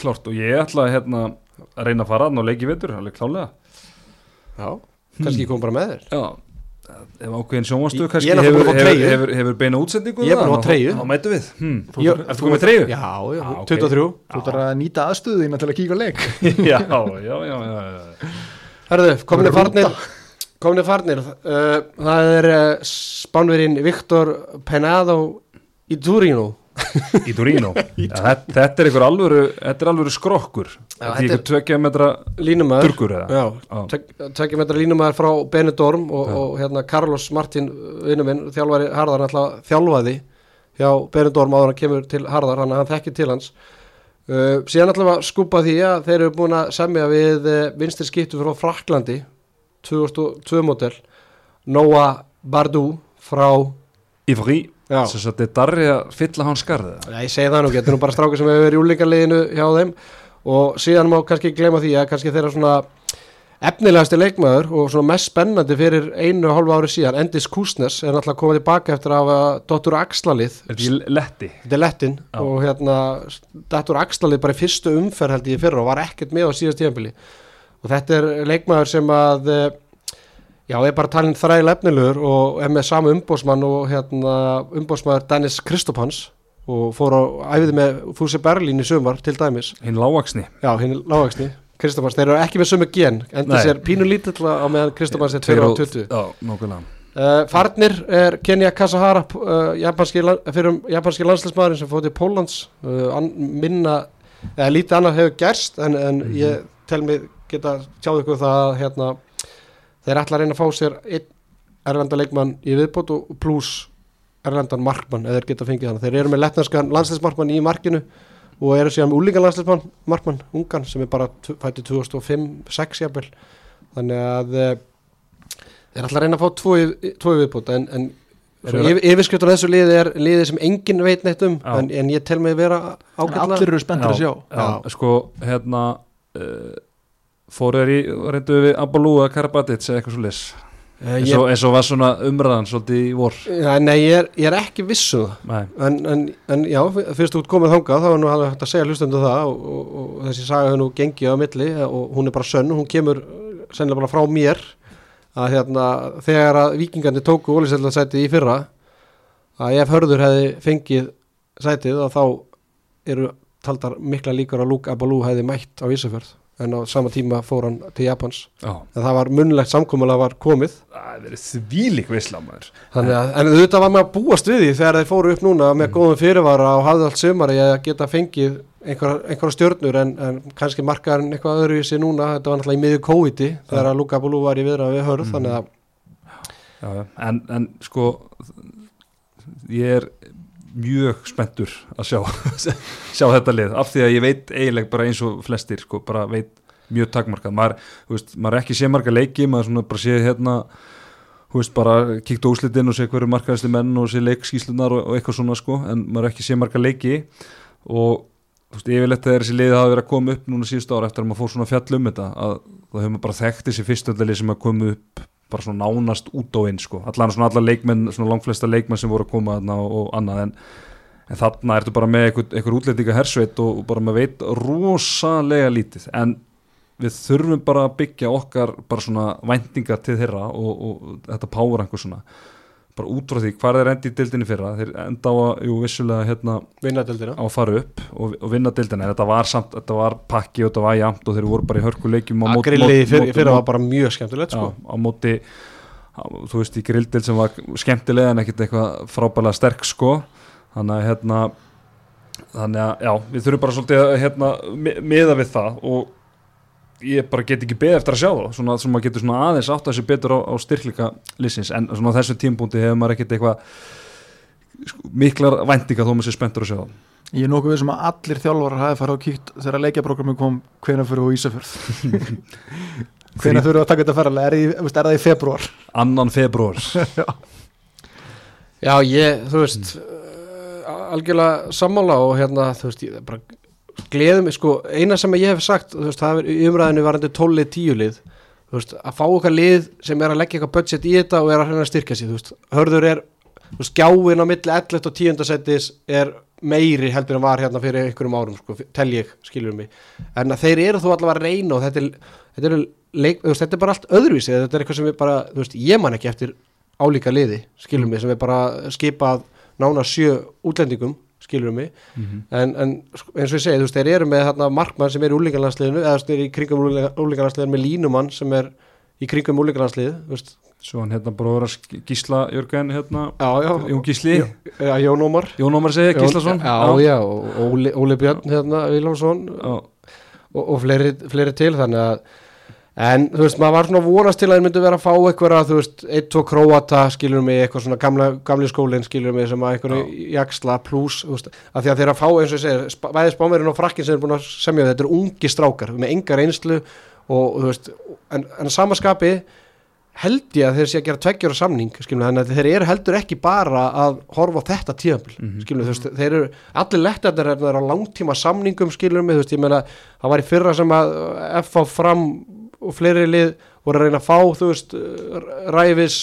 klart og ég ætla hérna að reyna að fara að ná leiki vetur, alveg klálega Já, kannski ég kom bara með þér. Já, ef ákveðin sjónvastu Ég- kannski hefur, hefur, hefur, hefur beina útsendingu Ég er það, fá treyju. Þá mætu við hm. Ég- Ertu komið með treyju? Já, já, Já, ok. 23. þú þarf að nýta aðstöðina til að kíka á leik já, já, já, já, já. Herðu, kominni Rúta. farnir kominni farnir uh, það er uh, spánverinn Viktor Penado í Turino Í Torino. Þetta, er einhver alvöru er skrokkur. Þetta er einhver er- tvekja metra Turkur tekja metra línumæður frá Benidorm og, og hérna Carlos Martin vinnu minn, þjálfari Harðar alltaf þjálfaði hjá Benidorm áður hann kemur til Harðar, hann, hann þekkir til hans. Uh, síðan alltaf að skúpa því að þeir eru búin að semja við uh, vinstir skiptu frá Fraklandi 2002 model Noah Bardou frá Ivry. Þess að þetta er darri að fylla hann skarðið Já, ég segi það nú, getur nú bara strákur sem hefur verið í úlingarliðinu hjá þeim og síðan má kannski gleyma því að kannski þeirra svona efnilegasti leikmaður og svona mest spennandi fyrir einu og hálfu ári síðan, Endis Kusnes er náttúrulega komið tilbaka eftir að Dr. Axlalið, letti? þetta er lettin Já. og hérna Dr. Axlalið bara í fyrstu umferð held ég fyrra og var ekkert með á síðast tíðanbili og þetta er leikmaður sem að eh, já, er bara talin þræl efnilegur og er með sama umbósmann og hérna umbósmaður Dennis Kristopans og fór á æfið með Fúsi Berlín í sumar til dæmis. Hinn lágaksni já, hinn lágvægsni Kristopans, þeir eru ekki með sömu gen enda sér pínu lítill á meðan Kristopans er 2 á 20 Já, nokkulega uh, Farnir er Kenya Kasahara uh, japanski, fyrir japanski landslismæðurinn sem fótt í Póllands. Uh, an, minna, eða lítið annað hefur gerst en, en Mhm. ég tel mig geta tjáð ykkur það að hérna, þeir ætla að reyna að fá sér einn erlenda leikmann í viðbót og pluss erlendan markmann eða þeir geta fengið þannig, þeir eru með letnarskan landsleismarkmann í markinu og eru síðan með úlingan landsleismann markmann, ungan sem er bara fæddur 2005-6 jafnvel. Þannig að eh, þeir ætla að reyna að fá tvo, í- tvo í viðbúta en, en yfir, yfirskriftur þessu liði er liði sem enginn veit neitt um Já. en, en ég tel mig vera en ágætlega. allir eru spenntir að sjá. Já, sko, hérna uh, fóru þeir í, reyndu við Abalú að Karabatic eða eitthvað svo lis Eh, eins, ég, og- eins og var svona umræðan svolítið í vor. Ja, Nei, ég er, ég er ekki viss um en, en, en já, fyrst ert komið þangað þá er nú hægt að segja hlustendu það og, og, og þessi saga nú gengið á milli og hún er bara sönn, hún kemur sennilega bara frá mér að hérna, þegar að vikingandi tóku ólisellarsætið í fyrra að ef hörður hefði fengið sætið þá eru taldar mikla líkur að Luke Abalú hefði mætt á Ísafjörð en á sama tíma fór hann til Japans. Já, en það var munnlegt samkomulega var komið. Það er Þannig að, en auðvitað var maður að búast við því þegar þeir fóru upp núna með góðum fyrirvara og hafði allt sömari að geta fengið einhverja einhver stjörnur en, en kannski markaðan eitthvað öðru í sig núna, þetta var náttúrulega í miður COVID-i þegar að Luka Bulu var í viðra við hörð þannig að. En, en sko ég er mjög spenntur að sjá sjá þetta lið, af því að ég veit eiginlega bara eins og flestir, sko, bara veit mjög takmarkað, maður, veist, maður er ekki sé marga leiki, maður bara sé hérna veist, bara kíkt á úslitin og sé hverju markaðasti menn og sé leikskíslunar og, og eitthvað svona, sko, en maður er ekki sé marga leiki og veist, yfirleitt þegar þessi liði hafa verið að koma upp núna síðustu ára eftir að maður fór svona fjall um þetta að þá hefur maður bara þekkt þessi fyrstöldali sem að koma upp bara svona nánast út á inn sko. allan svona alla leikmenn, svona langflesta leikmenn sem voru að koma þarna og, annað en, en þarna ertu bara með einhver, einhver útlendinga hersveit og, og bara maður veit rosalega lítið en við þurfum bara að byggja okkar bara svona væntinga til þeirra og, og þetta power einhver svona bara út frá því hvað er endi í dildinni fyrra þeir enda á að, jú, vissulega hérna á að fara upp og, og vinna dildina þetta var samt, þetta var pakki og þetta var jamt og þeir voru bara í hörkuleikjum á móti- fyrra, fyrra var bara mjög skemmtilegt sko. á móti á, þú veist í grilldil sem var skemmtilega en ekkert eitthvað frábælega sterk sko. Þannig að hérna þannig að já, við þurfum bara svolítið að hérna, mi- miða við það og ég bara get ekki beð eftir að sjá það svona sem maður getur svona aðeins átt að þessi betur á, á styrklika lýsins en svona á þessu tímpúndi hefur maður ekkert eitthvað sko, miklar væntinga þó maður sé spenntur að sjá það Ég er nokkuð við sem að allir þjálfarar hafi farið á kíkt þegar leikjaprogrammi kom hvenær fyrir á Ísafjörð? Hvenær fyrir að taka þetta ferðarlega er, er það í februar annan februar Já, ég, þú veist uh, algjörlega sammála og hérna, þú veist, ég bara gleðum, sko, eina sem ég hef sagt veist, það er umræðinu varandi tólið tíulið þú veist, að fá okkar lið sem er að leggja eitthvað budget í þetta og er að hérna að styrka sér, hörður er skjáin á milli 11 og 10. setis er meiri heldur en var hérna fyrir einhverjum árum, sko, tel ég skilur mig, en þeir eru þú allavega að reyna og þetta er, þetta er, leik, veist, þetta er bara allt öðruvísi, þetta er eitthvað sem er bara, ég man ekki eftir álíka liði, skilur mig, sem er bara skipað nána sjö útlendingum, skilur mig. En, en sko, eins og ég segi, þú veist, þeir eru með þarna markmann sem er í úlingarlandsliðinu eða þeir eru í kringum úlingarlandsliðinu með línumann sem er í kringum veist, svo hann hérna bróður að Gísla Jörgen hérna, já, já, Jón Gísli. Já, Jón Ómar. Jón Ómar segja Gíslason. Já, já, og Óli, Óli Björn hérna, Viljámsson já. og, og fleiri, fleiri til þannig að en þú veist, maður var svona að vonast til að þeir myndu vera að fá eitthvað þú veist, eitt, tvo króata skilur mig, eitthvað svona gamla, gamli skólinn skilur mig sem að einhverju jaksla pluss, þú veist, að því að þeir að fá eins og ég segir, sp bæði spámerinn og frakkin sem er búin að semja þetta eru ungi strákar með engar einslu og þú veist, en, en samaskapi held ég að þeir sé að gera tveggjara samning skilur þannig að þeir eru heldur ekki bara að horfa á þetta tíðanbíl mm -hmm. skilur veist, þeir eru allir lettarnir er á langtíma samningum skilur mig, þú veist, ég meina það var í fyrra sem að FH fram og fleiri lið voru að reyna að fá þú veist, ræfis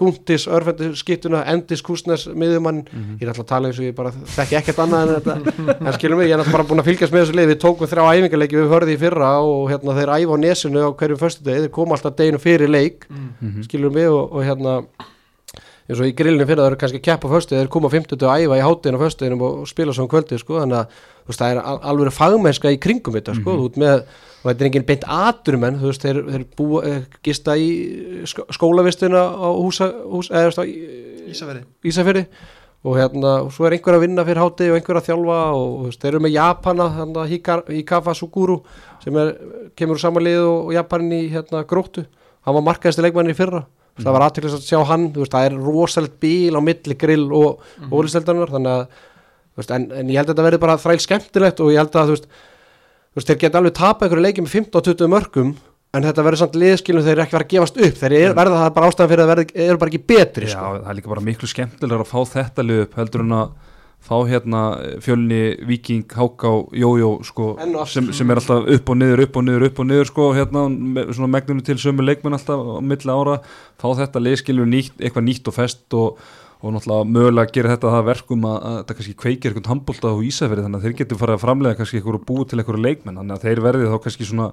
gúntis, örfendir skiptuna endis kúsnes, miðjumann. Ég er alltaf að tala eins og ég bara þekki ekkert annað en þetta. En skilum við, ég er alltaf bara búin að fylgjast með þessu lið við tókum þrjá æfingarleiki við hörði í fyrra og hérna þeir æfa á nesinu á hverjum föstu degi, þeir koma alltaf deginu fyrir leik skilum við og, og hérna eins og í grillinu fyrir það eru kannski kepp á föstu þeir koma á 50 og æfa í hátinu á föstuðinum og spila svo um kvöldi sko, þannig að veist, það er al- alveg fagmennska í kringum þetta sko, út með og þetta er enginn beint aturum en þú veist, þeir, þeir búa, eh, gista í skó- skólavistuna á húsa, hús, eða þú veist, á í- Ísafjörði og hérna, og svo er einhver að vinna fyrir háti og einhver að þjálfa og þú veist, þeir eru með Japana, hérna Hikafa Suguru sem er, kemur úr samanlið og, og Japanin í hérna gróttu. Hann var markaðist leikmann í fyrra. Það var aðteklis að sjá hann þú veist, það er rosalegt bíl á milli grill og mm ólisteldarinnar þannig að þú veist, en, en ég held að þetta verði bara þræl skemmtilegt og ég held að þú veist, þú veist þeir geta alveg tapað einhverju leikið með 15-20 mörgum en þetta verður samt liðskilum þeir ekki verið að gefast upp. Þeir eru, verða það bara ástæðan fyrir að verði, eru bara ekki betri Já, sko. það er líka bara miklu skemmtilegur að fá þetta lið upp heldur en að fá hérna fjölni, viking, háká, jójó sko, sem, sem er alltaf upp og niður, upp og niður, upp og niður sko, hérna, svona megnunum til sömu leikmenn alltaf á milli ára, fá þetta liðskilur nýtt, eitthvað nýtt og fest og, og náttúrulega mögulega gera þetta að það verkum að, að þetta kannski kveikir eitthvað handbólta á Ísafirði þannig að þeir getur farið að framlega kannski og búið til eitthvað leikmenn, þannig að þeir verði þá kannski svona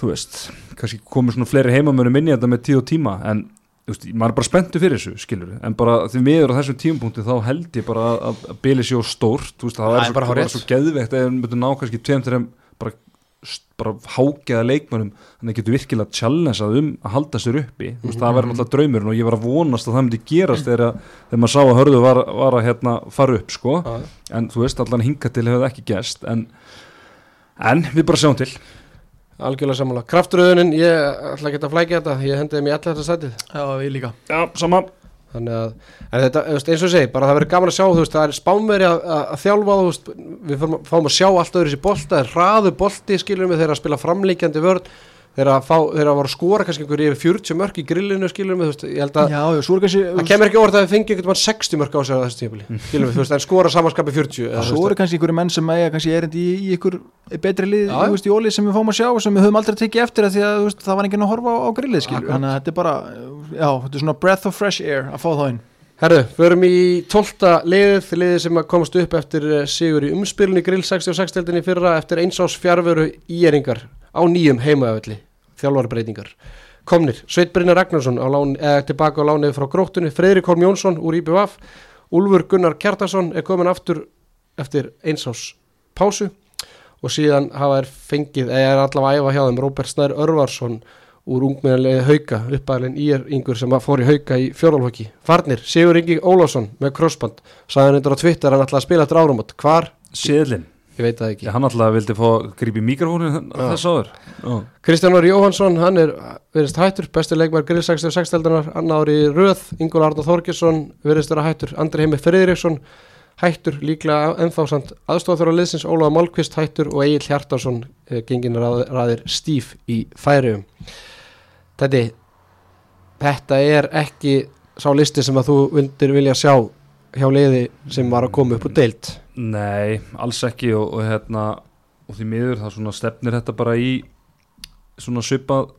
þú veist, kannski komur svona fleiri heimamönum inn í þetta með tíð og tíma en þú veist, maður er bara spenntu fyrir þessu skilur en bara því miður á þessum tímapunkti þá held ég bara að, að bili sér stórt þú veist, það er svo, bara er svo geðveikt ef við myndum ná kannski tveim þeim bara, bara hágeða leikmönum þannig að getur virkilega challengeað um að halda sér uppi. Þú veist, það verður náttúrulega draumurinn og ég var að vonast að það myndi gerast þegar, að- þegar maður sá að hörðu var, var að hérna, fara upp sko. Já. en þú veist, allan hinga til hefur það ekki gest en, en við bara sjáum til. Algjörlega sammála. Krafturöðunin, ég ætla ekki að flækja þetta ég hendiði mér allir þetta sætið. Já, við líka. Já, sama þannig að, en þetta, eins og segi bara það verður gaman að sjá, þú veist, það er spánveri að, að, þjálfa, þú veist, við fáum, að sjá allt öðru sér bolta, það er hraðu bolti skilur við þeirra að spila framlíkjandi vörn þeirra að fá, þeirra að skora kannski einhver yfir 40 mörk í grillinu skilur við, þú veist, ég held að það kemur ekki orð að við fengi einhvern veginn 60 mörk á sig á þessu tímabili, skilur við, þú veist, en skora samanskapi 40 eða, þú Svo veist, eru kannski einhverju menn sem eiga kannski erindi í, í ykkur betri lið Já, þú veist, í óli sem við fáum að sjá sem við höfum aldrei tekið eftir að því að veist, það var enginn að horfa á, á grillið skilur Akkurat. þannig að þetta er bara, já, þetta er svona breath of fresh air að fá þá inn. Herðu, förum í 12. liðið, liðið sem að komast upp eftir eh, sigur í umspilinu grill 66-deldinni fyrra eftir einsás fjárveru íeringar á nýjum heimaöfli, þjálfarbreytingar. Komnir, Sveit Brynjar Ragnarsson lán, eh, tilbaka á lánið frá gróttunni, Freyrik Holm Jónsson úr IBVF, Úlfur Gunnar Kjartason er komin aftur eftir einsás pásu og síðan hafa þær fengið, eða er allavega æfa hjá þeim, Róbert Snær Örvarsson úr ungmennalegi Hauka, uppæðalinn ír yngur sem fór í Hauka í fjórálfóki Farnir, Sigur Ingi Ólásson með crossband sagði hann undir á Twitter hann ætlaði að spila eftir áramót, hvar? Seðlin, Ég veit það ekki. Já, hann alltaf vildi fá í mikrofónu þess áður. Já. Kristján Óri Jóhansson, hann er verðist hættur, besti leikmar grill 66 deldunar annar ári í röð, Ingól Arnar Þorgesson verðist vera hættur, Andri Heimi Friðriksson hættur, líklega ennþá samt aðstofþjóra liðsins, Ólaða Málkvist hættur og Egil Hjartarsson eh, gengin rað, raðir stíf í færium Þetta þetta er ekki sá listi sem að þú vildir vilja sjá hjá liði sem var að koma upp úr deilt? Nei, alls ekki og, og hérna og því miður svona stefnir þetta bara í svona svipað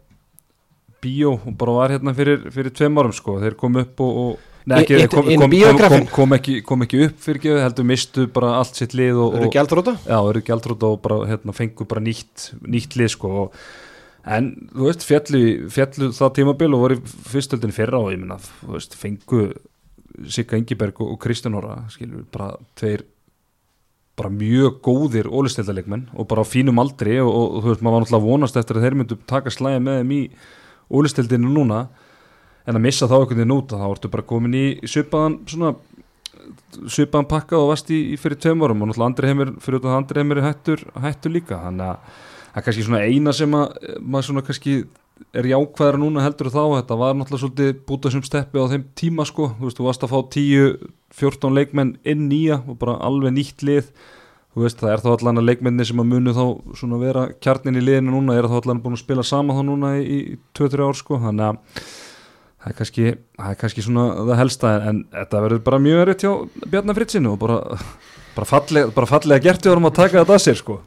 bíó og bara var hérna fyrir, fyrir tveim árum sko, þeir kom upp og, og Nei, ekki, Í- kom, kom, kom, kom, ekki, kom ekki upp fyrir geðu, heldur mistu bara allt sitt lið og, Eru og, gjaldróta? Já, eru gjaldróta og bara hérna, fengu bara nýtt, nýtt lið sko. Og, en þú veist, fjallu, fjallu það tímabil og voru fyrstöldin fyrra og ég minna, þú veist, fengu Sigga Ingiberg og, og Kristján Óra skilur, bara tveir bara mjög góðir ólistildaleikmenn og bara á fínum aldri og, og, þú veist, maður var náttúrulega vonast eftir að þeir myndu taka slæði með þeim í ólistildinu núna. En að missa þá einhvern veginn út þá ertu bara komin í svipaðan svona svipaðan pakka og vast í, í fyrir tveim árum og náttúrulega andri heimir, fyrir að andri heimir hættur, hættur líka. Þannig að það er kannski svona eina sem að maður svona kannski er jákvæðara núna heldur þá. Þetta var náttúrulega svolítið bútað sem steppi á þeim tíma sko, þú veist, þú varst að fá 10-14 leikmenn inn nýja og bara alveg nýtt lið. Þú veist, það er þá allan að leikmenni sem að munu þá svona vera kjarnin í liðinu núna er þá allan búin að spila sama þá núna í, í 2-3 ár sko, þannig að það er kannski, það er kannski svona það helsta en þetta verður bara mjög erfitt hjá Bjarnar Fritzinu og bara, bara, fallega, bara fallega gert við vorum að taka þetta að sér sko.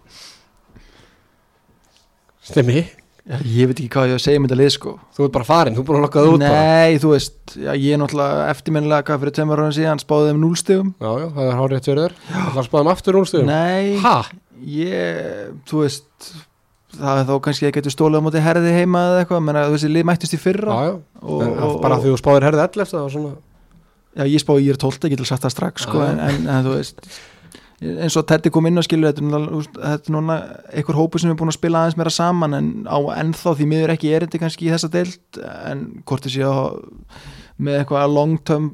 Stemmi, ég veit ekki hvað ég að segja um þetta lið sko. Þú ert bara farin, þú er búin að lokka það út bara. Nei, þú veist, já, ég er náttúrulega eftirminnilega hvað fyrir tveimur ára síðan spáði þeim núlstegum Já, já, það er hárið fyrir þér. Það er spáðum aftur núlstöðum Nei, Ha? ég, þú veist það er þá kannski að getur stólið á móti herði heima eða eitthvað, menn að þessi lið mættist í fyrra. Já, já, og, en, og, bara því þú spáðir herðið 11 það var svona já, ég spáði ég er 12, ég eins og Teddy kom inn og skilur þetta, er núna- er einhver hópu sem er búin að spila aðeins meira saman en á ennþá því miður ekki erindi kannski í þessa deild en hvort þessi á með eitthvað long term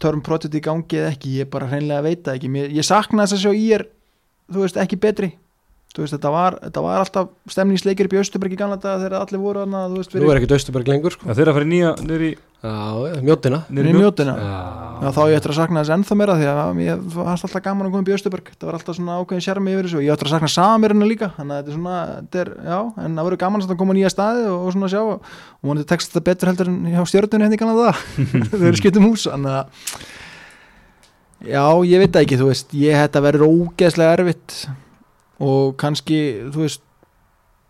term project í gangi eða ekki, ég bara hreinlega veit það ekki. Ég sakna þess að sjá ég er þú veist, ekki betri veist, þetta var, þetta var alltaf stemningsleikir upp í Östuberg í gamla daga þegar allir voru hana, þú veist, Nú er ekki Döstuberg lengur sko. Já, þeir eru að fara nýja Já, mjótina mjó mjótina Já, Já, þá ég eftir að sakna þess ennþá meira því að ég var alltaf gaman að koma upp í Östuberg það var alltaf svona ákveðin sjarmi yfir þessu og ég eftir að sakna samirina líka þannig að þetta er svona, þetta er, já, en það verður gaman að koma nýja staði og, og svona sjá og vonandi tekst þetta betur heldur en hjá stjörnunni henni kannan það, þau eru skiptum hús þannig að já, ég veit ekki, þú veist, ég þetta verður ógeðslega erfitt og kannski, þú veist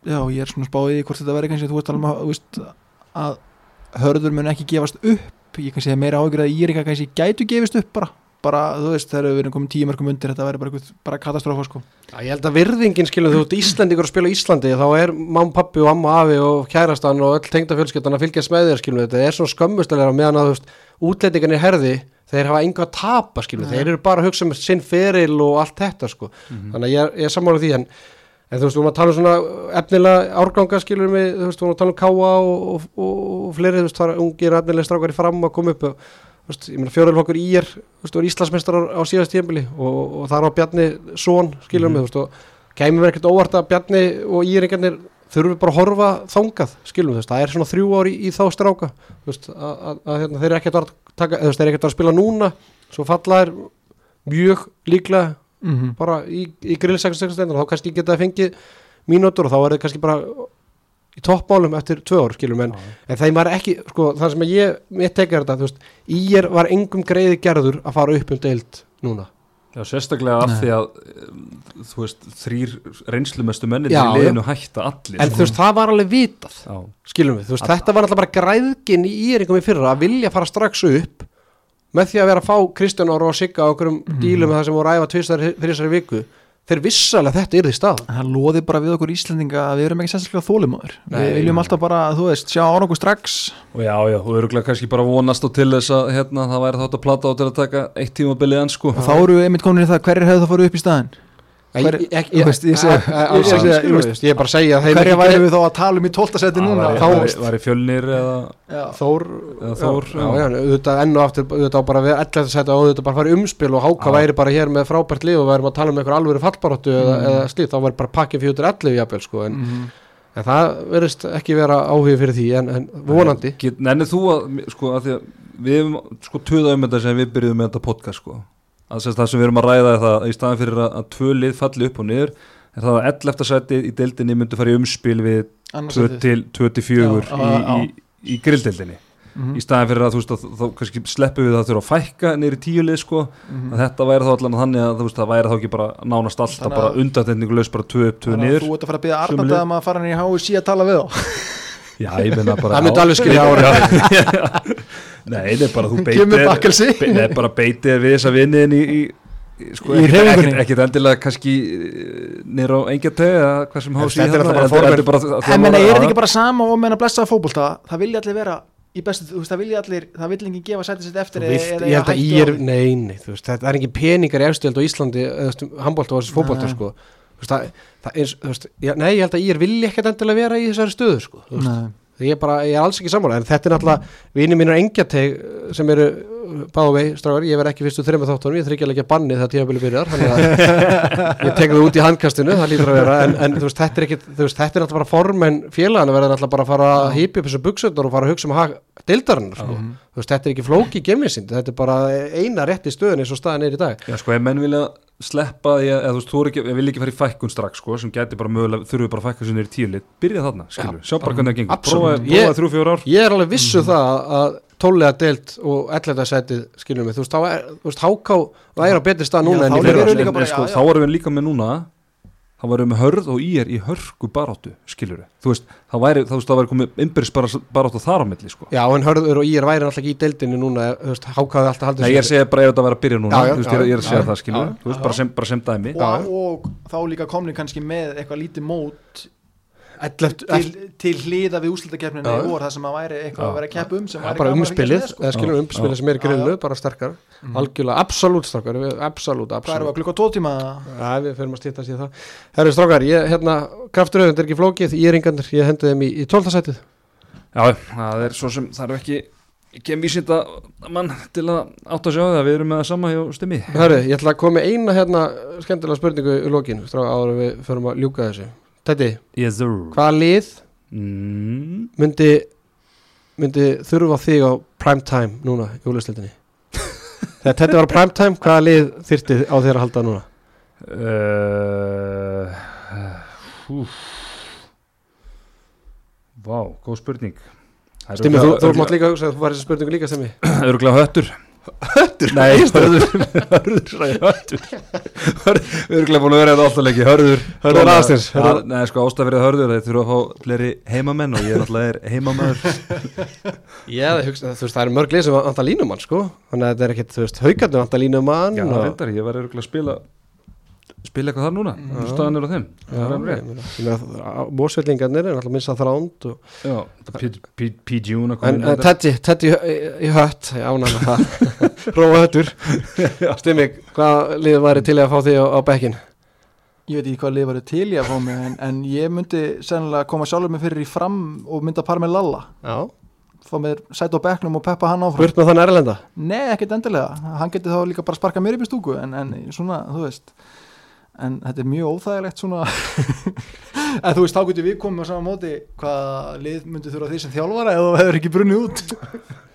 já, ég er svona spáðið í hvort þetta verður kannski, þú veist, alveg, þú veist að hörður mun ekki gefast upp. Ég kannski meira áhyggjur að Írika kannski gætu gefist upp bara, bara þú veist þegar við erum komin tíu mörgum undir þetta verður bara, bara katastrófa sko. Já, ég held að virðingin skilur þú ert Íslendingur að spila Íslandi þá er mamma, pappi og amma, afi og kærastan og öll tengda fjölskyldan að fylgjast með þér skilur þetta er svona skömmustilega meðan að þú veist útlendingan er herði þeir hafa enga að tapa skilur Nei. þeir eru bara að hugsa um sinn feril og allt þetta sko. Þannig að ég, ég er sammála því en En þú veist, við erum að tala um svona efnilega árganga skilur við, þú veist, við erum að tala um káa og, og, og, og fleiri, þú veist, það er ungir efnilega strákar í fram að koma upp og, ég meina fjórulflokkur í er, þú veist, þú er Íslandsmeistar á, síðast tíðanbili og, og það er á Bjarni Són, skilur við, þú veist, og kæmur verið ekkert óvart að Bjarni og íringarnir þurfum bara að horfa þangað, skilur við, það er svona þrjú ári í, í þá stráka, veist, að, að, að hérna, þeir eru ekkert að taka, veist, eru ekkert að spila núna, svo falla er mjög líklega mm -hmm. bara í, í grill 66 þá kannski geta það fengið mínútur og þá er það kannski bara í toppmálum eftir tvö ár skilum en, en þeim var ekki, sko, það sem ég mitt tekja þetta, þú veist, ír var engum greiði gerður að fara upp um deild núna. Já, sérstaklega af Nei. því að um, þú veist, þrýr reynslumestu mennir Já, í liðinu hætta allir. En sko. þú veist, það var alveg vitað Já, skilum við, þú veist, Alla- þetta var alltaf bara græðgin í íringum í fyrra að vilja fara strax upp með því að vera að fá Kristján Ára og Sigga á okkurum dílum með það sem voru að æfa tvistar fyrir þessari viku þeir vissalega þetta er því stað það loði bara við okkur Íslendinga að við erum ekki sérstaklega þólimaður við viljum alltaf bara, þú veist, sjá árangur strax. Og já, já, og öruglega kannski bara vonast og til þess að hérna, það væri þátt að plata á til að taka eitt tíma bilið enn sko. Og þá eru við einmitt komin í það, hverjir hefðu það farið upp í staðin Hver- Ég- ég- þú veist, ég ég- ég- ég ég- ég veist- ég- ég er bara að segja að hverja ekki- væri við þá að tala um í 12. seti núna var, þá, var, var í fjölnir eða Þór, enn og aftur auðvitað á bara að vera 11. sæti og auðvitað bara að fara í umspil og háka væri bara hér með frábært lið og væri að tala um einhver alvöru fallbaróttu eða, Mm. eða slíkt, þá væri bara pakkin 411 jafnvel sko, en, Mhm. en það verðist ekki vera áhugi fyrir því, en, en vonandi Get, Nennið þú að, sko, að því að við sko töða um þetta sem við byrjuðum með þetta podcast sko að sem það sem við erum að ræða er það að í staðan fyrir að, að tvö lið falli upp og niður er það að 11. sæti í deildinni myndi fara í umspil við annars 2 setið. til 24 Já, í, í, í grilldeildinni Mhm. í staðan fyrir að þú veist að þá kannski sleppum við það að þurfa að fækka niður í tíu lið sko Mhm. að þetta væri þá allan þannig að þú veist það væri þá ekki bara nánast alltaf Þannig að- bara undatendingulegs bara 2 upp 2 Þannig að niður þú ert að fara að byggja Arnald lið. að maður fara hann í HSC að tala við þá já ég minna bara það myndi alveg skilja ára nei það er bara þú beitir nei, bara beitir við þessa vinniðin í, í í- Sko, Í ekkert- endilega kannski niður á engjatau eða hvað sem hási bara formenn- en menna, er þetta ekki bara sama og menna blessaða fótbolta? Það vilja allir vera í bestu þú veist, það vilja allir, það vil enginn gefa sæti sitt eftir vilt, ég held að í er, nei, nei, þú veist, þetta er ekki peningar í efstöld á Íslandi, handbólta og Nei. sko, þú veist, það, það er, þú veist, nei, ég held að ég er vilja ekkert endilega vera í þessari stöðu, sko, þú veist, Nei. Ég er bara, ég er alls ekki sammála, en þetta er náttúrulega, vini mínur engjateg sem eru báðu vei, strágar, ég verð ekki fyrstu þreima þáttunum, ég þryggja ekki að banni það tímabili byrjar, þannig að ég tek það út í handkastinu, það lítur að vera, en, en þú veist, þetta er ekki, þú veist, þetta er náttúrulega bara formenn félagana verða náttúrulega bara að fara að hýpi upp þessu buksöndar og fara að hugsa um hag deildarinnar, sko, þú veist, þetta er ekki flóki gemisind, þetta er bara eina rétt í stöðin eins og staðin er í dag. Já, sko, ef menn vilja sleppa því að, þú veist, þú ekki, ég vil ekki fara í fækkun strax, sko, sem gæti bara mögulega, þurfum bara að fækka sér niður í tíulið, byrja þarna, skilur, Já, sjá bara hvernig það gengur, prófa, prófa þrjú, fjóra ár, Ég er alveg vissu það að tólega deilt og ellega setið, skiljum við, þú veist, þá er, háká væri á betri stað núna Já, en í fyrra. við en, líka bara, en, sko, þá erum við líka með núna, þá varum við með hörð og í er í hörku baráttu, skilur þú veist, þá væri, þá veist, þá væri komið innbyrðis baráttu þar á milli, sko. Já, en hörður og ég er væri alltaf ekki í deildinni núna, þú veist, hákáði alltaf haldið Nei, ég er að segja bara ef þetta væri að byrja núna, Já, já, þú veist, ég er- ég er að já, segja já, það, skilur já, þú veist, já. bara sem, bara sem dæmi. og, og þá líka komni kannski með eitthvað lítið mót 11, til, til hliða við úslutakefninu í vor það sem að væri eitthvað að vera að keppa um sem væri bara umspilið, eða sko. skiljum Já. umspilið sem er grillu, bara sterkar, Mhm. algjörlega, absolutt strákar, við- absolutt, Hvað erum við absolutt. að klukka tótíma Já, við fyrir að stýta sér það. Herru strákar, ég, hérna, kraftur auðvend er ekki flókið, ég er yngandur, ég hendi þeim í, í 12. sætið. Já, það er svo sem, það er ekki, ekki en vísinda mann til að átt að sjá það, við erum með það sama hjá stimmi. Herru, ég ætla að koma eina hérna skemmtilega spurningu í lokin strá áður en við förum að ljúka þessu Teddy, Yes hvaða lið mm. myndi myndi þurfa þig á prime time núna í úlistildinni þegar Teddy var á prime time hvaða lið þyrfti á þér að halda núna? Uh. Vá, góð spurning. Stimmi, þú, þú mátt líka hugsa að þú var þessi spurningu líka Stimmi Öruglega höttur Höttur? Nei, hörður. Hörður, sagði höttur Öruglega búin að vera þetta alltaf lengi Hörður Hörður Hörður- Nei, sko fyrir hörður Þeir þurfa að fá fleiri heimamenn Og ég er heimamæður Já, það, hugsa, þú veist, það er mörg lið sem vantar línumann sko. Þannig að þetta er ekkit, þú veist, haugarnir vantar línumann Já, og- reyndar, ég var að spila Spila eitthvað þar núna? Já. Staðan er á þeim. Er meina, Mósvellingarnir er alltaf minnst að þránd og, Já, PG-un en, en Teddy, Teddy í, hött með það. Róa höttur Stimmi, hvað lið væri til að fá því á, á bekkin? ég veit ekki hvað lið var til ég að fá mig en, en ég myndi sennilega koma sjálfur mig fyrir í fram og mynda par með Lalla. Já, fá mér sæt á bekknum og peppa hann áfram. Burt með þann erlenda? Nei, ekkert endilega, hann geti þá líka bara sparka mér upp í stúku en, en svona, þú veist en þetta er mjög óþægilegt svona. En þú veist, þá getur við komið á sama móti hvað lið myndi þurfa því sem þjálfara eða þú hefur ekki brunnið út.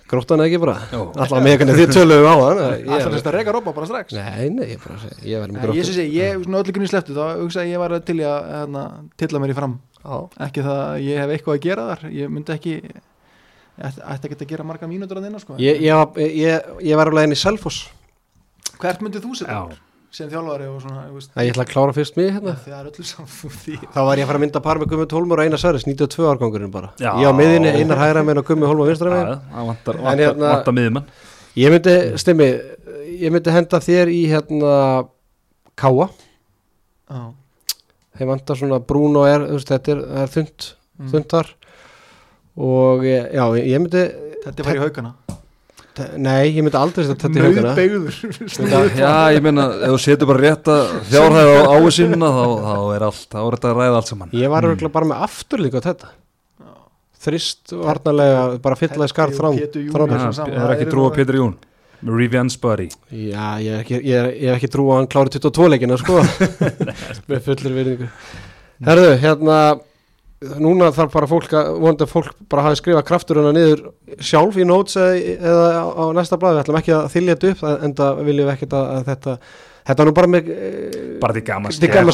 Gróttan ekki bara. Já. Alltaf með hvernig þið töluðum á hann. Það er ég, að reyka rópa bara strax? Nei, nei, ég bara segi Ég verði með Nei, Ég gróttan syns ég, ég, svona öllu kunni sleftu þá hugsa ég, ég var til í að hérna, tilla mér í fram. Já, ekki það að ég hef eitthvað að gera þar ég myndi ekki ætti, ekki að gera marga mínútur að þinna sko. Ég, ég, var- ég, ég var alveg enn í Selfoss. Hvert myndið þú setja? Já. Sem þjálfari og svona Það ég ætla að klára fyrst mig hérna. Það er öllu saman því. Þá var ég að fara að mynda par með Gummi Tólmur og Einar Sverris 92 árgangurinn bara. Já. Ég á miðinni, Einar hægra meginn og Gummi Hólmur vinstra meginn Það vantar, vantar, hérna- vantar miðjumann Ég myndi, stimmi Ég myndi henda þér í hérna Káa Já. Þeir vantar svona brún og er þú veist, Þetta er, er þund, Mm. þundar Og ég- já, ég myndi þetta var í haugana Nei, ég myndi aldrei setja þetta í haugana Nauðbeygður Já, ég meina, ef þú setur bara rétta fjárhæð á ásinna þá, þá er allt, þá er þetta að ræða allt saman. Ég var örgulega bara með afturlík á þetta Þrist bara skarð og Pétur Júlíusson þrám- Já, saman, Það er ekki trú á Pétur Jún. Revenge Buddy. Já, ég er ekki, ég ég ekki trú að hann klári 22 leikina sko. Með fullir virðingu. Herðu, hérna núna þarf bara fólk að vonandi að fólk bara hafi skrifað krafturuna niður sjálf í notes eða, eða á, á næsta blaði, við ætlum ekki að þylja þetta upp en það viljum við ekkert að, að þetta þetta er nú bara með eh, Bara því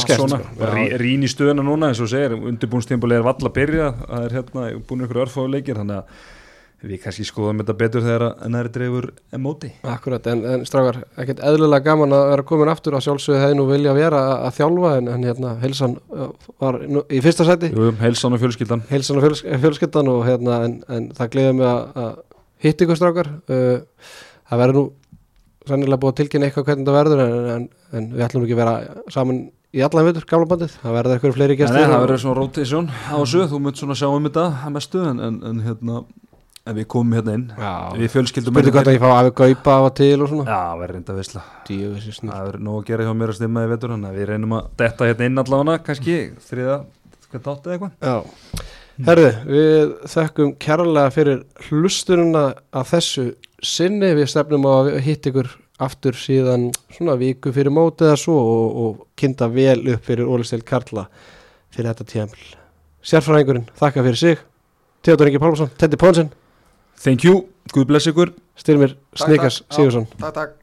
skert, svona. sko. Rí, Rín í stöðuna núna eins og segir undirbúnstímbúli er valla að byrja það er hérna búin ykkur örfáðu leikir þannig að við kannski skoðum þetta betur þegar að næri dreifur emóti Akkurat, en, en strákar, ekkert eðlulega gaman að vera komin aftur að sjálfsögðu hefði nú vilja vera að, þjálfa en, en hérna, Hilsan var nú, í fyrsta sæti. Jú, heilsan og fjölskyldan. Hilsan og fjöls, fjölskyldan og hérna, en, en það gleður mig að, að hitta ykkur strákar. Uh, það verður nú sannilega búið að tilkynna eitthvað hvernig það verður en, en, en við ætlum ekki að vera saman í allan veitur, gamla bandið, það verður eitthvað fleiri Nei, gestir það verður svona rotation á þessu. Þú munt svona sjá um þetta að mestu en, en, en hérna en við komum hérna inn. Já, við fjölskyldum spurði hvað það ég fá að við gaupa af og til og svona. Já, verður reynda Djöfisir snýr. Það verður nóg að gera hjá mér að stimma í vetur þannig að við reynum að detta hérna inn allavega kannski þriða, hvað þátt eða eitthvað. Já, herðu, við þökkum kærlega fyrir hlustununa að þessu sinni, við stefnum á að hitta ykkur aftur síðan svona viku fyrir mótið eða svo og, og kynnta vel upp fyrir Ólistel Karla fyrir þetta tíðanbíl. Sérfræðingurinn, þakka fyrir sig, Theodor Ingi Pálmarsson, Teddy Ponsen, Thank you, Guð bless ykkur. Styrmir Snikas Sigursson. takk, takk